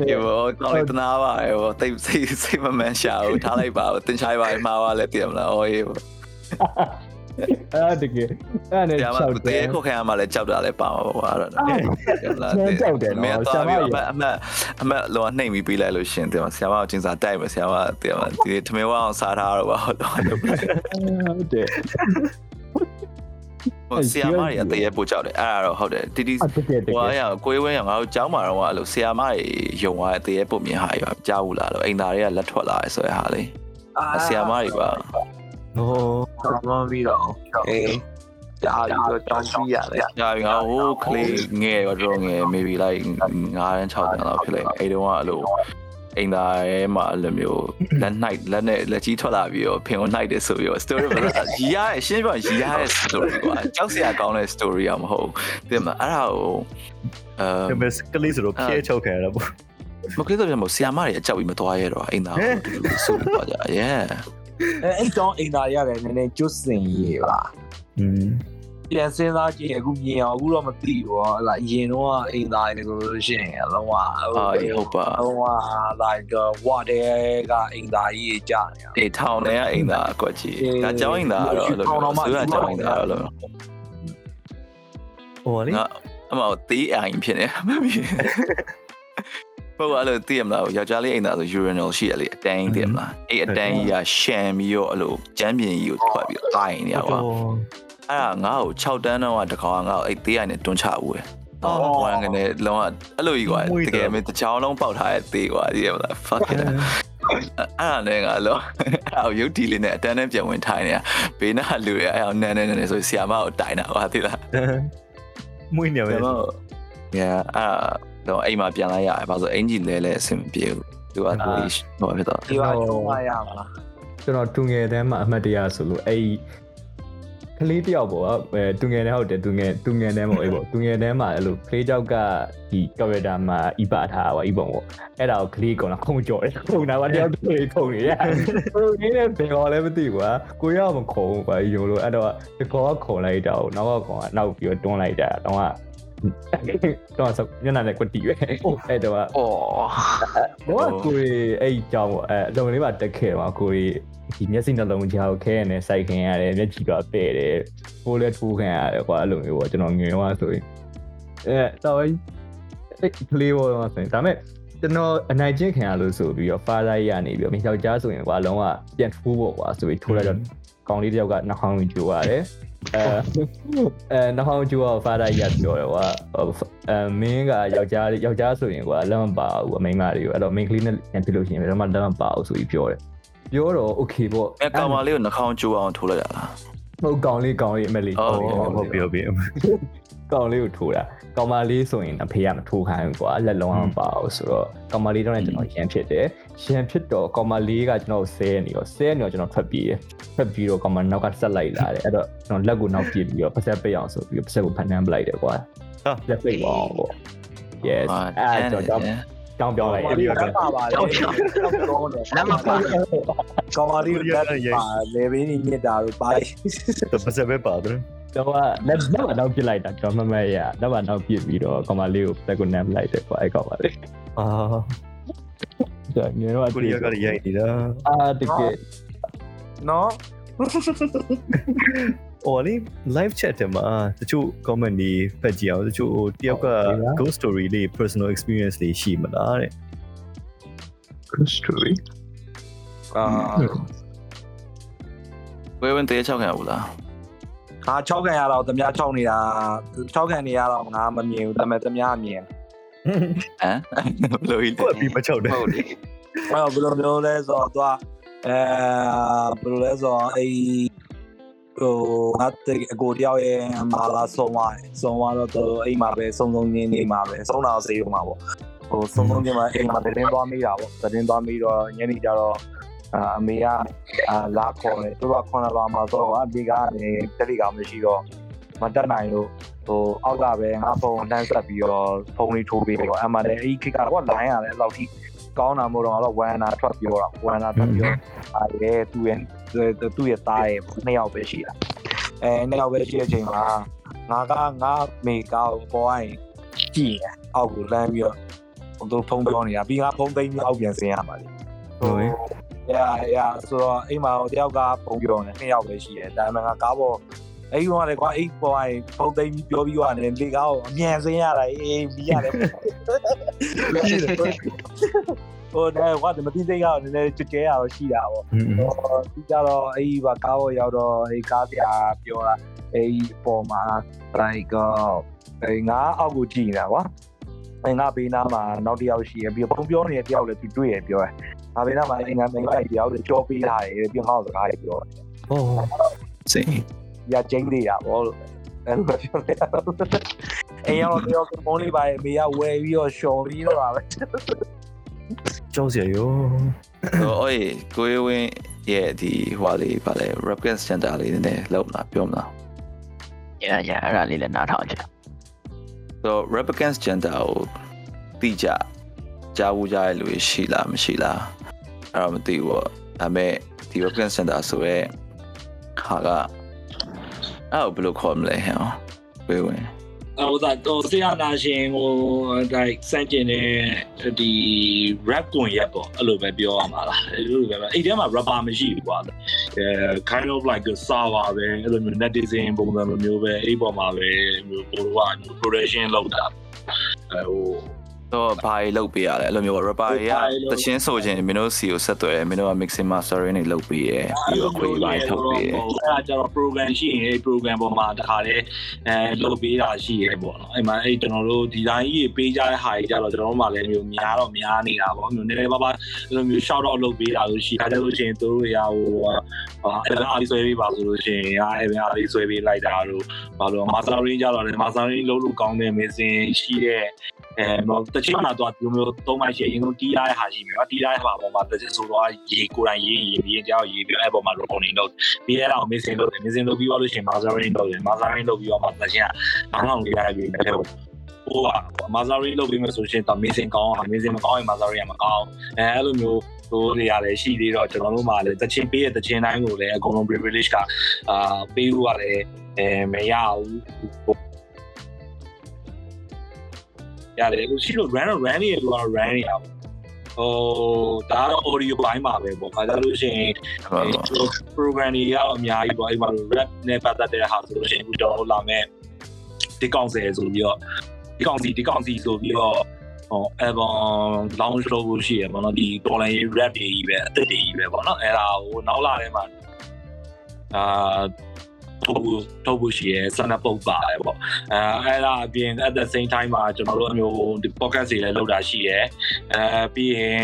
ဒီဘောကောင်းလိုက်တနာပါရေဘောတိတ်စိတ်စိတ်မမှန်ရှာဘူးထားလိုက်ပါဘူးတင်ချိုင်းပါမှားပါလဲတည်မလားအော်ရေဘော အဲ့တကယ်အဲ့နဲ့ဆရာမ6တရေခုတ်ခံရမှလည်းကြောက်တာလည်းပါမှာပါအဲ့ဒါဆရာကြောက်တယ်နော်မင်းဆရာတော့မအမအမအမလောနှိမ်ပြီးပေးလိုက်လို့ရှင်တယ်ဆရာမကိုကျင်းစာတိုက်မယ်ဆရာမတယ်မဒီထမင်းဝအောင်စားထားတော့ပါဟုတ်တော့ဟုတ်တယ်ဟိုဆရာမတွေကတရေပို့ကြောက်တယ်အဲ့ဒါတော့ဟုတ်တယ်တီတီအတကယ်တဟိုကယ်အရာကိုယ်ဝဲရငါတို့ကျောင်းမှာတော့အဲ့လိုဆရာမတွေယုံသွားတဲ့တရေပုံမြင်ဟာရကြားဘူးလားလို့အိမ်သားတွေကလက်ထွက်လာတယ်ဆိုရဟာလေဆရာမတွေပါ ဟောတော့ပြီးတော့အေးကြာပြီးတော့ကြောင်းပြီးရတယ်ညာပြီငါဟိုကလေးငယ်ရောတော့ငယ် maybe like 9တန်း6တန်းလောက်ဖြစ်လိုက်အဲ့တုန်းကအဲ့လိုအိမ်သားရဲမှာအဲ့လိုမျိုးလက်နှိုက်လက်နဲ့လက်ကြီးထွက်လာပြီးတော့ဖင်ကိုနှိုက်တယ်ဆိုပြီးတော့ story ပဲရီရရဲ့ရှင်းပြရီရရဲ့ story ကွာကြောက်စရာကောင်းတဲ့ story อ่ะမဟုတ်ဘူးဒီမှာအဲ့ဒါကိုအဲဒါပေမဲ့ကလေးဆိုတော့ဖြဲချောက်ခံရတာပေါ့မကလေးတော့မို့ဆီယာမတွေအကြောက်ပြီးမသွားရတော့အိမ်သားကိုတူတူဆိုပြီးသွားကြ yeah အဲအဲ့ကြောင်းအိမ်သားရတယ်နည်းနည်းကျွတ်စင်ရေးပါอืมပြန်စဉ်းစားကြည့်အခုမြင်အောင်အခုတော့မသိဘူးဟောလာအရင်တော့အိမ်သားရေဆိုလို့ရှိရင်အလုံးဝအာဟုတ်ပါအလုံးဝ like what ကအိမ်သားကြီးကြာနေအေးထောင်ထဲကအိမ်သားအကွက်ကြီးဒါကြောင်းအိမ်သားကတော့အဲ့လိုဆိုရကြောင်းအိမ်သားတော့လို့ဟောလေငါအမတေးအိမ်ဖြစ်နေမမြင် ဟုတ်ပါလို့တည်ရမလားယောက်ျားလေးအိမ်သားဆို urinal ရှိရလေအတန်းတည်ရမလားအဲ့အတန်းကြီးကရှံပြီးတော့အဲ့လိုကျမ်းပြင်ကြီးကိုထွက်ပြီးတော့တိုင်းနေရပါအဲ့ဒါငါ့ကို6တန်းတော့တကောင်ငါ့ကိုအဲ့တေးအိမ်နဲ့တွန်းချဦးတယ်အော်ဝမ်းကနေလုံးဝအဲ့လိုကြီးကွာတကယ်မင်းတချောင်းလုံးပေါက်ထားတဲ့တေးကွာတည်ရမလား fuck it အဲ့ဒါနဲ့ငါလောအဲ့ဒါရုပ်တီလေးနဲ့အတန်းနဲ့ပြန်ဝင်ထိုင်နေတာဘေးနာလူရအဲ့အောင်နန်းနန်းနန်းဆိုဆီယာမကိုတိုင်တာကွာသိလားမွေးနေမယ်ကျွန်တော် yeah အဲ့ တော့အိမ်မှာပြန်လိုက်ရတယ်ဘာလို့အင်ဂျင်လဲလဲအဆင်မပြေဘူးသူကကိုဟိုဖြစ်တော့ဒီပါချုံမရမှာကျွန်တော်တူငယ်တန်းမှာအမှတ်တရဆိုလို့အဲ့ကလေးတယောက်ပေါ့အဲတူငယ်တန်းဟုတ်တယ်တူငယ်တူငယ်တန်းပေါ့အေးပေါ့တူငယ်တန်းမှာအဲ့လိုကလေးကြောက်ကဒီ character မှာဤပါထားပါဤပုံပေါ့အဲ့ဒါကိုကလေးကောင်လာခုံကြော်တယ်ခုံတာကတယောက်တည်းခုံနေရဟိုနင်းနဲ့ဘယ်ကောင်လဲမသိဘူးကွာကိုရမခုံကွာယုံလို့အဲ့တော့ဒီကောင်ကခုံလိုက်တာကိုနောက်ကကောင်ကနောက်ပြီးတော့တွန်းလိုက်တာတော့က တော့စညနေနဲ့ကွတီပဲအဲ့တော့အော်ဘောကကိုရီအဲ့အကြောင်းပေါ့အဲအလုံးလေးပါတက်ခဲ့မှာကိုရီဒီမျက်စိနှလုံးကြားကိုခဲရနေစိုက်ခင်ရတယ်မျက်ကြည့်တော့ပဲ့တယ်ပိုးလဲထိုးခံရတယ်ကွာအဲ့လိုမျိုးပေါ့ကျွန်တော်ငယ်သွားဆိုရင်အဲတော့အဲ့ကလေးဘောတော့ဆိုရင်ဒါပေမဲ့ကျွန်တော်အနိုင်ကျင့်ခံရလို့ဆိုပြီးတော့ father ရနေပြီးတော့မိယောက်ျားဆိုရင်ကွာအလုံးကပြန်ထိုးပေါ့ကွာဆိုပြီးထိုးလိုက်တော့ကောင်းလေးတစ်ယောက်ကနှာခေါင်းကိုကျိုးရတယ် အဲအဲနှာခေါင်းကျိုးတော့ father ရပြောတယ်ကွာအဲမင်းကယောက်ျားယောက်ျားဆိုရင်ကွာလက်မပါဘူးအမိန်းမတွေကိုအဲ့တော့ main ကလေးနဲ့ပြန်ဖြစ်လို့ရှိရင်ဘယ်တော့မှလက်မပါဘူးဆိုပြီးပြောတယ်ပြောတော့ okay ပေါ့အဲကောင်မလေးကိုနှာခေါင်းကျိုးအောင်ထိုးလိုက်ရလားဟုတ်ကောင်းလေးကောင်းလေးအမလေးဟုတ်ဟုတ်ပြီဟုတ်ပြီ ကောင်းလေးကိုထိုးတာကောင်မလေးဆိုရင်အဖေကမထိုးခိုင်းဘူးကွာလက်လုံးအောင်ပါအောင်ဆိုတော့ကောင်မလေးတော့လည်းကျွန်တော်ရန်ဖြစ်တယ်ရန်ဖြစ်တော့ကောင်မလေးကကျွန်တော်ဆဲနေတော့ဆဲနေတော့ကျွန်တော်ထွက်ပြေးတယ်ထွက်ပြီးတော့ကောင်မနောက်ကဆက်လိုက်လာတယ်အဲ့တော့ကျွန်တော်လက်ကိုနောက်ပြေးပြီးတော့ပတ်ဆက်ပိတ်အောင်ဆိုပြီးတော့ပတ်ဆက်ကိုဖန်နှမ်းပလိုက်တယ်ကွာဟာလက်ပိတ်ပါအောင်ပေါ့ yes အဲ့တော့ကျွန်တော်တောင်းပြောလိုက်ဘာလို့လက်ပါပါလဲတော့တော့တယ်လက်မပါကောင်မလေးလက်ပါလေဘင်းကြီးမြစ်တာတို့ပါတော့ပတ်စပ်ပဲပါတယ် ကျွန်တော်ကလက်လက်မနောက်ပြစ်လိုက်တာကျွန်တော်မမရလက်မနောက်ပြစ်ပြီးတော့ကောင်မလေးကိုလက်ကိုနမ်းပလိုက်တယ်ကွာအဲ့ကောင်မလေးအာဒါငယ်တော့ကိုရီးယားကလည်းရိုက်နေတာအာတကယ်နော်ဟောလေ live chat ထဲမှာတချို့ comment တွေဖတ်ကြည့်အောင်တချို့တယောက်က ghost story လေး personal experience လေးရှိမလားတဲ့ good story အာဝဲဝင်တေးချောက်ခံဘူးလား ငါ6ခံရတော့တမ ्या 6နေတာ6ခံနေရတော့ငါမမြင်ဘူးဒါပေမဲ့တမ ्या မြင်ဟမ်ဘလို့ကြီးဟုတ်ပြီမချောက်တယ်ဟုတ်လေအဲ့တော့ဘယ်လိုမျိုးလဲဆိုတော့သူကအဲဘယ်လိုလဲဆိုတော့အဲ့ဟိုငါတဲ့အကိုတယောက်ရဲ့မာလာဆုံးသွားတယ်ဆုံးသွားတော့သူအိမ်မှာပဲစုံစုံချင်းနေမှာပဲဆုံးတာစေးဦးမှာပေါ့ဟိုစုံစုံချင်းမှာအိမ်မှာတင်းသွားမိတာပေါ့တင်းသွားမိတော့ညနေကျတော့ အာအမေကအာလာခေါ်တယ်သူကခွန်လာလာမှာတော့အဒီကနေတက်လီကောင်မရှိတော့မတက်နိုင်လို့ဟိုအောက်ကပဲငါဖုန်းနှမ်းဆက်ပြီးတော့ဖုန်းလေးထိုးပေးတယ်ပေါ့အမှန်တည်းအဲ့ဒီခေတ်ကတော့ line ရတယ်အဲ့လောက်ထိကောင်းတာမို့တော့တော့ဝမ်နာထွက်ပြောတာဝမ်နာထွက်ပြောအားရဲသူ့ရဲ့သူ့ရဲ့သားရဲ့နှစ်ယောက်ပဲရှိတာအဲနှစ်ယောက်ပဲရှိတဲ့အချိန်မှာငါကငါမေကောက်ပေါ်ရင်ကြည့်ရအောက်ကိုလမ်းပြီးတော့ဟိုသူဖုန်းပြောနေတာပြီးငါဖုန်းသိမ်းပြီးအောက်ပြန်ဆင်းရပါလိမ့်ဟုတ်ပြီ ရာရာဆိုတော့အိမ်မှာတယောက်ကပုံပြောနေနှစ်ယောက်ပဲရှိတယ်ဒါပေမဲ့ငါကားပေါ်အဲ့ဒီကလည်းကွာအိတ်ပေါ်ရင်ပုံသိမ်းပြီးပြောပြီးရတယ်လေကားကိုအမြန်စင်းရတာအေးပြီးရတယ်ဟိုဒါကမတိသိကောနည်းနည်းကြဲကြဲရတော့ရှိတာပေါ့อืมဟိုဒီကြတော့အဲ့ဒီပါကားပေါ်ရောက်တော့အဲ့ကားပြာပြောတာအဲ့ဒီပေါ်မှာ like အဲ့ငါအောက်ကိုကြည့်နေတာကွာအဲ့ငါဘေးနားမှာနောက်တစ်ယောက်ရှိရပြီးပုံပြောနေတဲ့တယောက်လည်းသူတွေ့ရပြောတယ် ငါဘေးနားမှာအဲ့ငါမိန်းမတယောက်လည်းကြောပေးထားတယ်ပြီးငါ့ကိုစကားတွေပြောတယ်ဟောစိန်ရကျင်းသေးတာပေါ့လို့အဲ့လိုပြောနေတာအဲ့ရောက်တော့တမောလေးပါအမေကဝယ်ပြီးတော့ရှော်ပြီးတော့ပါပဲကြောက်စရာရောဆိုတော့အေးကိုရဝင်းရဲ့ဒီဟွာလေးဗာလဲ Rapcast Center လေးနည်းနည်းလောက်လာပြောမလားရရအဲ့ဒါလေးလည်းနားထောင်ကြဆိုတော့ Rapcast Center ကိုတိကျကြားဘူးကြားရလူရှိလားမရှိလား အဲ့တော့မသိဘူးပေါ့ဒါပေမဲ့ဒီ Rapcast Center ဆိုရဲဟာကအဲ့ကိုဘယ်လိုခေါ်မလဲဟဲ့ဝေးဝင်ဟိုဒါတော့ဆရာနာရှင်ဟိုဒါစန့်ကျင်တဲ့ဒီ rap ကွန်ရက်ပေါ့အဲ့လိုပဲပြောရမှာလားအဲ့လိုပဲအဲ့ထဲမှာ rapper မရှိဘူးကွာအဲ kind of like a server ပဲအဲ့လိုမျိုး netizen ပုံစံလိုမျိုးပဲအဲ့ပေါ်မှာပဲမျိုးဟိုက production လုပ်တာအဲဟို တော့ဘာတွေလုပ်ပေးရလဲအဲ့လိုမျိုးပေါ့ rapper တွေကတချင်းဆိုခြင်းမင်းတို့စီကိုဆက်သွယ်တယ်မင်းတို့က mixing mastering တွေလုပ်ပေးရပြီးတော့ခွေးပိုင်းထုတ်ပေးရအဲ့ဒါကျတော့ program ရှိရင်အဲ့ program ပေါ်မှာတခါလေအဲလုပ်ပေးတာရှိရဲပေါ့နော်အဲ့မှာအဲ့ကျွန်တော်တို့ဒီဇိုင်းကြီးပေးကြတဲ့ဟာကြီးကျတော့ကျွန်တော်တို့မှလည်းမျိုးများတော့များနေတာပေါ့မျိုးနည်းနည်းပါးပါအဲ့လိုမျိုး shout out လုပ်ပေးတာလို့ရှိတာလည်းလို့ရှိရင်သူတို့ရဟိုဟာအဲ့ဒါအားဆွဲပေးပါဆိုလို့ရှိရင်အားအဲ့အားလေးဆွဲပေးလိုက်တာတို့ဘာလို့ master range ကျတော့လည်း master range လုံးလို့ကောင်းတဲ့ missing ရှိတဲ့ အဲတော့တချို့ကတော့ဒီလိုမျိုးသုံးမိုက်ရှိရင်တော့တီးရတဲ့ဟာရှိမယ်နော်တီးရတဲ့ဟာပေါ်မှာတစ်ချက်ဆိုတော့ရေကိုယ်တိုင်ရေးရေးပြီးရင်ကြောက်ရေးပြီးအဲ့ပေါ်မှာ recording လုပ်ပြီးအဲ့ဒါကို missing လုပ်တယ် missing လုပ်ပြီးတော့လို့ရှိရင် mastering လုပ်တယ် mastering လုပ်ပြီးတော့မှတစ်ချက်အောင်းအောင်လေးရပြီးတဲ့ဟိုဟိုက mastering လုပ်ပြီးမှဆိုရှင်တော့ missing ကောင်းအောင် missing မကောင်းရင် mastering မကောင်းအဲအဲ့လိုမျိုးဟိုတွေရတယ်ရှိသေးတော့ကျွန်တော်တို့မှလည်းတချင်းပေးတဲ့တချင်းတိုင်းကိုလည်းအကုန်လုံး privilege ကအာပေးဖို့ရတယ်အဲမရဘူး ရတယ်အခုရှိလို့ run run နေရလို့ကတော့ run နေရပါဟိုဒါကတော့ audio ဘိုင်းမှာပဲပေါ့ခါကြလို့ရှိရင်ဟုတ်ပါဘူး program တွေကတော့အများကြီးပေါ့အဲ့မှာ rap နဲ့ပတ်သက်တဲ့ဟာဆိုလို့ရှိရင်အခုကျွန်တော်တို့လာမဲ့ဒီကောင်ဆယ်ဆိုပြီးတော့ဒီကောင်စီဒီကောင်စီဆိုပြီးတော့ဟော album launch လုပ်ဖို့ရှိရပေါ့နော်ဒီ dollar rap တွေကြီးပဲအသက်တွေကြီးပဲပေါ့နော်အဲ့ဒါကိုနောက်လာထဲမှာအာ ထုတ်ဖို့ထုတ်ဖို့ရှိရဆန္ဒပုတ်ပါတယ်ပေါ့အဲအဲ့ဒါအပြင် at the same time မှာကျွန်တော်တို့အမျိုးဒီ podcast တွေလည်းလုပ်တာရှိရအဲပြီးရင်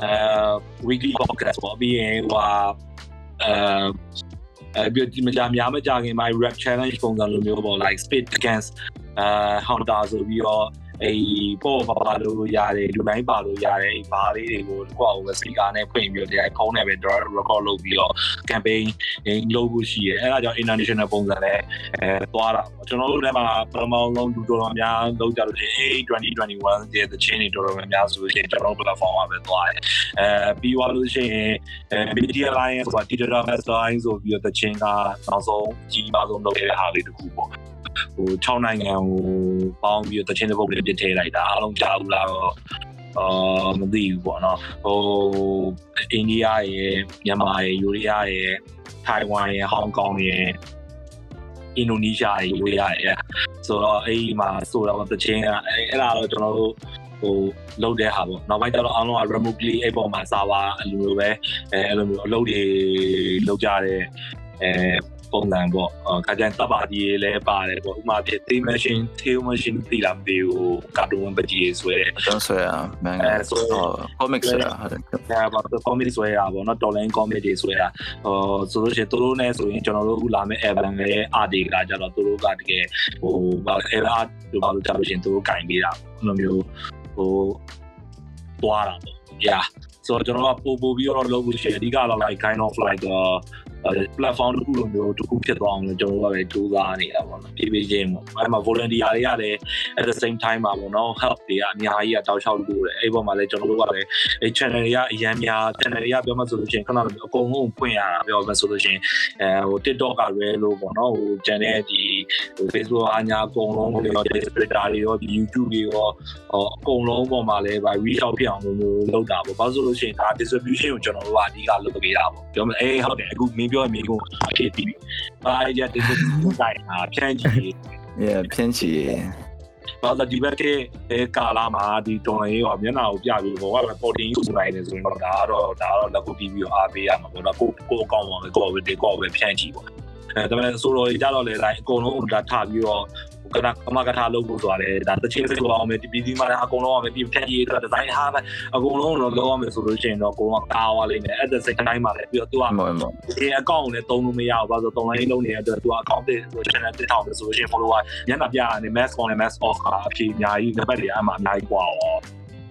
အဲ weekly podcast ပေါ့ပြီးရင်ဟိုအဲအဲပြီးဒီမကြများမကြခင်မှာ rap challenge ပုံစံလိုမျိုးပေါ့ like spit against အဲ hunter ဆိုပြီးတော့ အေးပေါ်ပါပါလို့ရတယ်လူတိုင်းပါလို့ရတယ်အေးဘာလေးတွေကိုကိုယ့်အောင်စပီကာနဲ့ဖွင့်ပြီးတော့ဒီဖုန်းနဲ့ပဲ record လုပ်ပြီးတော့ campaign လုပ်ဖို့ရှိရဲအဲ့ဒါကြောင့် international ပုံစံနဲ့အဲသွားတာပေါ့ကျွန်တော်တို့လည်းမှာပထမဆုံးလူတော်တော်များလုပ်ကြလို့ရှိရင်2021ရဲ့ the chain တွေတော်တော်များများဆိုလို့ရှိရင်ကျွန်တော်တို့ platform မှာပဲသွားတယ်အဲပြီးသွားလို့ရှိရင်အဲ media alliance ဆိုတာ digital master line ဆိုပြီးတော့ the chain ကနောက်ဆုံးကြီးမားဆုံးလုပ်ခဲ့တဲ့ဟာလေးတစ်ခုပေါ့ ဟို6နိုင်ငံဟိုပေါင်းပြီးတော့တချင်းတစ်ပုတ်လေးပြစ်ထည့်လိုက်တာအားလုံးကြားဘူးလားတော့အာမသိဘူးပေါ့နော်ဟိုအိန္ဒိယရဲ့မြန်မာရဲ့ယူရီးယားရဲ့ထိုင်ဝမ်ရဲ့ဟောင်ကောင်ရဲ့အင်ဒိုနီးရှားရဲ့ယူရီးယားရဲ့ဆိုတော့အဲ့ဒီမှာဆိုတော့တချင်းကအဲ့အဲ့ဒါတော့ကျွန်တော်တို့ဟိုလုပ်တဲ့ဟာပေါ့နောက်ပိုင်းကျတော့အားလုံးက remotely အဲ့ပေါ်မှာစာပါအဲ့လိုမျိုးပဲအဲအဲ့လိုမျိုးအလုပ်တွေလုပ်ကြတဲ့အဲ ပုံစံပေါ့ခါကျရင်တပ်ပါကြီးလည်းပါတယ်ပေါ့ဥမာဖြစ် theme machine theme machine တိလာမသိဘူးကာတွန်းပကြီးဆွဲတယ်တော့ဆွဲရမန်အဲဆိုဟော comics ဆွဲရဟုတ်တယ်အဲပါ comic ဆွဲရပါတော့နော် dollar comic တွေဆွဲတာဟိုဆိုလို့ရှိရင်သူတို့နဲ့ဆိုရင်ကျွန်တော်တို့အခုလာမယ့် album ရဲ့ art တွေကကြတော့သူတို့ကတကယ်ဟိုဘာ art တို့ဘာလို့ကြလို့ရှိရင်သူတို့ကင်ပေးတာအဲ့လိုမျိုးဟိုသွားတာပေါ့ yeah ဆိုတော့ကျွန်တော်ကပို့ပို့ပြီးတော့လုပ်လို့ရှိရင်အဓိကတော့ like kind of like uh platform တစ်ခုလိုမျိုးတစ်ခုဖြစ်သွားအောင်လို့ကျွန်တော်တို့ကလည်းစူးစမ်းနေတာပေါ့နော်ပြေးပြေးချင်းပေါ့အဲ့မှာ volunteer တွေကလည်း at the same time မှာပေါ့နော် help တွေကအများကြီးအတောက်လျှောက်လို့တယ်အဲ့ပေါ်မှာလည်းကျွန်တော်တို့ကလည်းအဲ့ channel တွေကအရန်များ channel တွေကပြောမှဆိုလို့ရှိရင်ခဏလိုမျိုးအကုန်လုံးဖွင့်ရတာပြောမှဆိုလို့ရှိရင်အဲဟို TikTok ကရဲလို့ပေါ့နော်ဟို channel ဒီဟို Facebook အညာအကုန်လုံးတွေရော Twitter တွေရောဒီ YouTube တွေရောဟိုအကုန်လုံးပေါ်မှာလည်းဗာ reach out ဖြစ်အောင်လို့လုပ်တာပေါ့ဘာလို့ဆိုလို့ရှိရင်ဒါ distribution ကိုကျွန်တော်တို့ကအဓိကလုပ်ပေးတာပေါ့ပြောမှအေးဟုတ်တယ်အခုမင်းပြောရမင်းကိုအဖြစ်ပြီးဘာအဲ့ဒီ distribution တိုင်းအာဖြန့်ကြည့် yeah ဖြင်းချီဘာသာဒီဘက်ကအဲကာလာမှာဒီတော်လိုင်းရောမျက်နှာကိုပြပြီးဘောကပဲပေါ်တင်ယူနိုင်တယ်ဆိုရင်တော့ဒါကတော့ဒါကတော့လက်ကိုပြီးပြီးအားပေးရမှာပေါ့နော်ကိုကိုအကောင့်ပါပဲကိုပဲဒီကိုပဲဖြန့်ကြည့်ပေါ့အဲဒါပေမဲ့ဆိုတော့ကြတော့လေတိုင်းအကုန်လုံးဒါထားပြီးတော့ ကနာကမကထားလုပ်ဖို့ဆိုတာလေဒါတချင်းစိတ်ကိုအောင်မယ်ဒီပြည်စီမှာလည်းအကုန်လုံးအောင်မယ်ပြီးဖြန့်ကြည့်တော့ဒီဇိုင်းဟာပဲအကုန်လုံးတော့လောက်အောင်မယ်ဆိုလို့ရှိရင်တော့အကုန်လုံးကာဝါလိမ့်မယ်အဲ့ဒါစိတ်တိုင်းမှာလည်းပြီးတော့သူက မော်မော် ဒီအကောင့်နဲ့တုံးလို့မရဘူးဘာလို့တုံးလိုင်းလုံးနေတဲ့အတွက်သူကအကောင့်တွေဟို channel တစ်ထောင်ဆိုလို့ရှိရင် follower ညနာပြရတယ် mass on နဲ့ mass off ကအဖြစ်အများကြီးနံပါတ်တွေအမှအများကြီးกว่าရော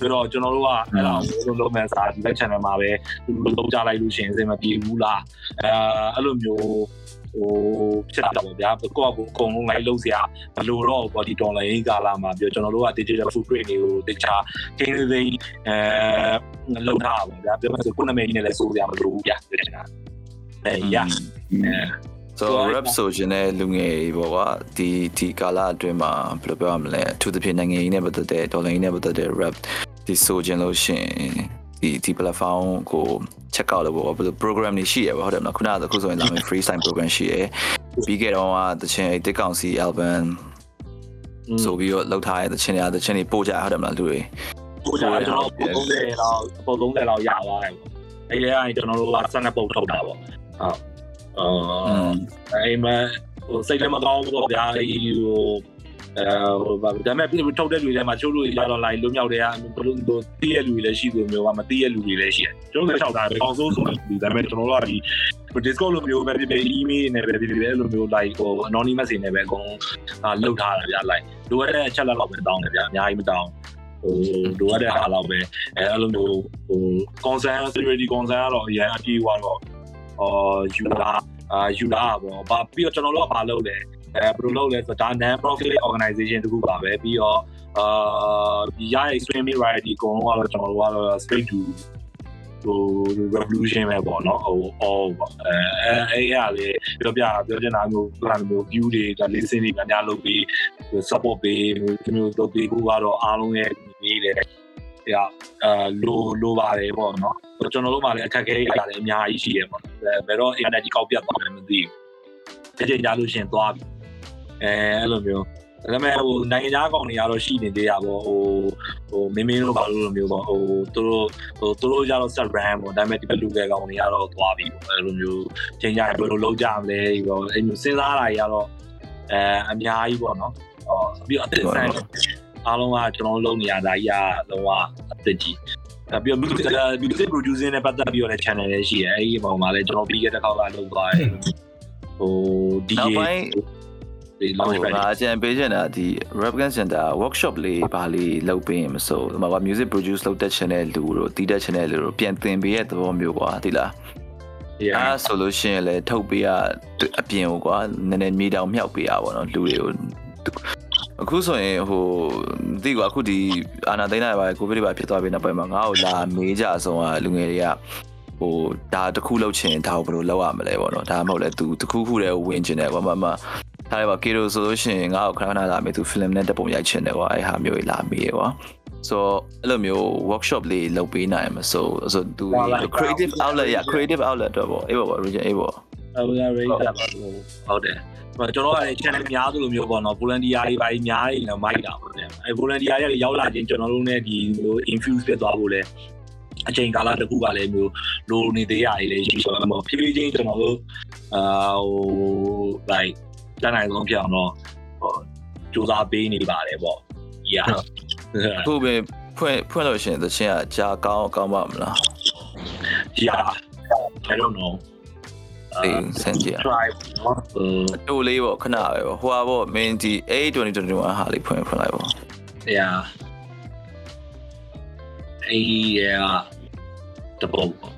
ဆိုတော့ကျွန်တော်တို့ကအဲ့ဒါကိုလုံးလုံးမဲ့စားဒီ channel မှာပဲလုံးကြလိုက်လို့ရှိရင်အစင်မပြေဘူးလားအဲအဲ့လိုမျိုး ဟိုဖြစ်တာပေါ့ဗျာကိုယ့်ကိုယ်အကုန်လုံးလိုက်လုံးစရာမလိုတော့ body dollar ရင်းကာလာမှာပြောကျွန်တော်တို့က digital footprint တွေကိုတခြား game တွေအဲလုံးထားပါဗျာပြောမှဆိုကိုယ်နာမည်ကြီးနဲ့လည်းစိုးစရာမလိုဘူးဗျာပြောချင်တာအဲရအဲ so rap ဆိုရှင်တဲ့လူငယ်ပေါ့ကွာဒီဒီကာလအတွင်းမှာဘယ်လိုပြောရမလဲအထူးသဖြင့်နိုင်ငံရေးနဲ့ပတ်သက်တဲ့ဒေါ်လာရေးနဲ့ပတ်သက်တဲ့ rap ဒီဆိုခြင်းလို့ရှင် ဒီဒီ platform ကို check out လုပ်ဖို့ဘယ်လို program တွေရှိရပါဟုတ်တယ်မလားခုနကအခုဆိုရင်လာမယ် freestyle program ရှိရပြီးခဲ့တော့ကတချင်အဲ့တစ်ကောင်စီ album ဆိုပြီးတော့လောက်ထားတဲ့တချင်တွေတချင်တွေပို့ကြဟုတ်တယ်မလားလူတွေကိုကြကျွန်တော်ပုံ30လောက်ပုံ30လောက်ရသွားတယ်ပေါ့အဲရရင်ကျွန်တော်တို့ကဆက်နေပုံထုတ်တာပေါ့ဟုတ်အော်အဲမဟိုစိတ်လည်းမကောင်းဘူးပေါ့ဗျာအဲဟို အဲဟိုဒါပေမဲ့ပြည်ထုတ်တဲ့လူတွေထဲမှာချိုးလို့ရတော့လိုက်လွတ်မြောက်တွေကဘလို့ဟိုတီးရလူတွေလည်းရှိသူမျိုးကမတီးရလူတွေလည်းရှိတယ်ကျွန်တော်လည်းလျှောက်တာပဲအောင်စိုးဆိုတယ်ဒါပေမဲ့ကျွန်တော်တို့ကဒီ Discord လိုမျိုးပဲဖြစ်ဖြစ် email နဲ့ပဲဖြစ်ဖြစ်အဲ့လိုမျိုး like ဟို anonymous တွေနဲ့ပဲအကုန်လုံးလုတ်ထားတာဗျာ like လိုအပ်တဲ့အချက်လက်တော့ပဲတောင်းတယ်ဗျာအများကြီးမတောင်းဟိုလိုအပ်တဲ့အားလောက်ပဲအဲအဲ့လိုမျိုးဟို concern security concern ကတော့အရင်အပြေးသွားတော့အော်ယူလာအာယူလာပေါ့ဘာပြီးတော့ကျွန်တော်တို့ကဘာလုပ်လဲ အဲဘယ်လိုလုပ်လဲဆိုတော့ဒါ non profit organization တခုပါပဲပြီးတော့အာဒီရရဲ့ streaming variety အကုန်လုံးကတော့ကျွန်တော်တို့ကတော့ straight to ဟို revolution ပဲပေါ့နော်ဟို all ပေါ့အဲအဲအဲ့ရလေပြောပြပြောချင်တာမျိုးဘယ်လိုမျိုး view တွေဒါ listen တွေများများလုပ်ပြီး support ပေးဒီမျိုးလုပ်ပြီးခုကတော့အားလုံးရဲ့နေတယ်ပြအာလိုလိုပါတယ်ပေါ့နော်ကျွန်တော်တို့မှလည်းအခက်အခဲတွေလည်းအများကြီးရှိရပေါ့ဘယ်တော့ internet ကြီးကောက်ပြတ်သွားတယ်မသိဘူးအချိန်ကြာလို့ရှင်သွားပြီ အဲအဲ့လိုမျိုးဒါပေမဲ့ဟိုနိုင်ငံခြားကောင်တွေကတော့ရှိနေသေးတာပေါ့ဟိုဟိုမင်းမင်းတို့ဘာလို့လိုမျိုးပေါ့ဟိုသူတို့ဟိုသူတို့ကြတော့ set brand ပေါ့ဒါပေမဲ့ဒီဘက်လူငယ်ကောင်တွေကတော့သွားပြီပေါ့အဲ့လိုမျိုးချိန်ကြဘယ်လိုလုပ်ကြမလဲပေါ့အဲ့မျိုးစဉ်းစားတာကြီးကတော့အဲအများကြီးပေါ့နော်ဟောပြီးတော့အသက်ဆိုင်အားလုံးကကျွန်တော်လုံးနေရတာကြီးကလုံးဝအသက်ကြီးပြီးတော့ music music producing နဲ့ပတ်သက်ပြီးတော့လည်း channel လေးရှိတယ်အဲ့ဒီပုံမှာလည်းကျွန်တော်ပြီးခဲ့တဲ့ခေါက်ကလုပ်သွားတယ်ဟို DJ နောက်ပိုင်းဒီဟို launch pad ငါအကြံပေးချင်တာဒီ Rapgan Center workshop လေးဘာလေးလုပ်ပေးရင်မဆိုဒီမှာက music produce လုပ်တတ်ချင်တဲ့လူတို့တီးတတ်ချင်တဲ့လူတို့ပြန်သင်ပေးတဲ့သဘောမျိုးကွာဒီလား yeah အဲဆိုလို့ရှိရင်လည်းထုတ်ပေးရအပြင်ကိုကွာနည်းနည်းမြေတောင်မြောက်ပေးရပါတော့လူတွေကိုအခုဆိုရင်ဟိုမသိကွာအခုဒီအာနာသိန်းလာပါကိုဗစ်တွေပါဖြစ်သွားပြီနောက်ပိုင်းမှာငါ့ကိုလာမေးကြအဆုံးကလူငယ်တွေကဟိုဒါတစ်ခုလောက်ချင်ဒါကိုဘယ်လိုလုပ်ရမလဲပေါ့နော်ဒါမှမဟုတ်လဲသူတစ်ခုခုတည်းဝင်ချင်တယ်ကွာမမ ထားရပါကေရိုဆိုလို့ရှိရင်ငါ့ကိုခဏခဏလာမေးသူ film နဲ့တပုံရိုက်ချင်တယ်ကွာအဲ့ဟာမျိုးကြီးလာမေးကွာဆိုအဲ့လိုမျိုး workshop လေးလုပ်ပေးနိုင်မှာဆိုဆိုသူ creative outlet ရ creative outlet တော့ပေါ့အေးပေါ့ region အေးပေါ့ဟုတ်ကဲ့ rate တာပါလို့ဟုတ်တယ်ကျွန်တော်ကလည်း channel များသလိုမျိုးပေါ့နော် volunteer တွေပါများနေတော့မိုက်တာပေါ့ဗျအဲ volunteer တွေရောက်လာချင်းကျွန်တော်တို့ ਨੇ ဒီလို infuse ဖြစ်သွားဖို့လဲအချိန်ကာလတစ်ခုကလည်းမျိုးလိုနေသေးရည်လည်းရှိဆိုတော့ဖြည်းဖြည်းချင်းကျွန်တော်တို့အာဟို like တန်းနိုင်ဆုံးဖြစ်အောင်တော့ဟိုစူးစမ်းပေးနေပါတယ်ပေါ့ yeah အခုပဲဖွင့်ဖွင့်လို့ရှိရင်သချင်းကကြာကောင်းကောင်းပါမလား yeah i don't know အေးစင်ကြည့် try နော်ဟိုတိုးလေးပေါ့ခဏပဲပေါ့ဟိုဟာပေါ့မင်းဒီ82021ဟာလေးဖွင့်ဖွင့်လိုက်ပေါ့ yeah အေး yeah တပုံပေါ့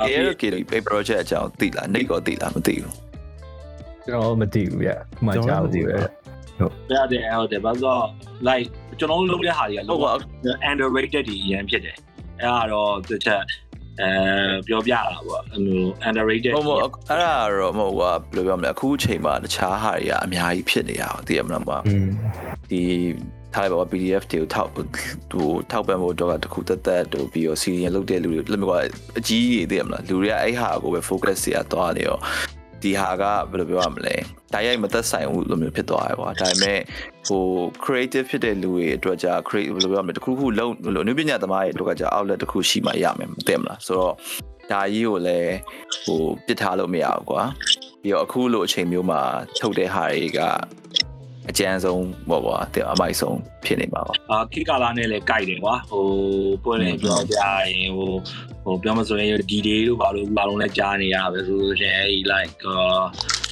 အေးကေဒီ paper project အကြောင်းသိလားနေကောသိလားမသိဘူး ကျွန်တော်မသိဘူးဗျမှကြားဘူးဗျရတယ်ဟုတ်တယ်ဘာလို့ like ကျွန်တော်တို့လုပ်တဲ့ဟာတွေကဟုတ်ပါ underrated တွေအရင်ဖြစ်တယ်အဲ့ဒါတော့တစ်ချက်အဲပြောပြတာပေါ့အဲ့လို underrated ဟုတ်မဟုတ်အဲ့ဒါတော့မဟုတ်ကွာဘယ်လိုပြောမလဲအခုအချိန်မှာတခြားဟာတွေကအများကြီးဖြစ်နေရအောင်သိရမလားမอืมဒီထားလိုက်ပါ PDF တွေကိုထောက်ဟိုထောက်ပံ့ဖို့တော့တခုတက်တက်တို့ပြီးတော့ serial လုပ်တဲ့လူတွေလက်မကွာအကြီးကြီးသိရမလားလူတွေကအဲ့ဟာကိုပဲ focus ရသွားနေရော ဒီဟာကဘယ်လိုပြောရမလဲတိုင်းရိုက်မသက်ဆိုင်ဘူးလိုမျိုးဖြစ်သွားရပါဒါပေမဲ့ဟို creative ဖြစ်တဲ့လူတွေအတွက်ကြာ create ဘယ်လိုပြောရမလဲတခုခုလုံးဘယ်လိုအနုပညာသမားတွေတို့ကကြာ outlet တခုရှိမှရမယ်မသိမလားဆိုတော့ဒါကြီးကိုလည်းဟိုပစ်ထားလို့မရဘူးကွာပြီးတော့အခုလိုအချိန်မျိုးမှာထုတ်တဲ့ဟာတွေက အကျန်းဆုံးပေါ့ကွာတဲ့အမိုက်ဆုံးဖြစ်နေမှာပါအာခိကာလာနဲ့လည်းကြိုက်တယ်ကွာဟိုပွင့်နေပြောကြရင်ဟိုဟိုပြောမဆိုရင်ဒီဒေးတို့ဘာလို့ဘာလို့လဲကြားနေရပဲဆိုလို့ရှိရင်အဲ့ like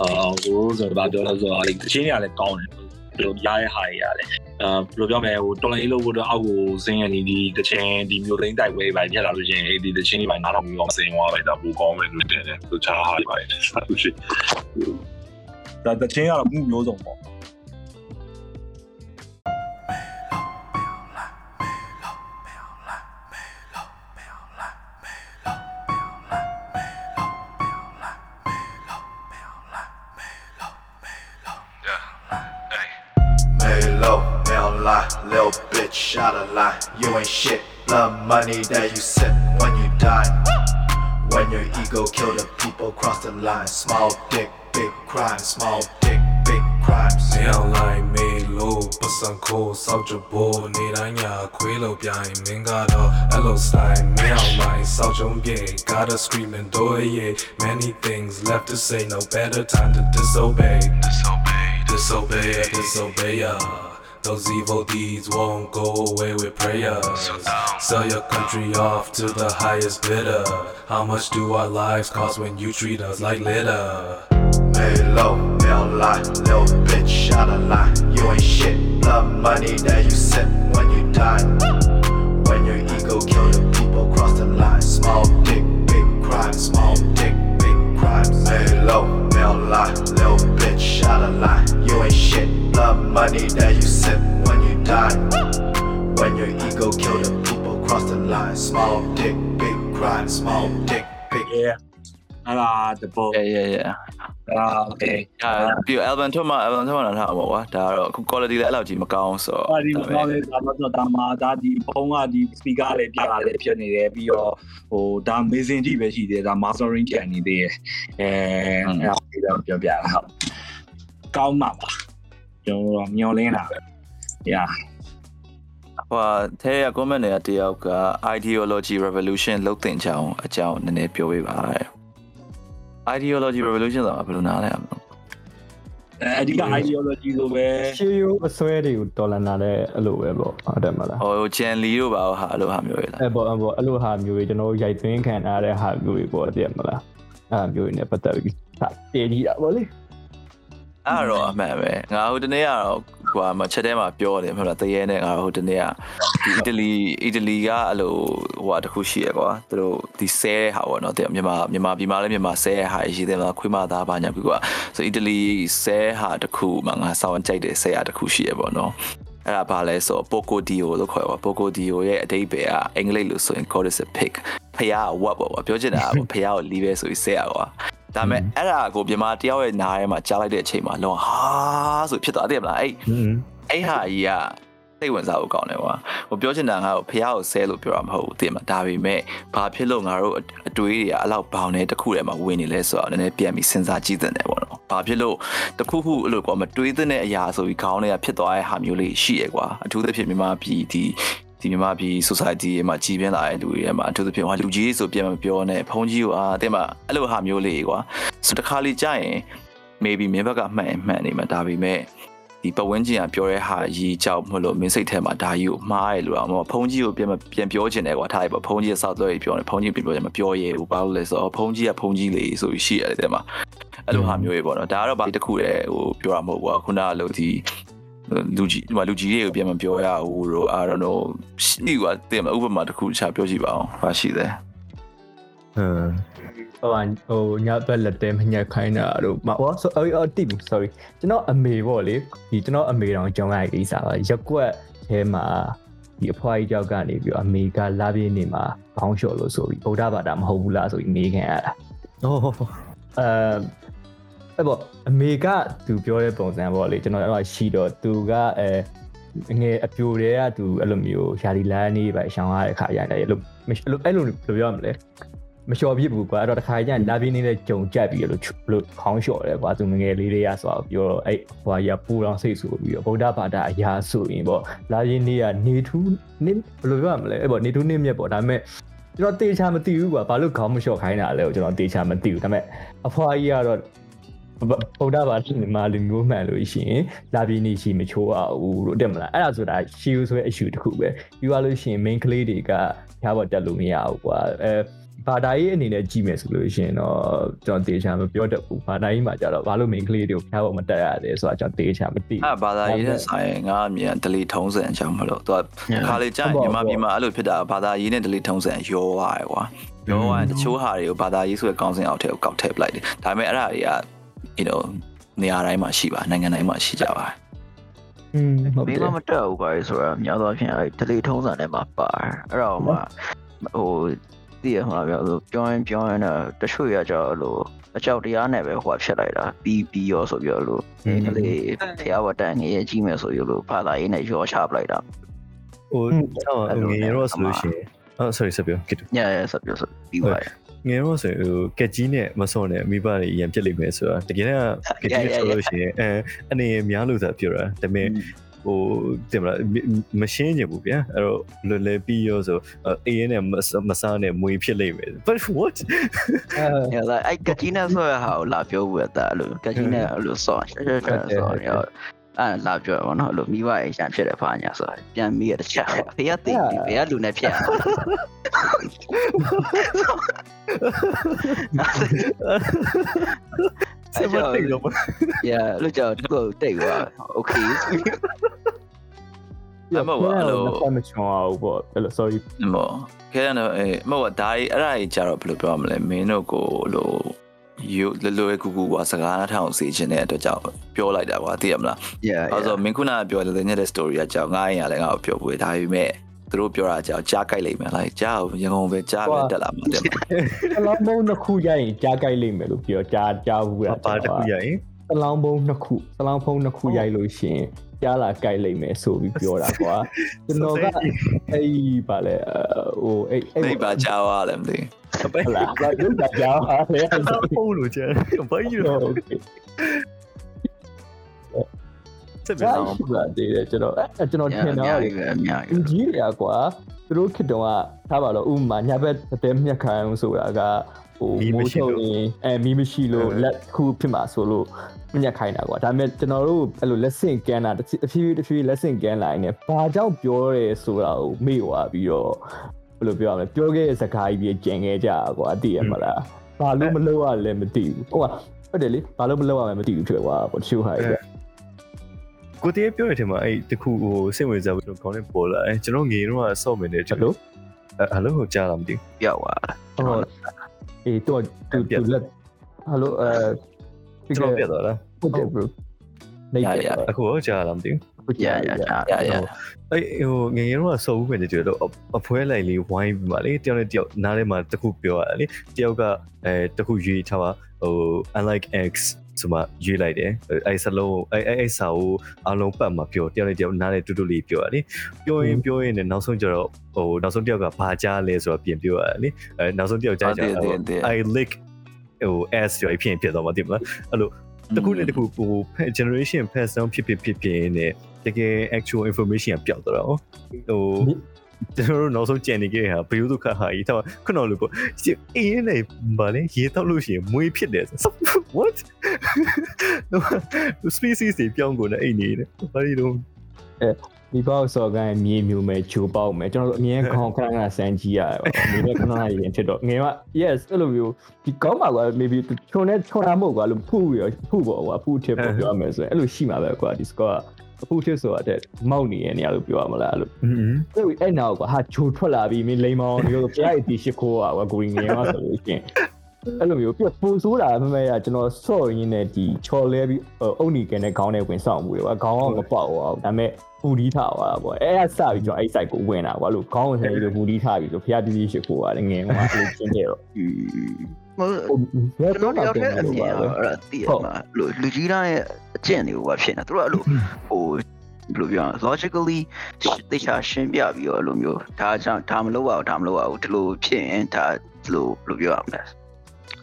အာဟိုဆိုတော့ဘာပြောလဲဆိုတော့အဲ့တချင်းတွေကလည်းကောင်းတယ်ဘယ်လိုရတဲ့ဟာတွေရတယ်အာဘယ်လိုပြောမလဲဟိုတော်လိုင်းလို့ဖို့တော့အောက်ကိုစင်းရနေဒီတချင်းဒီမျိုးသိန်းတိုက်ဝဲပဲပြက်လာလို့ရှိရင်အဲ့ဒီတချင်းတွေပဲနားတော့ပြီးတော့စင်းသွားပဲဒါပူကောင်းမယ်လို့တင်တယ်သူချားဟာတွေပါတယ်ဆက်လို့ရှိဒါတချင်းကတော့မှုမျိုးစုံပေါ့ male lie, little bitch, out of line. You ain't shit, love money that you sip when you die. When your ego kill the people cross the line. Small dick, big crime, small dick, big crimes. နေအောင်လိုက်မေလို့ပစံကိုစောက်ကြဖို့နေတိုင်းညာခွေးလို့ပြိုင်မင်းကတော့အဲ့လို style မင်းအောင်လိုက်စောက်ကြုံပြေ gotta scream and do it yeah many things left to say no better time to disobey disobey disobey disobey ya Those evil deeds won't go away with prayers. Sell your country off to the highest bidder. How much do our lives cost when you treat us like litter? Melo, male lie, little bitch, out of line. You ain't shit, love money that you sip when you die. When your ego kill the people cross the line. Small dick, big crime, small dick, big crimes. Melo, male lie, little bitch, of line. You ain't shit, love money that you sip when you die. When your ego kill the people cross the line. Small dick, big crime, small dick, big yeah အဲ့ဒါတဘော yeah yeah yeah အာ okay အာပြီးတော့ album ထုတ်မှ album ထုတ်မှတော့ထားမှာပေါ့ကွာဒါကတော့အခု quality လည်းအဲ့လောက်ကြီးမကောင်းဆိုတော့အာဒီမကောင်းလေဒါမှတော့ဒါမှဒါဒီဖုန်းကဒီ speaker လည်းပြလာလည်းဖြစ်နေတယ်ပြီးတော့ဟိုဒါ amazing ကြီးပဲရှိသေးတယ်ဒါ mastering ကျန်နေသေးတယ်အဲအဲ့ဒါကိုတော့ပြောပြတာဟုတ်ကောင်းမှာပါကျွန်တော်တို့မျောလင်းတာပဲ yeah ဟိုထဲရ comment တွေကတယောက်က ideology revolution လုတ်တင်ချောင်းအကြောင်းနည်းနည်းပြောပေးပါတဲ့ ideology revolution ဆိုတာဘယ်လိုနားလဲအောင်အဲအဓိက ideology ဆိုပဲရှေးရိုးအစွဲတွေကိုတော်လန်လာတဲ့အဲ့လိုပဲပေါ့ဟုတ်တယ်မလားဟို Gen Lee တို့ပါဟာအဲ့လိုဟာမျိုးတွေလားအဲ့ပေါ့အဲ့ပေါ့အဲ့လိုဟာမျိုးတွေကျွန်တော်တို့ရိုက်သွင်းခံရတဲ့ဟာမျိုးတွေပေါ့တည်မလားအဲ့ဟာမျိုးတွေနဲ့ပတ်သက်ပြီးဟာတည်ကြီးတာပေါ့လေအဲ့တော့အမှန်ပဲငါဟိုတနေ့ကတော့ ဟိုမှာချက်ထဲမှာပြောတယ်မဟုတ်လားတရေနဲ့ငါဟိုတနေ့ကဒီအီတလီအီတလီကအဲ့လိုဟိုဟာတစ်ခုရှိရကွာသူတို့ဒီဆဲတဲ့ဟာပေါ့နော်တဲ့မြန်မာမြန်မာပြည်မှာလည်းမြန်မာဆဲတဲ့ဟာရှိတယ်မလားခွေးမသားပါညာပြီကွာဆိုအီတလီဆဲဟာတစ်ခုမှာငါစောင်းကြိုက်တဲ့ဆဲဟာတစ်ခုရှိရပေါ့နော်အဲ့ဒါဘာလဲဆို Poco Dio လို့ခေါ်ပါ Poco Dio ရဲ့အတိတ်ပဲကအင်္ဂလိပ်လို့ဆိုရင် God is a pig ဖះက what ပေါ့ကွာပြောချင်တာကဖះကိုလီးပဲဆိုပြီးဆဲရကွာ ဒါပေမဲ့အဲ့ဒါကိုမြန်မာတယောက်ရဲ့နားထဲမှာကြားလိုက်တဲ့အချိန်မှာလုံးဝဟာဆိုဖြစ်သွားတယ်မလားအဲ့อืมအဲ့ဟာကြီးကစိတ်ဝင်စားဖို့ကောင်းတယ်ကွာဟိုပြောချင်တာငါ့ကိုဖះကိုဆဲလို့ပြောတာမဟုတ်ဘူးသိမှာဒါပေမဲ့ဘာဖြစ်လို့ငါတို့အတွေးတွေကအဲ့လောက်ဘောင်နေတစ်ခုထဲမှာဝင်နေလဲဆိုတော့နည်းနည်းပြန်ပြီးစဉ်းစားကြည့်တဲ့တယ်ပေါ့နော်ဘာဖြစ်လို့တစ်ခုခုအဲ့လိုကွာမတွေးတဲ့အရာဆိုပြီးခေါင်းထဲကဖြစ်သွားတဲ့ဟာမျိုးလေးရှိရကွာအထူးသဖြင့်မြန်မာပြည်ဒီ ဒီမြန်မာပြည် society မှာကြီးပြင်းလာတဲ့လူတွေထဲမှာအထူးသဖြင့်ဟိုလူကြီးဆိုပြန်မပြောနဲ့ဖုန်းကြီးကိုအာတဲ့မှာအဲ့လိုဟာမျိုးလေးကွာဆိုတခါလေကြာရင် maybe မင်းဘက်ကမှန်ရင်မှန်နေမှာဒါပေမဲ့ဒီပဝင်းကျင်ကပြောတဲ့ဟာရီကြောက်မလို့မင်းစိတ်ထဲမှာဒါကြီးကိုမှားရလို့အောင်မဖုန်းကြီးကိုပြန်ပြန်ပြောချင်တယ်ကွာထားရပါဖုန်းကြီးကစောက်တော့ပြောနေဖုန်းကြီးပြန်ပြောတယ်မပြောရဲဘူးဘာလို့လဲဆိုတော့ဖုန်းကြီးကဖုန်းကြီးလေးဆိုပြီးရှိရတယ်တဲ့မှာအဲ့လိုဟာမျိုးတွေပေါ့နော်ဒါကတော့ဘာတစ်ခုလေဟိုပြောရမဟုတ်ဘူးကွာခုနကလို့ဒီ လူကြီးဒီမှာလူကြီးတွေကိုပြန်မပြောရဘူးတော့ I don't know ရှိကွာတဲ့မှာဥပမာတစ်ခုချပြောကြည့်ပါအောင်ဘာရှိလဲဟမ်ဟိုဟိုညဘက်လက်တဲမညက်ခိုင်းတာတို့မဟောဆိုအော်တိဘူး sorry ကျွန်တော်အမေပေါ့လေဒီကျွန်တော်အမေတော်ကြောင်းရတဲ့ကိစ္စပါရက်ကွက်ထဲမှာဒီအဖွားကြီးကြောက်ကနေပြီးအမေကလာပြင်းနေမှာခေါင်းလျှော်လို့ဆိုပြီးဗုဒ္ဓဘာသာမဟုတ်ဘူးလားဆိုပြီးမေးခံရတာโอ้အဲ အဲ့ပေါ့အမေကသူပြောတဲ့ပုံစံပေါ့လေကျွန်တော်အဲ့တော့ရှိတော့သူကအဲငယ်အပြိုတွေကသူအဲ့လိုမျိုးယာဒီလန်းနေပဲရှောင်းရတဲ့ခါရတယ်အဲ့လိုအဲ့လိုအဲ့လိုဘယ်လိုပြောရမလဲမလျှော်ပြစ်ဘူးကွာအဲ့တော့တစ်ခါကျရင်လာပြင်းနေတဲ့ကြုံကြက်ပြီးလို့လို့ခေါင်းလျှော်တယ်ကွာသူငငယ်လေးတွေကဆိုတော့ပြောတော့အဲ့ဟိုကပူတော်စိတ်ဆိုပြီးတော့ဗုဒ္ဓဘာသာအရာဆိုရင်ပေါ့လာပြင်းနေကနေထူးနင်းဘယ်လိုပြောရမလဲအဲ့ပေါ့နေထူးနင်းမြက်ပေါ့ဒါပေမဲ့ကျွန်တော်တေချာမသိဘူးကွာဘာလို့ခေါင်းမလျှော်ခိုင်းတာလဲကိုကျွန်တော်တေချာမသိဘူးဒါပေမဲ့အဖွားကြီးကတော့ ဗုဒ္ဓဘာသာမှာလူမျိုးမှန်လို့ရှိရင်လာပြီးနေရှိမချိုးအောင်လို့တက်မလားအဲ့ဒါဆိုတာရှီယူဆိုတဲ့ issue တစ်ခုပဲပြီးသွားလို့ရှိရင် main ကလေးတွေကဖျားပေါ်တက်လို့မရဘူးကွာအဲဘာသာရေးအနေနဲ့ကြည့်မယ်ဆိုလို့ရှိရင်တော့ကျွန်တော်တေချာမပြောတတ်ဘူးဘာသာရေးမှာကြတော့ဘာလို့ main ကလေးတွေကိုဖျားပေါ်မတက်ရလဲဆိုတာကျွန်တော်တေချာမသိအဲ့ဘာသာရေးနဲ့ဆိုင်ငါအမြင်ဒလီထုံးစံအကြောင်းမလို့သူကခါလေကြာမြန်မာပြည်မှာအဲ့လိုဖြစ်တာဘာသာရေးနဲ့ဒလီထုံးစံရောရတယ်ကွာရောရတချို့ဟာတွေကိုဘာသာရေးဆိုတဲ့ကောင်းစင်အောက်ထဲကိုကောက်ထည့်ပလိုက်တယ်ဒါပေမဲ့အဲ့ဒါတွေက you know နေရာတိုင်းမှာရှိပါနိုင်ငံတိုင်းမှာရှိကြပါတယ်อืมဟုတ်မတင်းယ်ကမတက်ဘူးပါလေဆိုတာများသောအားဖြင့်အဲ့ဒလီထုံးစံထဲမှာပါတယ်အဲ့တော့မှဟိုတည်ရမှာပြောလို့ပြောရင်ပြောရင်တော့တချို့ရကြလို့အကြောက်တရားနဲ့ပဲဟိုဖြစ်လိုက်တာပြီးပြီးရောဆိုပြောလို့ဒီကလေးဖျားဝတန်ငယ်ကြီးမယ်ဆိုရလို့ဘာသာရေးနဲ့ရောချပလိုက်တာဟိုတော့ငယ်ရောဆိုလို့ရှိရင်အော် sorry ဆက်ပြောကစ်ညရဆက်ပြောဆိုပြီးပါ ငယ်ရောဆိုဟိုကက်ကြီးနဲ့မစောနဲ့မိဘတွေအရင်ပြစ်လိမ့်မယ်ဆိုတာတကယ်တော့ကက်ကြီးဆိုလို့ရှိရင်အဲအနေများလို့သာပြောတာဒါပေမဲ့ဟိုတင်မလားမရှင်းချင်ဘူးဗျာအဲ့တော့လွယ်လွယ်ပြီးရောဆိုအေးနဲ့မစားနဲ့မွေဖြစ်လိမ့်မယ် but what ညလာအဲ့ကကြီးနဲ့ဆိုရဟာကိုလာပြောဘူးတဲ့အဲ့လိုကကြီးနဲ့အဲ့လိုဆော့ရှက်ရှက်ရှက်ဆော့ရော အဲ့လာပြောပါတော့လို့မိဘအရင်ဖြစ်တယ်ဖာညာဆိုပြန်ပြီးရတခြားဖေးရသိပြီဖေးရလူနဲ့ဖြစ်စမတိတ်တော့ရလို့ကြောက်တော့တိတ်သွား okay အမဟုတ်အဲ့လိုမချောင်းအောင်ပေါ့အဲ့လို sorry မောခဲရတော့အေးမဟုတ်ဒါကြီးအဲ့ဒါကြီးကြတော့ဘယ်လိုပြောရမလဲမင်းတို့ကိုလို့ ယူလလွယ်ကူကူကစကားနားထောင်စေချင်တဲ့အတွက်ကြောင့်ပြောလိုက်တာကွာသိရမလား yeah အဲဆိုမင်းခုနကပြောတဲ့ညတဲ့ story ကကြောင့်ငါ့ရင်ကလည်းငါ့ကိုပြောပွေဒါပေမဲ့သူတို့ပြောတာကြောင့်ကြားကြိုက်လိမ့်မယ်လားကြားရငုံပဲကြားပဲတက်လာမှာတဲ့တလောင်းဘုံနှစ်ခုရရင်ကြားကြိုက်လိမ့်မယ်လို့ပြောကြားကြားဘူးရပါတခုရရင်တလောင်းဘုံနှစ်ခုတလောင်းဘုံနှစ်ခုရိုက်လို့ရှိရင် ကြားလာကြိုက်လိမ့်မယ်ဆိုပြီးပြောတာကွာကျွန်တော်ကအဲ့ဘာလဲဟိုအဲ့အဲ့ဘာကြားရလဲမသိဘူးဘာလဲဘာကြားရလဲပုံလို့ကြားဘာကြီးတော့ဆက်ပြီးတော့ပြသေးတယ်ကျွန်တော်အဲကျွန်တော်ထင်တာအများကြီးအကြီးတွေကကွာသူတို့ခေတ္တကထားပါတော့ဥမာညဘက်တဲမြက်ခံဆိုတာကဟိုမိုးချုံရင်အဲမီးမရှိလို့လက်ခုဖြစ်မှာဆိုလို့ မြက်ခိုင်းတာကွာဒါပေမဲ့ကျွန်တော်တို့အဲ့လိုလက်ဆင့်ကန်းတာတစ်ဖြည်းဖြည်းတစ်ဖြည်းလက်ဆင့်ကန်းလာရင်ဘာကြောင့်ပြောရဲဆိုတာကိုမေ့သွားပြီးတော့ဘယ်လိုပြောရမလဲပြောခဲ့တဲ့စကားကြီးကြီးကြံခဲ့ကြတာကွာသိရမလားဘာလို့မလုပ်ရလဲမသိဘူးဟုတ်ပါဟုတ်တယ်လေဘာလို့မလုပ်ရလဲမသိဘူးဖြစ်သွားပေါ့တချို့ဟာကြီးကိုတည်းပြောရတဲ့မှာအဲ့တခုဟိုစိတ်ဝင်စားဖို့ကောင်းနေပေါ်လာအဲကျွန်တော်ငေတော့ဆော့မနေတယ်ဟယ်လိုဟယ်လိုဟိုကြားလာမသိပြောက်သွားတာဟုတ်အေးတော့တူတူလက်ဟယ်လိုအဲဘူး ကျွန်တော်ပြတ်သွားလားဟုတ်တယ် bro နေရရအခုရောကြားလာမသိဘူးဟုတ်ရရရရအဲ့ဟိုငငယ်တော့ဆော့ဘူးပဲကြည့်တော့အဖွဲလိုက်လေးဝိုင်းပြီးမှလေတယောက်နဲ့တယောက်နားထဲမှာတခုပြောရတယ်လေတယောက်ကအဲတခုရွေးထားပါဟို unlike x ဆိုမှရွေးလိုက်တယ်အဲ့စလုံးအဲ့အဲ့စာကိုအလုံးပတ်မှာပြောတယောက်နဲ့တယောက်နားနဲ့တူတူလေးပြောရလေပြောရင်ပြောရင်လည်းနောက်ဆုံးကျတော့ဟိုနောက်ဆုံးတယောက်ကဘာကြားလဲဆိုတော့ပြင်ပြောရတယ်လေအဲနောက်ဆုံးတယောက်ကြားကြ I lick ဟို s ရောအဖြစ်ဖြစ်သွားမှာတိမလားအဲ့လိုတခုနဲ့တခုဟို generation pass down ဖြစ်ဖြစ်ဖြစ်ဖြစ်နေတကယ် actual information ကပျောက်သွားတော့ဟိုကျွန်တော်တို့နောက်ဆုံးကြံနေခဲ့တာဘယ်လိုဒုက္ခဟာကြီးတော့ခုနလိုပေါ့အင်းနေဘာလဲရေတောက်လို့ရှိရင်မွေးဖြစ်တယ် what species တွေပြောင်းကုန်တဲ့အိမ်နေတယ်ဘာလို့တော့ မိဘဆော်ကန်မြေမျိုးမဲ့ဂျိုးပေါက်မဲ့ကျွန်တော်တို့အမြဲခေါင်းခဏခဏစမ်းကြည့်ရတယ်ပေါ့မြေခဏခဏရင်ဖြစ်တော့ငယ်က yes အဲ့လိုမျိုးဒီကောင်းပါကွာ maybe ချုံနဲ့ချုံတာမဟုတ်ကွာလို့ဖူးရောဖူးပေါ့ကွာဖူး tip ပေါ့ပြောရမယ်ဆိုရင်အဲ့လိုရှိမှာပဲကွာဒီ score အဖူး tip ဆိုတာတဲ့မောက်နေတဲ့နေရာလို့ပြောရမလားအဲ့လိုအဲ့ဒီအဲ့နောက်ကွာဟာဂျိုးထွက်လာပြီမင်းလိမ်မောင်းဒီလိုကြားရတီရှိခိုးကွာဂူရီငယ်ကဆိုလို့ရှင်အဲ့လိုမျိုးပြပူဆိုးတာမမဲရကျွန်တော်ဆော့ရင်းနဲ့ဒီချော်လဲပြီးအုတ်နီကန်နဲ့ခေါင်းနဲ့ဝင်ဆောင်မှုတွေကွာခေါင်းကမပေါက်အောင်ဒါပေမဲ့ ပူဒီထားသွားတာပေါ့အဲ့အစပြီးကျွန်တော်အဲ့ site ကိုဝင်တာကွာလို့ခေါင်းဝင်ဆိုင်ပြီးပူဒီထားပြီးဆိုဖျားတီးတီရှစ်ခိုးอ่ะငယ်မှာအဲ့လိုချင်းခဲ့တော့မဟုတ်ဟိုဘယ်ကျွန်တော့တော်မှတယောက်ပြန်တည်းအလို့မြင်ပါတော့ပဲအဲ့ဒါတည်ရမှာလူလူကြီးတိုင်းရဲ့အကျင့်တွေကိုပါဖြစ်နေသူတို့ကအဲ့လိုဟိုဘယ်လိုပြောရလဲ logically တေချာရှင်းပြပြီးတော့အဲ့လိုမျိုးဒါကြောင့်ဒါမလုပ်ရအောင်ဒါမလုပ်ရအောင်ဒီလိုဖြစ်ရင်ဒါဒီလိုဘယ်လိုပြောရမလဲ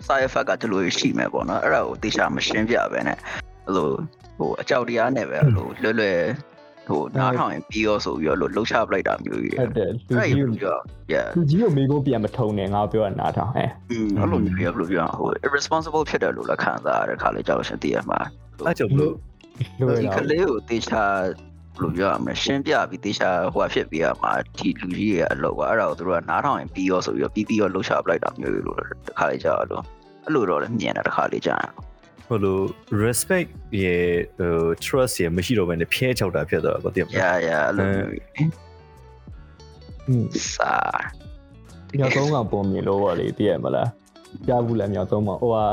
side effect ကဒီလိုရှိမယ်ပေါ့နော်အဲ့ဒါကိုတေချာမရှင်းပြဘဲနဲ့အဲ့လိုဟိုအကြောက်တရားနဲ့ပဲအဲ့လိုလွယ်လွယ် ဟိုနားထောင်ရင်ပြီးရောဆိုပြီးတော့လို့လှုပ်ရှားပလိုက်တာမျိုးကြီးဟုတ်တယ်လူအဲ့ကြီးလိုကိုပြော yeah လူကြီးကိုမိကိုပြန်မထုံနဲ့ငါပြောတာနားထောင်ဟဲ့อืมအဲ့လိုမျိုးရဘယ်လိုပြောရအောင်ဟို irresponsible ဖြစ်တယ်လို့လည်းခံစားရတဲ့ခါလေးကြောက်ရှင်တည်ရမှာအဲ့ကြောင့်ဘလို့လို့ရဒီတာကလေးကိုတေချာဘယ်လိုပြောရမလဲရှင်းပြပြီးတေချာဟိုဟာဖြစ်ပြီးရမှာဒီလူကြီးရဲ့အလုပ်ကအဲ့ဒါကိုသူတို့ကနားထောင်ရင်ပြီးရောဆိုပြီးတော့ပြီးပြီးရောလှုပ်ရှားပလိုက်တာမျိုးလို့တစ်ခါလေးကြောက်လို့အဲ့လိုတော့လည်းမြင်တာတစ်ခါလေးကြာရင် ဟိုလို respect ရဲ့ဟို trust ရဲ့မရှိတော့ဘဲနဲ့ဖျဲချောက်တာဖြစ်သွားတာပေါ့တင်မလား yeah yeah အဲ့လိုမျိုး อืม စာ မြောက်သုံးကောင်ပုံမြင်လို့ပေါ့လေသိရမလားကြားဘူးလားမြောက်သုံးကောင်ဟိုဟာ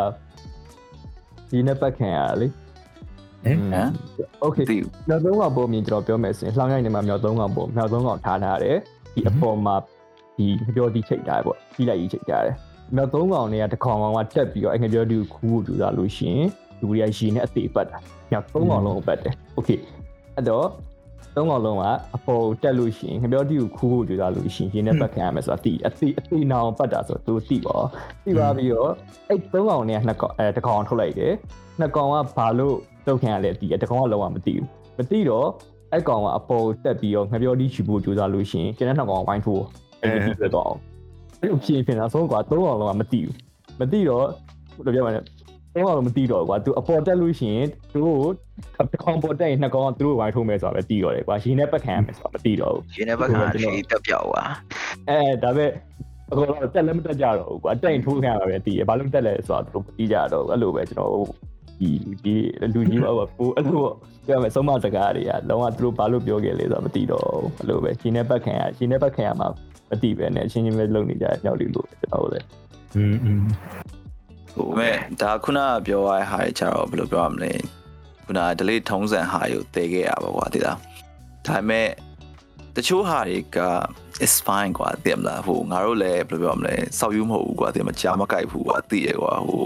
ဒီနဲ့ပတ်ခံရတာလေ ဟမ် ဟမ် โอเค ဒီ မြောက်သုံးကောင်ပုံမြင်ကျွန်တော်ပြောမယ်ဆိုရင်လှောင်းရိုက်နေမှာမြောက်သုံးကောင်ပုံမြောက်သုံးကောင်ထားထားတယ်ဒီအပေါ်မှာဒီငပြောဒီချိန်ထားတယ်ပေါ့ကြီးလိုက်ကြီးချိန်ထားတယ် မြောက်သုံးကောင်တွေကတစ်ကောင်ကောင်ကတက်ပြီးတော့အငပြောဒီကိုခူးဖို့ကြိုးစားလို့ရှိရင်လူတွေကရှည်နဲ့အသေးပတ်တာမြောက်သုံးကောင်လုံးကိုပတ်တယ်โอเคအဲ့တော့သုံးကောင်လုံးကအပေါ်တက်လို့ရှိရင်ငပြောဒီကိုခူးဖို့ကြိုးစားလို့ရှိရင်ရှည်နဲ့ပတ်ခံရမယ်ဆိုတာသိအသေးအသေးနောင်ပတ်တာဆိုတော့သူသိပါသိပါပြီးတော့အဲ့သုံးကောင်တွေကနှစ်ကောင်အဲတစ်ကောင်ထုတ်လိုက်တယ်နှစ်ကောင်ကဘာလို့တုတ်ခံရလဲသိတယ်တစ်ကောင်ကလုံးဝမသိဘူးမသိတော့အဲ့ကောင်ကအပေါ်တက်ပြီးတော့ငပြောဒီချူဖို့ကြိုးစားလို့ရှိရင်ကျန်တဲ့နှစ်ကောင်ကဝိုင်းထိုးအဲ့ဒီပြတော့ အဲ့လိုဖြစ်ဖြစ်တာဆုံးကွာသုံးကောင်လုံးကမသိဘူးမသိတော့ဘယ်လိုပြောမလဲသုံးကောင်လုံးမသိတော့ကွာသူအပေါ်တက်လို့ရှိရင်သူတို့တစ်ကောင်ပေါ်တက်ရင်နှစ်ကောင်ကသူတို့ဝိုင်းထိုးမယ်ဆိုတာပဲသိတော့တယ်ကွာရှင်နဲ့ပတ်ခံရမယ်ဆိုတာမသိတော့ဘူးရှင်တဲ့ဘက်ကရှိတက်ပြောက်သွားအဲဒါပဲအကုန်လုံးတက်လည်းမတက်ကြတော့ဘူးကွာတက်ရင်ထိုးခံရပါပဲတည်ရဘာလို့တက်လဲဆိုတော့သူတို့မသိကြတော့ဘူးအဲ့လိုပဲကျွန်တော် ဒီဒီလူကြီးပေါ့ဟိုအဲ့လိုပြောမယ်ဆုံးမစကားတွေကလုံးဝသူတို့ဘာလို့ပြောခဲ့လဲဆိုတော့မသိတော့ဘူးအဲ့လိုပဲရှင်နဲ့ပတ်ခံရရှင်နဲ့ပတ်ခံရမှာမသိပဲနဲ့အချင်းချင်းပဲလုံနေကြညောက်လေးလို့ကျွန်တော်လည်း อืมอืม ဟိုမဲ့ဒါခုနကပြောရတဲ့ဟာတွေကြတော့ဘယ်လိုပြောရမလဲခုနက delay ထုံးစံဟာကိုတည်ခဲ့ရပါကွာတိလားဒါပေမဲ့တချို့ဟာတွေက is fine ကွာသိမလားဟိုငါတို့လည်းဘယ်လိုပြောရမလဲစောက်ယူမဟုတ်ဘူးကွာသိမကြားမကြိုက်ဘူးကွာသိရကွာဟို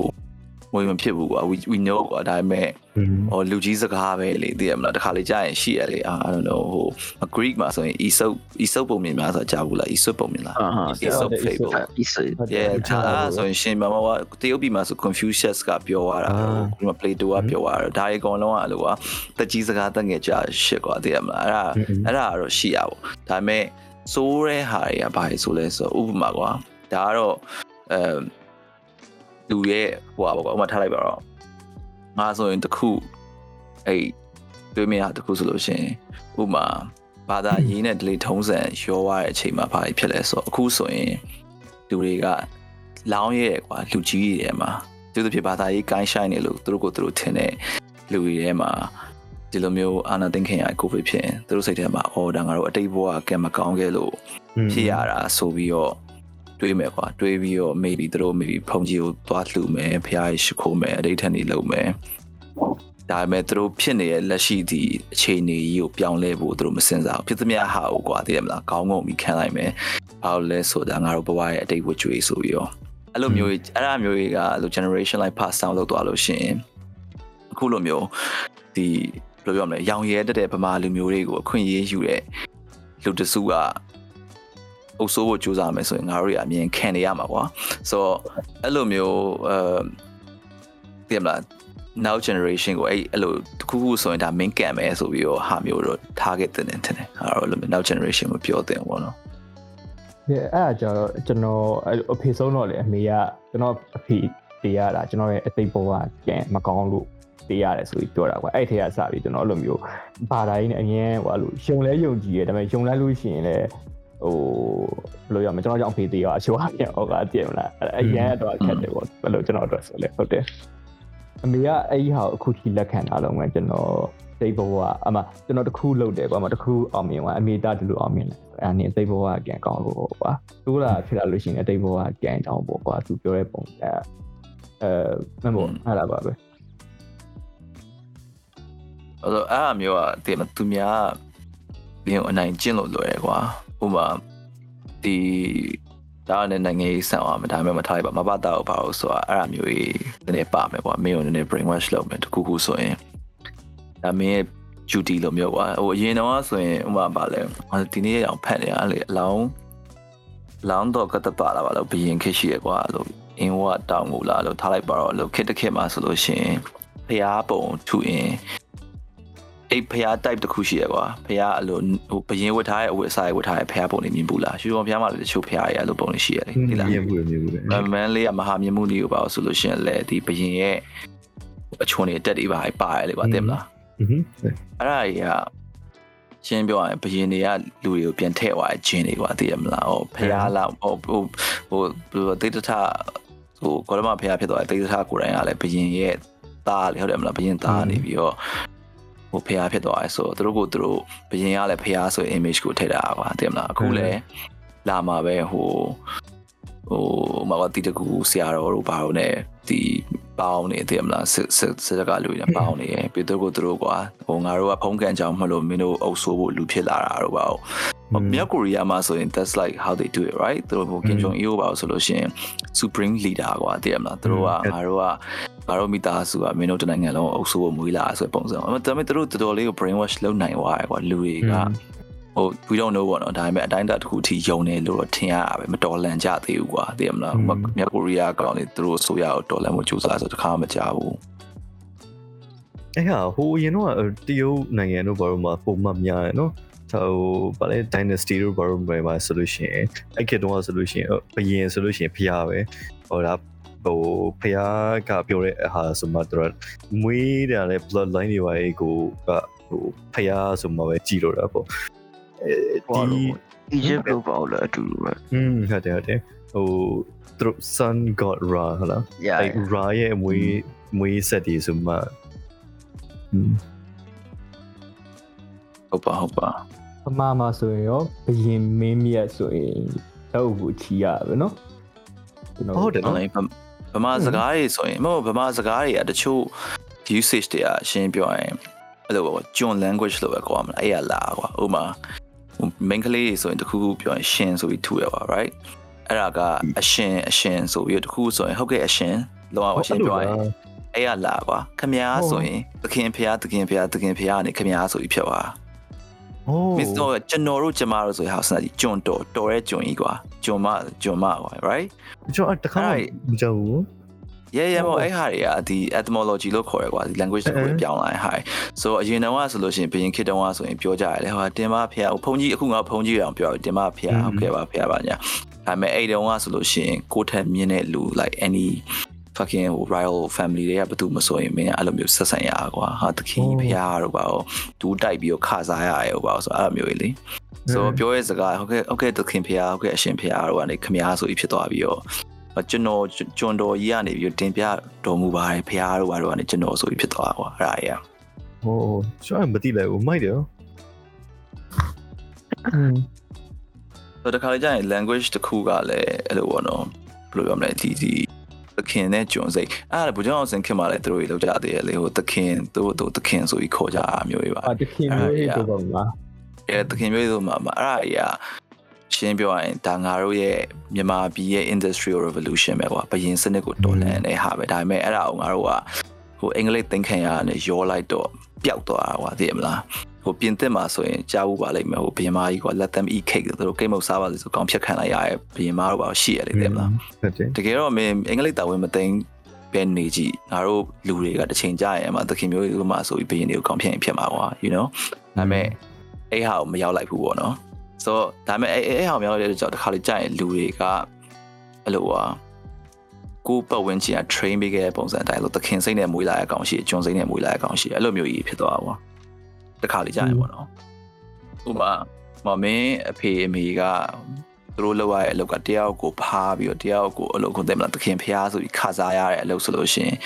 ဝေမဖြစ်ဘူးကွာ we we know ကွာဒါပေမဲ့อืมဟိုလူကြီးစကားပဲလေသိရမလားတခါလေကြားရင်ရှိရလေအာ I don't know ဟို Greek မှာဆိုရင် Aesop Aesop ပုံမြင်များဆိုကြားဘူးလား Aesop ပုံမြင်လားအာဟာ Aesop fable ဒီစေ yeah ဒါဆိုရင်ရှင်မမကတရုတ်ပြည်မှာဆို Confucius ကပြောရတာဒီမှာ Plato ကပြောရတာဒါတွေအကုန်လုံးကလို့ကတကြီးစကားတက်ငယ်ကြရှစ်ကွာသိရမလားအဲ့ဒါအဲ့ဒါကတော့ရှိရပါဒါပေမဲ့စိုးတဲ့ဟာတွေကဘာလဲဆိုလဲဆိုဥပမာကွာဒါကတော့အဲ လူရဲ့ဟိုပါပေါ့ဥပမာထားလိုက်ပါတော့ငါဆိုရင်တခုအဲ့တွေးမရတခုဆိုလို့ရှိရင်ဥပမာဘာသာရေးနဲ့ delay ထုံးစံရောရတဲ့အချိန်မှာဘာဖြစ်လဲဆိုတော့အခုဆိုရင်လူတွေကလောင်းရဲကွာလူကြီးတွေထဲမှာသူတို့ဖြစ်ဘာသာရေးကိုင်းဆိုင်နေလို့သူတို့ကိုသူတို့ထင်တဲ့လူတွေထဲမှာဒီလိုမျိုးအာနာသိင်ခင်ရကိုဖြစ်ဖြစ်သူတို့စိတ်ထဲမှာအော်ဒါငါတို့အတိတ်ဘဝကံမကောင်းခဲ့လို့ဖြစ်ရတာဆိုပြီးတော့ တွေးမယ်ကွာတွေးပြီးတော့ maybe သူတို့ maybe ဖုန်ကြီးကိုသွားလှူမယ်ဖះရရှိခိုးမယ်အတိတ်ထက်နေလုပ်မယ်ဒါပေမဲ့သူတို့ဖြစ်နေတဲ့လက်ရှိဒီအခြေအနေကြီးကိုပြောင်းလဲဖို့သူတို့မစင်စားဘူးဖြစ်သမျှဟာကိုကွာသိရမလားကောင်းကောင်းပြီးခံလိုက်မယ်ဘာလို့လဲဆိုတာငါတို့ဘဝရဲ့အတိတ်ဝကြွေဆိုပြီးတော့အဲ့လိုမျိုးကြီးအဲ့ဒါမျိုးကြီးကအဲ့လို generation like pass down လုပ်သွားလို့ရှိရင်အခုလိုမျိုးဒီဘယ်လိုပြောမလဲရောင်ရဲတက်တဲ့ဗမာလူမျိုးတွေကိုအခွင့်အရေးယူတဲ့လူတစုက အုပ်စိုးဖို့ကြိုးစားမယ်ဆိုရင်ငါတို့တွေအမြင်ခံနေရမှာကွာဆိုတော့အဲ့လိုမျိုးအဲသိရမလား now generation ကိုအဲ့အဲ့လိုတစ်ခုခုဆိုရင်ဒါ main ကံပဲဆိုပြီးတော့ဟာမျိုးတော့ target တင်နေတယ်အဲ့တော့အဲ့လိုမျိုး now generation ကိုပြောတင်ပေါ့နော်ဒီအဲ့ဒါကြတော့ကျွန်တော်အဲ့လိုအဖေဆုံးတော့လေအမေကကျွန်တော်အဖေတေးရတာကျွန်တော်ရဲ့အသိဘဝကံမကောင်းလို့တေးရတယ်ဆိုပြီးပြောတာကွာအဲ့ထဲကစပြီးကျွန်တော်အဲ့လိုမျိုးဘာသာရေးနဲ့အငင်းဟိုအဲ့လိုယုံလဲယုံကြည်ရဒါပေမဲ့ယုံလဲလို့ရှိရင်လည်း ဟိုဘယ်လိုရမလဲကျွန်တော်ကြောင့်အဖေတေးရအချိုးအပြင်ဟောကတည်မလားအဲ့အရင်တော့ခက်တယ်ပေါ့ဘယ်လိုကျွန်တော်တို့ဆိုလဲဟုတ်တယ်အမေကအဲ့ဒီဟာကိုအခုထိလက်ခံထားလုံးပဲကျွန်တော်တစိတ်ဘဝအမကျွန်တော်တခုလုပ်တယ်ကွာမတခုအောင်မြင်သွားအမေသားဒီလိုအောင်မြင်တယ်အဲ့နေစိတ်ဘဝကံကောင်းလို့ကွာတိုးလာဖြစ်လာလို့ရှိရင်အတိတ်ဘဝကံကြောင်းပေါ့ကွာသူပြောတဲ့ပုံကအဲမမို့အဲ့ဒါပါပဲအဲ့တော့အဲ့အမျိုးကတည်မသူများဘင်းအနိုင်ကျင့်လို့လွယ်တယ်ကွာ ဥပမာဒီဒါနဲ့နိုင်ငံရေးဆန်အောင်မဒါမှမထားလိုက်ပါမပတ်တော့ပါဘူးဆိုတာအဲ့အမျိုးကြီးနည်းနည်းပါမယ်ကွာမင်းကိုနည်းနည်း brain wash လုပ်မယ်တခုခုဆိုရင်ဒါမင်းရဲ့ duty လို့မျိုးကွာဟိုအရင်တော့ဆိုရင်ဥပမာပါလဲဒီနေ့အောင်ဖတ်နေရလေအလောင်းလောင်းတော့ကတပါလာပါလို့ဘယင်ခက်ရှိရကွာလို့အင်းဝတောင်းကိုလာလို့ထားလိုက်ပါတော့လို့ခက်တခက်မှာဆိုလို့ရှိရင်ဖျားပုံထူရင် အဲ့ဖျား type တစ်ခုရှိရကွာဖျားအဲ့လိုဟိုဘယင်ဝတ်ထားရဲ့အဝတ်အစားတွေဝတ်ထားရဲ့ဖျားပုံနေမြင်ဘူးလားရှူတော်ဖျားမှာလည်းတချို့ဖျားရဲ့အဲ့လိုပုံတွေရှိရတယ်ဒီလားမြင်ဘူးမြင်ဘူးလေမန်လေးကမဟာမြင်မှုမျိုးပါလို့ဆိုလို့ရှိရင်လည်းဒီဘရင်ရဲ့အချွန်တွေတက်တွေပါပါတယ်လေပါတင်မလားဟွန်းအဲ့ဒါကြီးကရှင်းပြောရရင်ဘရင်တွေကလူတွေကိုပြန်ထည့်သွားတဲ့ဂျင်းတွေကွာသိရမလားဟိုဖះလာဟိုဟိုဟိုဘယ်လိုတိတ်တထဟိုကောရမဖះဖြစ်သွားတဲ့တိတ်တထကိုယ်တိုင်ကလည်းဘရင်ရဲ့သားလေဟုတ်တယ်မလားဘရင်သားနေပြီးတော့ ဟိုဖះဖြစ်သွားရဲဆိုတော့သူတို့ကသူတို့ဘရင်ကလည်းဖះဆို image ကိုထည့်တာကွာသိရမလားအခုလည်းလာမှာပဲဟိုဟိုမကတိတကူဆရာတော်တို့ဘာလို့ ਨੇ ဒီ ပေါင်းနေတယ်မလားစစ်စစ်စစ်ကလူတွေပေါင်းနေရပြီးတော့ကိုသူတို့ကွာဟိုငါတို့ကဖုံးကန်ကြောင်မလို့မင်းတို့အုပ်ဆိုးဖို့လူဖြစ်လာတာတော့ပါဘူးမြောက်ကိုရီးယားမှာဆိုရင် that's like how they do it right သူတို့ဟိုကင်ဂျုံအီယိုပါဆိုလို့ရှိရင် supreme leader ကွာတည်ရမလားသူတို့ကငါတို့ကငါတို့မိသားစုကမင်းတို့တနိုင်ငံလုံးအုပ်ဆိုးဖို့မွေးလာဆိုတဲ့ပုံစံဒါပေမဲ့သူတို့တော်တော်လေးကို brain wash လုပ်နိုင်သွားတယ်ကွာလူတွေက ဟို we don't know ပေါ့နော်ဒါပေမဲ့အတိုင်းအတာတစ်ခုအထိယုံနေလို့တော့ထင်ရတာပဲမတော်လန်ကြသေးဘူးကွာသိရမလားမြောက်ကိုရီးယားကောင်နေသူတို့ဆိုရအောင်တော်လန်မှုကြိုးစားဆိုတခါမှမကြဘူးအဲ့ဟာဟိုအရင်တော့တရုတ်နိုင်ငံတို့ဘာလို့မှပုံမှန်များတယ်နော်ဟိုဗာလေ dynasty တို့ဘာလို့ပဲမှာဆိုလို့ရှိရင်အဲ့ခေတ်တုန်းကဆိုလို့ရှိရင်ဘယင်ဆိုလို့ရှိရင်ဖျားပဲဟိုဒါဟိုဖျားကပြောတဲ့ဟာဆိုမှတော့မွေးတယ်လေ blood line တွေပါအေကိုကဟိုဖျားဆိုမှပဲကြည်လို့တာပေါ့အဲ ဒီ Egypt လို့ပေါ့လေအတူတူပဲ อืมဟုတ်တယ်ဟုတ်တယ်ဟိုသူတို့ sun god ra ဟုတ်လား Yeah အဲ့ ra ရဲ့မွေးမွေးဆက်ဒီဆိုမှอืม ဟုတ်ပါဟုတ်ပါ ပမာမှာဆိုရင်ရောဘယင်မင်းမြတ်ဆိုရင်တော့ဘူးချီရပဲเนาะကျွန်တော် ဟုတ်တယ် ဟုတ် နော် လေဗမာစကားတွေဆိုရင်မဟုတ်ဗမာစကားတွေကတချို့ usage တွေအရှင်းပြောရင်အဲ့လိုပေါ့ကျွန်း language လို့ပဲခေါ်ရမလားအဲ့ရလာကွာဥမာ main ကလေးဆိုရင်တခုခုပြောရင်ရှင်ဆိုပြီးထူရပါ right အဲ့ဒါကအရှင်အရှင်ဆိုပြီးတခုဆိုရင်ဟုတ်ကဲ့အရှင်လောအောင်အရှင်ပြောရင်အဲ့ရလာကွာခမ ्या ဆိုရင်သခင်ဖျားသခင်ဖျားသခင်ဖျားကနေခမ ्या ဆိုပြီးဖြစ်သွား โอ้ မစ်တော့ကျွန်တော်တို့ကျမတို့ဆိုရင်ဟာစနာကြီးကျွန်းတော်တော်ရဲကျွန်းကြီးကွာကျွန်းမကျွန်းမကွာ right ကျွန်တော်တခါမှမကြောက်ဘူး ရဲရဲမို့အဲ့ဟာတွေကဒီ etymology လို့ခေါ်ရကွာဒီ language တစ်ခုကိုပြောင်းလာတဲ့ဟာဆိုအရင်တုန်းကဆိုလို့ရှိရင်ဘရင်ခေတ်တုန်းကဆိုရင်ပြောကြရတယ်ဟိုတင်မဖះဟိုဖုန်ကြီးအခုငါဖုန်ကြီးအောင်ပြောတင်မဖះဟုတ်ကဲ့ပါဖះပါညာဒါပေမဲ့အဲ့တုန်းကဆိုလို့ရှိရင်ကိုထက်မြင့်တဲ့လူ like any fucking royal family တွေကဘာလို့မဆိုရင်မင်းအဲ့လိုမျိုးဆက်ဆံရကွာဟာတခင်ဖះတို့ပါတော့ဒူးတိုက်ပြီးတော့ခစားရရောပါဆိုအဲ့လိုမျိုးလေဆိုပြောရဲစကားဟုတ်ကဲ့ဟုတ်ကဲ့တခင်ဖះဟုတ်ကဲ့အရှင်ဖះတို့ကနေခမားဆိုပြီးဖြစ်သွားပြီးတော့ ကျွန်တော်ကျွန်တော်ကြီးကနေပြီးတင်ပြတော်မူပါတယ်ဖះတို့ဘာတို့ကနေကျွန်တော်ဆိုပြီးဖြစ်သွားကွာအဲ့ဒါကြီးโอ้ကျွန်တော်မသိလိုက်ဘူးမိုက်တယ်ဆိုတော့တခါလေကျရင် language တစ်ခုကလည်းအဲ့လိုပေါ့နော်ဘယ်လိုပြောမလဲဒီဒီသခင်နဲ့ဂျွန်စိတ်အဲ့ဒါဘုရားအောင်စင်ခင်မှာလည်းသူတို့တွေလောက်ကြသေးတယ်လေဟိုသခင်သူတို့သခင်ဆိုပြီးခေါ်ကြတာမျိုးတွေပါအာတခင်မျိုးရေးဆိုတော့မှာအဲသခင်မျိုးဆိုမှအဲ့ဒါကြီးက ရှင်းပြောရရင်ဒါငါတို့ရဲ့မြန်မာပြည်ရဲ့ industrial revolution ပဲကွာဘယင်စနစ်ကိုတော်လှန်တဲ့ဟာပဲဒါပေမဲ့အဲ့ဒါကိုငါတို့ကဟိုအင်္ဂလိပ်သင်ခံရတာနဲ့ရောလိုက်တော့ပျောက်သွားတာကွာသိရမလားဟိုပြင်သစ်မှာဆိုရင်ကြားဘူးပါလိမ့်မယ်ဟိုဘယင်မကြီးကွာ let them eat cake သူတို့ကိတ်မုတ်စားပါလိမ့်ဆိုကောင်းဖြတ်ခံလိုက်ရရဲ့ဘယင်မတို့ပါရှိရတယ်သိရမလားဟုတ်တယ်တကယ်တော့မင်းအင်္ဂလိပ်တာဝန်မသိမ်းပဲနေကြည့်ငါတို့လူတွေကတစ်ချိန်ကြာရင်အမှသခင်မျိုးတွေမှာဆိုပြီးဘယင်တွေကိုကောင်းဖြတ်ရင်ဖြစ်မှာကွာ you know ဒါပေမဲ့အဲ့ဟာကိုမရောက်လိုက်ဘူးပေါ့နော် ဆိုတော့ဒါပေမဲ့အဲ့အဲ့ဟာကိုမရောက်လိုက်တဲ့ကြောင့်တစ်ခါလေကြာရင်လူတွေကအဲ့လိုဟာကိုယ်ပတ်ဝန်းကျင်က train ပေးခဲ့တဲ့ပုံစံအတိုင်းလို့သခင်စိတ်နဲ့မွေးလာတဲ့အကောင်ရှိကျွန်းစိတ်နဲ့မွေးလာတဲ့အကောင်ရှိအဲ့လိုမျိုးကြီးဖြစ်သွားတာပေါ့တစ်ခါလေကြာရင်ပေါ့နော်ဥပမာမမင်းအဖေအမေကသူတို့လောက်ရတဲ့အလုပ်ကတယောက်ကိုဖားပြီးတော့တယောက်ကိုအလုပ်ကိုသိမလားသခင်ဖျားဆိုပြီးခါစားရတဲ့အလုပ်ဆိုလို့ရှိရင်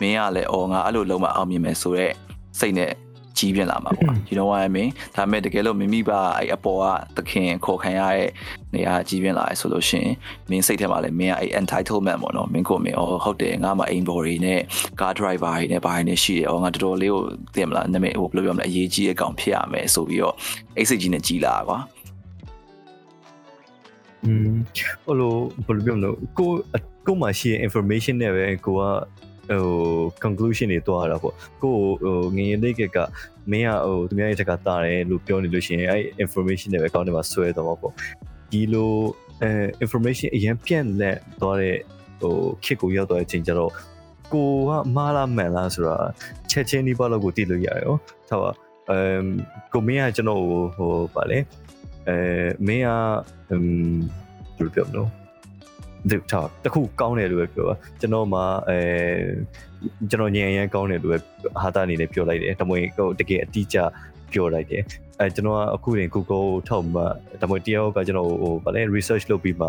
မင်းကလည်းအော်ငါအဲ့လိုလုံးမအောင်မြင်မယ်ဆိုတော့စိတ်နဲ့ ကြီးပြင်းလာမှာပေါ့ you know what i mean ဒါပေမဲ့တကယ်လို့မိမိပါအဲ့အပေါ်ကသခင်ခေါ်ခံရတဲ့နေရာကြီးပြင်းလာရဆိုလို့ရှိရင်မင်းစိတ်ထဲမှာလည်းမင်းကအဲ့ entitlement ပေါ့နော်မင်းကိုမင်းအော်ဟုတ်တယ်ငါမှအိမ်ဘော်တွေနဲ့ car driver တွေနဲ့ဘာတွေနဲ့ရှိတယ်အော်ငါတော်တော်လေးကိုသိမလားနာမည်ဟိုဘယ်လိုပြောမလဲအရေးကြီးတဲ့ကောင်ဖြစ်ရမယ်ဆိုပြီးတော့အဲ့စိတ်ကြီးနဲ့ကြီးလာကွာอืมဟိုလိုဘယ်လိုပြောမလဲကိုကိုမှရှိရဲ့ information နဲ့ပဲကိုက ဟို conclusion တွေတွားတာပေါ့ကိုဟိုငရင်လေးကကမင်းကဟိုသူများရဲ့တက်ကတာတယ်လို့ပြောနေလို့ရှိရင်အဲ့ information တွေပဲကောင်းတယ်မှာဆွဲတော့မှာပေါ့ဒီလိုအဲ information အရင်ပြန့်လက်သွားတဲ့ဟိုခစ်ကိုရောက်သွားတဲ့အချိန်ကျတော့ကိုကမားလားမှန်လားဆိုတာချက်ချင်းဒီပါလို့ကိုသိလို့ရတယ်ဟောထားပါအမ်ကိုမင်းကကျွန်တော်ဟိုဟိုဗာလေအဲမင်းကอืมဘယ်လိုပြောမလို့ ဒီတော့တခုကောင်းတယ်လို့ပဲပြောပါကျွန်တော်မှအဲကျွန်တော်ညံရမ်းကောင်းတယ်လို့ပဲဟာတာအနေနဲ့ပြောလိုက်တယ်တမွေဟိုတကယ်အတိအကျပြောလိုက်တယ်အဲကျွန်တော်ကအခုတင် Google ထောက်မှတမွေတယောက်ကကျွန်တော်ဟိုဗာလဲ research လုပ်ပြီးမှ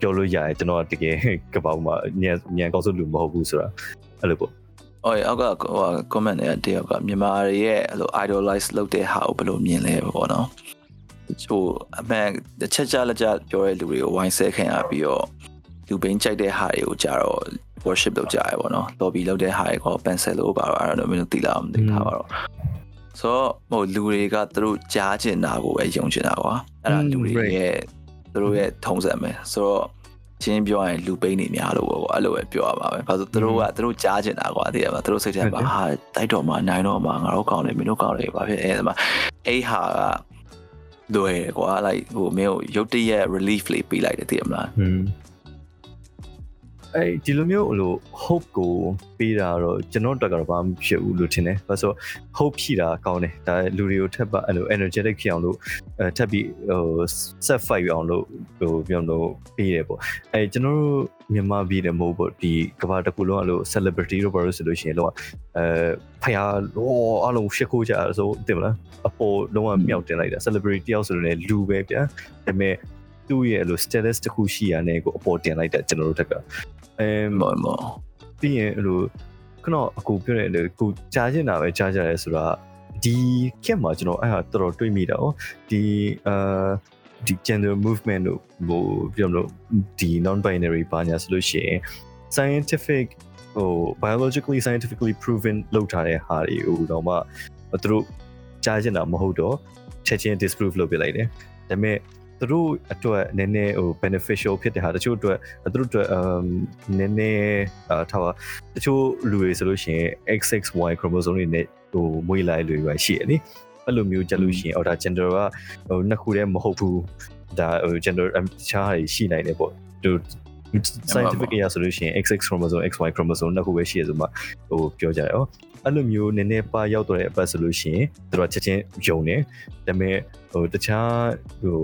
ပြောလို့ရတယ်ကျွန်တော်ကတကယ်ကပောက်မှညံညံကောင်းဆုံးလူမဟုတ်ဘူးဆိုတာအဲ့လိုပေါ့။အော်အောက်ကဟို comment နဲ့တယောက်ကမြန်မာတွေရဲ့အဲ့လို idolize လုပ်တဲ့ဟာကိုဘယ်လိုမြင်လဲပေါ့နော်။ ဟိုအမှန်တစ်ချက်ကြလက်ကြပြောတဲ့လူတွေကိုဝိုင်းဆဲခံရပြီးတော့လူဘိန်းကြိုက်တဲ့ဟာတွေကိုကြတော့ worship လုပ်ကြရပေါ့နော်။ lobby လုပ်တဲ့ဟာတွေကို pencil လို့ပါတော့အဲ့တော့မင်းတို့သိလားမသိထားပါတော့။ဆိုတော့ဟိုလူတွေကသူတို့ကြားကျင်တာကိုပဲယုံကျင်တာကွာ။အဲ့ဒါလူတွေရဲ့သူတို့ရဲ့ထုံးစံပဲ။ဆိုတော့ချင်းပြောရင်လူပိန်းနေများလို့ပေါ့ကွာအဲ့လိုပဲပြောရပါပဲ။ဘာလို့သူတို့ကသူတို့ကြားကျင်တာကွာသိရမှာသူတို့စိတ်ထဲမှာဟာတိုက်တော်မှာနိုင်တော့မှာငါတို့ကောင်းတယ်မင်းတို့ကောင်းတယ်ဘာဖြစ်အဲ့ဒါမှာအဲ့ဟာက လွယ်ကွာ like ဟိုမင်းကိုရုတ်တရက် relief လေးပေးလိုက်တယ်သိရမလားอืม အဲဒီလိုမျိုးဟိုလို hope ကိုပေးတာတော့ကျွန်တော်တက်ကတော့ဘာမှဖြစ်ဘူးလို့ထင်တယ်။ဘာလို့ hope ရှိတာကောင်းတယ်။ဒါလူတွေကိုထပ်ပါအဲ့လို energetic ဖြစ်အောင်လို့အဲထပ်ပြီးဟို set fight အောင်လို့ဟိုပြောလို့ပေးတယ်ပေါ့။အဲကျွန်တော်တို့မြန်မာပြည်တယ်မဟုတ်ပေါ့ဒီကဘာတစ်ခုလုံးအဲ့လို celebrity တို့ဘာလို့ဆိုလို့ရှိရင်တော့အဲဖယားဟိုအလုံးရှစ်ခိုးကြဆိုတင်မလားအပေါ်လုံးဝမြောက်တင်လိုက်တာ celebrity တယောက်ဆိုတော့လည်းလူပဲဗျာ။ဒါပေမဲ့သူ့ရဲ့အဲ့လို status တစ်ခုရှိရတဲ့ကိုအပေါ်တင်လိုက်တာကျွန်တော်တို့တက်က အဲမော်မော်ပြီးရင်အဲ့လိုခဏအကူပြောတယ်ကိုကြားချင်တာပဲကြားကြရဲဆိုတာဒီခက်မှာကျွန်တော်အဲ့ဟာတော်တော်တွေးမိတာ哦ဒီအာဒီ gender movement တို့ဟိုပြောလို့ဒီ non binary ဘာညာဆိုလို့ရှိရင် scientific ဟို biologically scientifically proven လောက်ထားတဲ့ဟာတွေဟိုတော့မှသူတို့ကြားချင်တာမဟုတ်တော့ချက်ချင်း disprove လုပ်ပြလိုက်တယ်ဒါပေမဲ့ သူတို့အတွက်နည်းနည်းဟို beneficial ဖြစ်တဲ့ဟာတချို့အတွက်သူတို့အတွက် um နည်းနည်းအာထားပါတချို့လူတွေဆိုလို့ရှိရင် XXY chromosome တွေနဲ့ဟိုမွေးလိုက်လူတွေရှိရလေအဲ့လိုမျိုးကြလို့ရှိရင်အော်ဒါ gender ကဟိုနှစ်ခုတည်းမဟုတ်ဘူးဒါဟို gender တခြားတွေရှိနိုင်တယ်ပေါ့သူ scientific ရဆိုလို့ရှိရင် XX chromosome XY chromosome နှစ်ခုပဲရှိရဆိုမှဟိုပြောကြတယ်ဩအဲ့လိုမျိုးနည်းနည်းပါရောက်တော့တဲ့အပတ်ဆိုလို့ရှိရင်သူတို့ချက်ချင်းယုံတယ်ဒါပေမဲ့ ဟိုတခြားဟို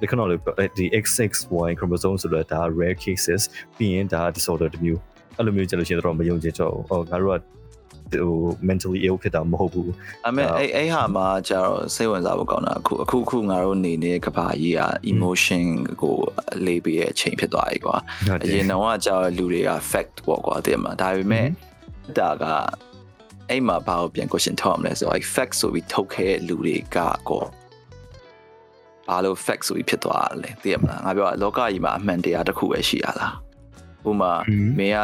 ဒီခဏလေးဒီ XXY chromosome ဆိုတော့ဒါ rare cases ပြီးရင်ဒါ disorder တစ်မျိုးအဲ့လိုမျိုးကြလို့ရှိရင်တော့မယုံကြတော့ဟိုငါတို့ကဟို mentally ill ဖြစ်တာမဟုတ်ဘူးအမေအဲ့အဲ့ဟာမှာကျတော့စိတ်ဝင်စားဖို့ကောင်းတာအခုအခုအခုငါတို့နေနေတဲ့ကဘာကြီးက emotion ကိုလေးပြီးရဲ့အချိန်ဖြစ်သွားပြီကွာအရင်တော့ကကျတော့လူတွေက fact ပေါ့ကွာတဲ့မှာဒါပေမဲ့ဒါက အဲ့မှာဘာကိုပြန် question ထောက်ရမလဲဆိုတော့ fact ဆိုပြီးထုတ်ခဲ့တဲ့လူတွေကကောဘာလို့ fact ဆိုပြီးဖြစ်သွားတာလဲသိရမလားငါပြောလောကကြီးမှာအမှန်တရားတစ်ခုပဲရှိရလားဥမာမင်းက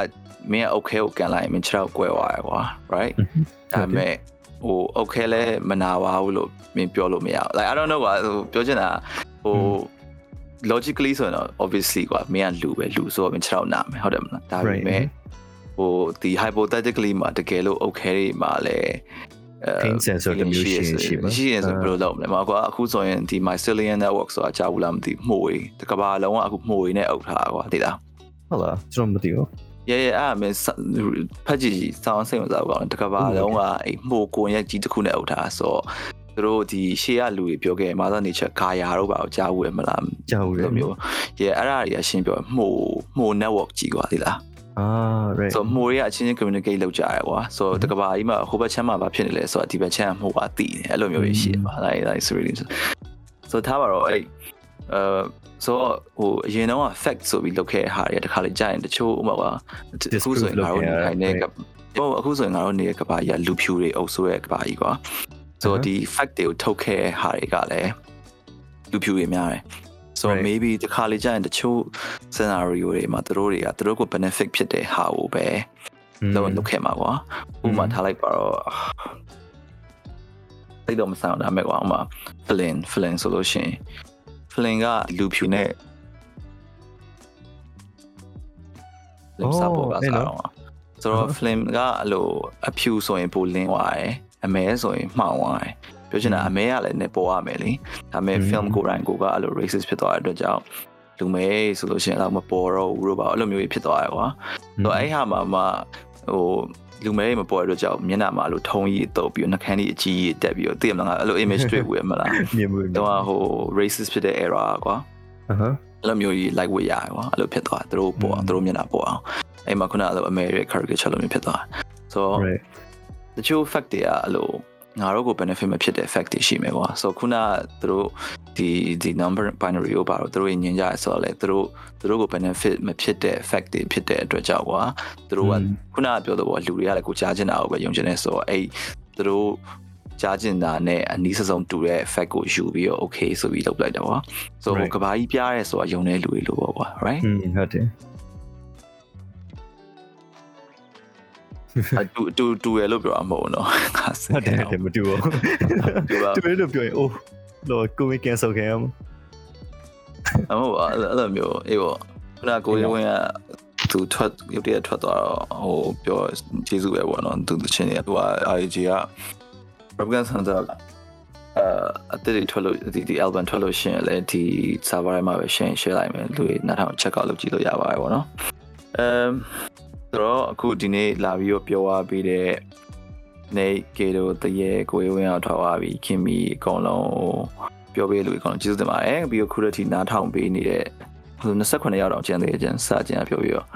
မင်းက okay ကိုကန်လိုက်ရင်မင်းခြေထောက်ကွဲသွားရကွာ right ဒါပေမဲ့ဟို okay လဲမနာပါဘူးလို့မင်းပြောလို့မရဘူး like i don't know ကွာဟိုပြောချင်တာဟို logically ဆိုရင်တော့ obviously ကွာမင်းကလူပဲလူဆိုတော့မင်းခြေထောက်နာမယ်ဟုတ်တယ်မလားဒါပေမဲ့ ဟိုဒီ hypothetically မှာတကယ်လို့ okay တွေမှာလဲ pain sensor တမျိုးရှိရင်ရှိပါရှိရင်ဆိုဘယ်လိုလုပ်မလဲမကွာအခုဆိုရင်ဒီ mycelium network ဆိုတာကြားဘူးလားမသိမှုတွေတကဘာလုံးကအခုမှုတွေနဲ့အုပ်ထားကွာသိလားဟုတ်လားကျွန်တော်မသိဘူးရဲရဲအဲ့အမေဖက်ကြည့်စောင်းစိတ်ဝင်စားကောင်းတကဘာလုံးကအဲ့မှုကိုရက်ကြီးတစ်ခုနဲ့အုပ်ထားဆိုသူတို့ဒီရှေ့ကလူတွေပြောခဲ့မာသာနေချက်ဂါယာတို့ပါကြားဘူးရမလားကြားဘူးလေမျိုးရဲအဲ့ဒါတွေကရှင်းပြောမှုမှု network ကြီးကွာသိလား အာ right ဆိုမှုတွေကအချင်းချင်း communicate လုပ်ကြရကွာဆိုတကဘာကြီးမှာဟိုဘက်ချမ်းမှာဘာဖြစ်နေလဲဆိုတော့ဒီဘက်ချမ်းမှုကတည်တယ်အဲ့လိုမျိုးရှိတယ်ပါ like like really ဆိုထားပါတော့အဲ့အဲဆိုဟိုအရင်တော့ fact ဆိုပြီးလုပ်ခဲ့တဲ့ဟာတွေတခါလေကြာရင်တချို့ဥပမာအခုဆိုရင်ငါတို့နေထိုင်တဲ့ဟိုအခုဆိုရင်ငါတို့နေတဲ့ကဘာကြီးကလူဖြူတွေအုပ်ဆိုးရဲ့ကဘာကြီးကွာဆိုတော့ဒီ fact တွေကိုထုတ်ခဲ့တဲ့ဟာတွေကလည်းလူဖြူတွေများတယ် ဆိုတော့ Right. maybe တခါလေကြာရင်တချို့ scenario တွေမှာသူတို့တွေကသူတို့ကို benefit ဖြစ်တဲ့ဟာကိုပဲလုံးလုပ်ခဲ့မှာကွာဥပမာထားလိုက်ပါတော့သိတော့မဆောင်ဒါမဲ့ကွာဥပမာ flin flin ဆိုလို့ရှိရင် flin ကလူဖြူနဲ့လင်းစားပေါ်ကစားတော့ဆိုတော့ flame ကအဲ့လိုအဖြူဆိုရင်ပိုလင်းသွားတယ်အမဲဆိုရင်မှောင်သွားတယ် ပြောချင်တာအမဲကလည်းနေပေါ်ရမယ်လေဒါပေမဲ့ film ကိုယ်တိုင်ကိုကအဲ့လို racist ဖြစ်သွားတဲ့အတွက်ကြောင့်လူမဲဆိုလို့ရှိရင်တော့မပေါ်တော့ဘူးလို့ပါအဲ့လိုမျိုးကြီးဖြစ်သွားတယ်ကွာဆိုတော့အဲ့ဟာမှာမှဟိုလူမဲမပေါ်တဲ့အတွက်ကြောင့်မျက်နှာမှာအဲ့လိုထုံးကြီးတုပ်ပြီးနှာခမ်းကြီးအကြီးကြီးတက်ပြီးတော့သိရမလားအဲ့လို image တွေ့ဘူးရမလားမြင်မှုတော့ဟို racist ဖြစ်တဲ့ error ကွာအဟမ်းအဲ့လိုမျိုးကြီး like ဝေရတယ်ကွာအဲ့လိုဖြစ်သွားတယ်သူတို့ပေါ်အောင်သူတို့မျက်နှာပေါ်အောင်အဲ့မှာခုနကလို American caricature လိုမျိုးဖြစ်သွားတယ်ဆိုတော့ right တချို့ fact တွေကအဲ့လို ငါတို့ကို benefit မဖြစ်တဲ့ fact တွေရှိမယ်ကွာဆိုတော့ခုနကသူတို့ဒီဒီ number binary ကိုပါတော့သူတို့ညင်ကြရဆိုတော့လေသူတို့သူတို့ကို benefit မဖြစ်တဲ့ fact တွေဖြစ်တဲ့အတွက်ကြောင့်ကွာသူတို့ကခုနကပြောတော့လူတွေကလည်းကိုကြားချင်တာကိုပဲယုံချင်နေဆိုတော့အဲ့သူတို့ကြားကျင်တာနဲ့အနီးစပ်ဆုံးတူတဲ့ fact ကိုယူပြီးတော့ okay ဆိုပြီးလုပ်လိုက်တော့ကွာဆိုတော့ကဘာကြီးပြားရဲဆိုတာယုံတဲ့လူတွေလို့ပေါ့ကွာ right อืมဟုတ်တယ် အတူတူတူရလို့ပြောမှာမဟုတ်ဘူးနော်ငါစဟုတ်တယ်ဟုတ်တယ်မတူဘူးတူပါတူရလို့ပြောရင်အိုးတော့ကိုမီကန်ဆယ်ခံရမအမဟုတ်ပါအဲ့လိုအဲ့လိုမျိုးအေးပေါ့ခုနကကိုရဝင်းကသူထွက်ရုပ်တရက်ထွက်သွားတော့ဟိုပြောကျေးဇူးပဲပေါ့နော်သူတချင်းနေသူက IG က Republican Center အဲအတိတ်ထွက်လို့ဒီဒီ album ထွက်လို့ရှရင်လည်းဒီ server ထဲမှာပဲ share share လိုက်မယ်လူတွေနောက်ထောင် check out လုပ်ကြည့်လို့ရပါတယ်ပေါ့နော်အမ် ဆိုတော့အခုဒီနေ့လာပြီးတော့ပြောသွားပြီးတဲ့နေကေတို့တရေကိုရဝင်းအောင်ထွက်သွားပြီးခင်မီအကုန်လုံးပြောပေးလို့အကုန်လုံးကျေးဇူးတင်ပါတယ်ပြီးတော့ခုတည်းနားထောင်ပေးနေတဲ့ဟို28ရောက်တော့ကျန်သေးတယ်ကျန်စကျန်ပြောပြီးတော့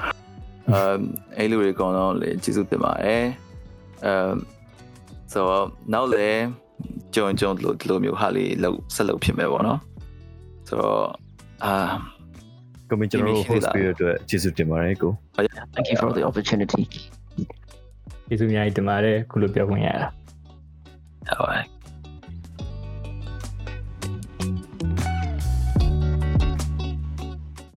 အမ်အဲ့လူတွေအကုန်လုံးလည်းကျေးဇူးတင်ပါတယ်အမ်ဆိုတော့နောက်လည်းကြုံကြုံလို့ဒီလိုမျိုးဟာလေးလောက်ဆက်လုပ်ဖြစ်မယ်ပေါ့နော်ဆိုတော့အာ ကိုမီကျွန်တော်တို့ host ပေးရတဲ့အတွက်ကျေးဇူးတင်ပါတယ်ကို Thank you for the opportunity ကျေးဇူးအများကြီးတင်ပါတယ်ခုလိုပြောခွင့်ရတာဟုတ်ပါ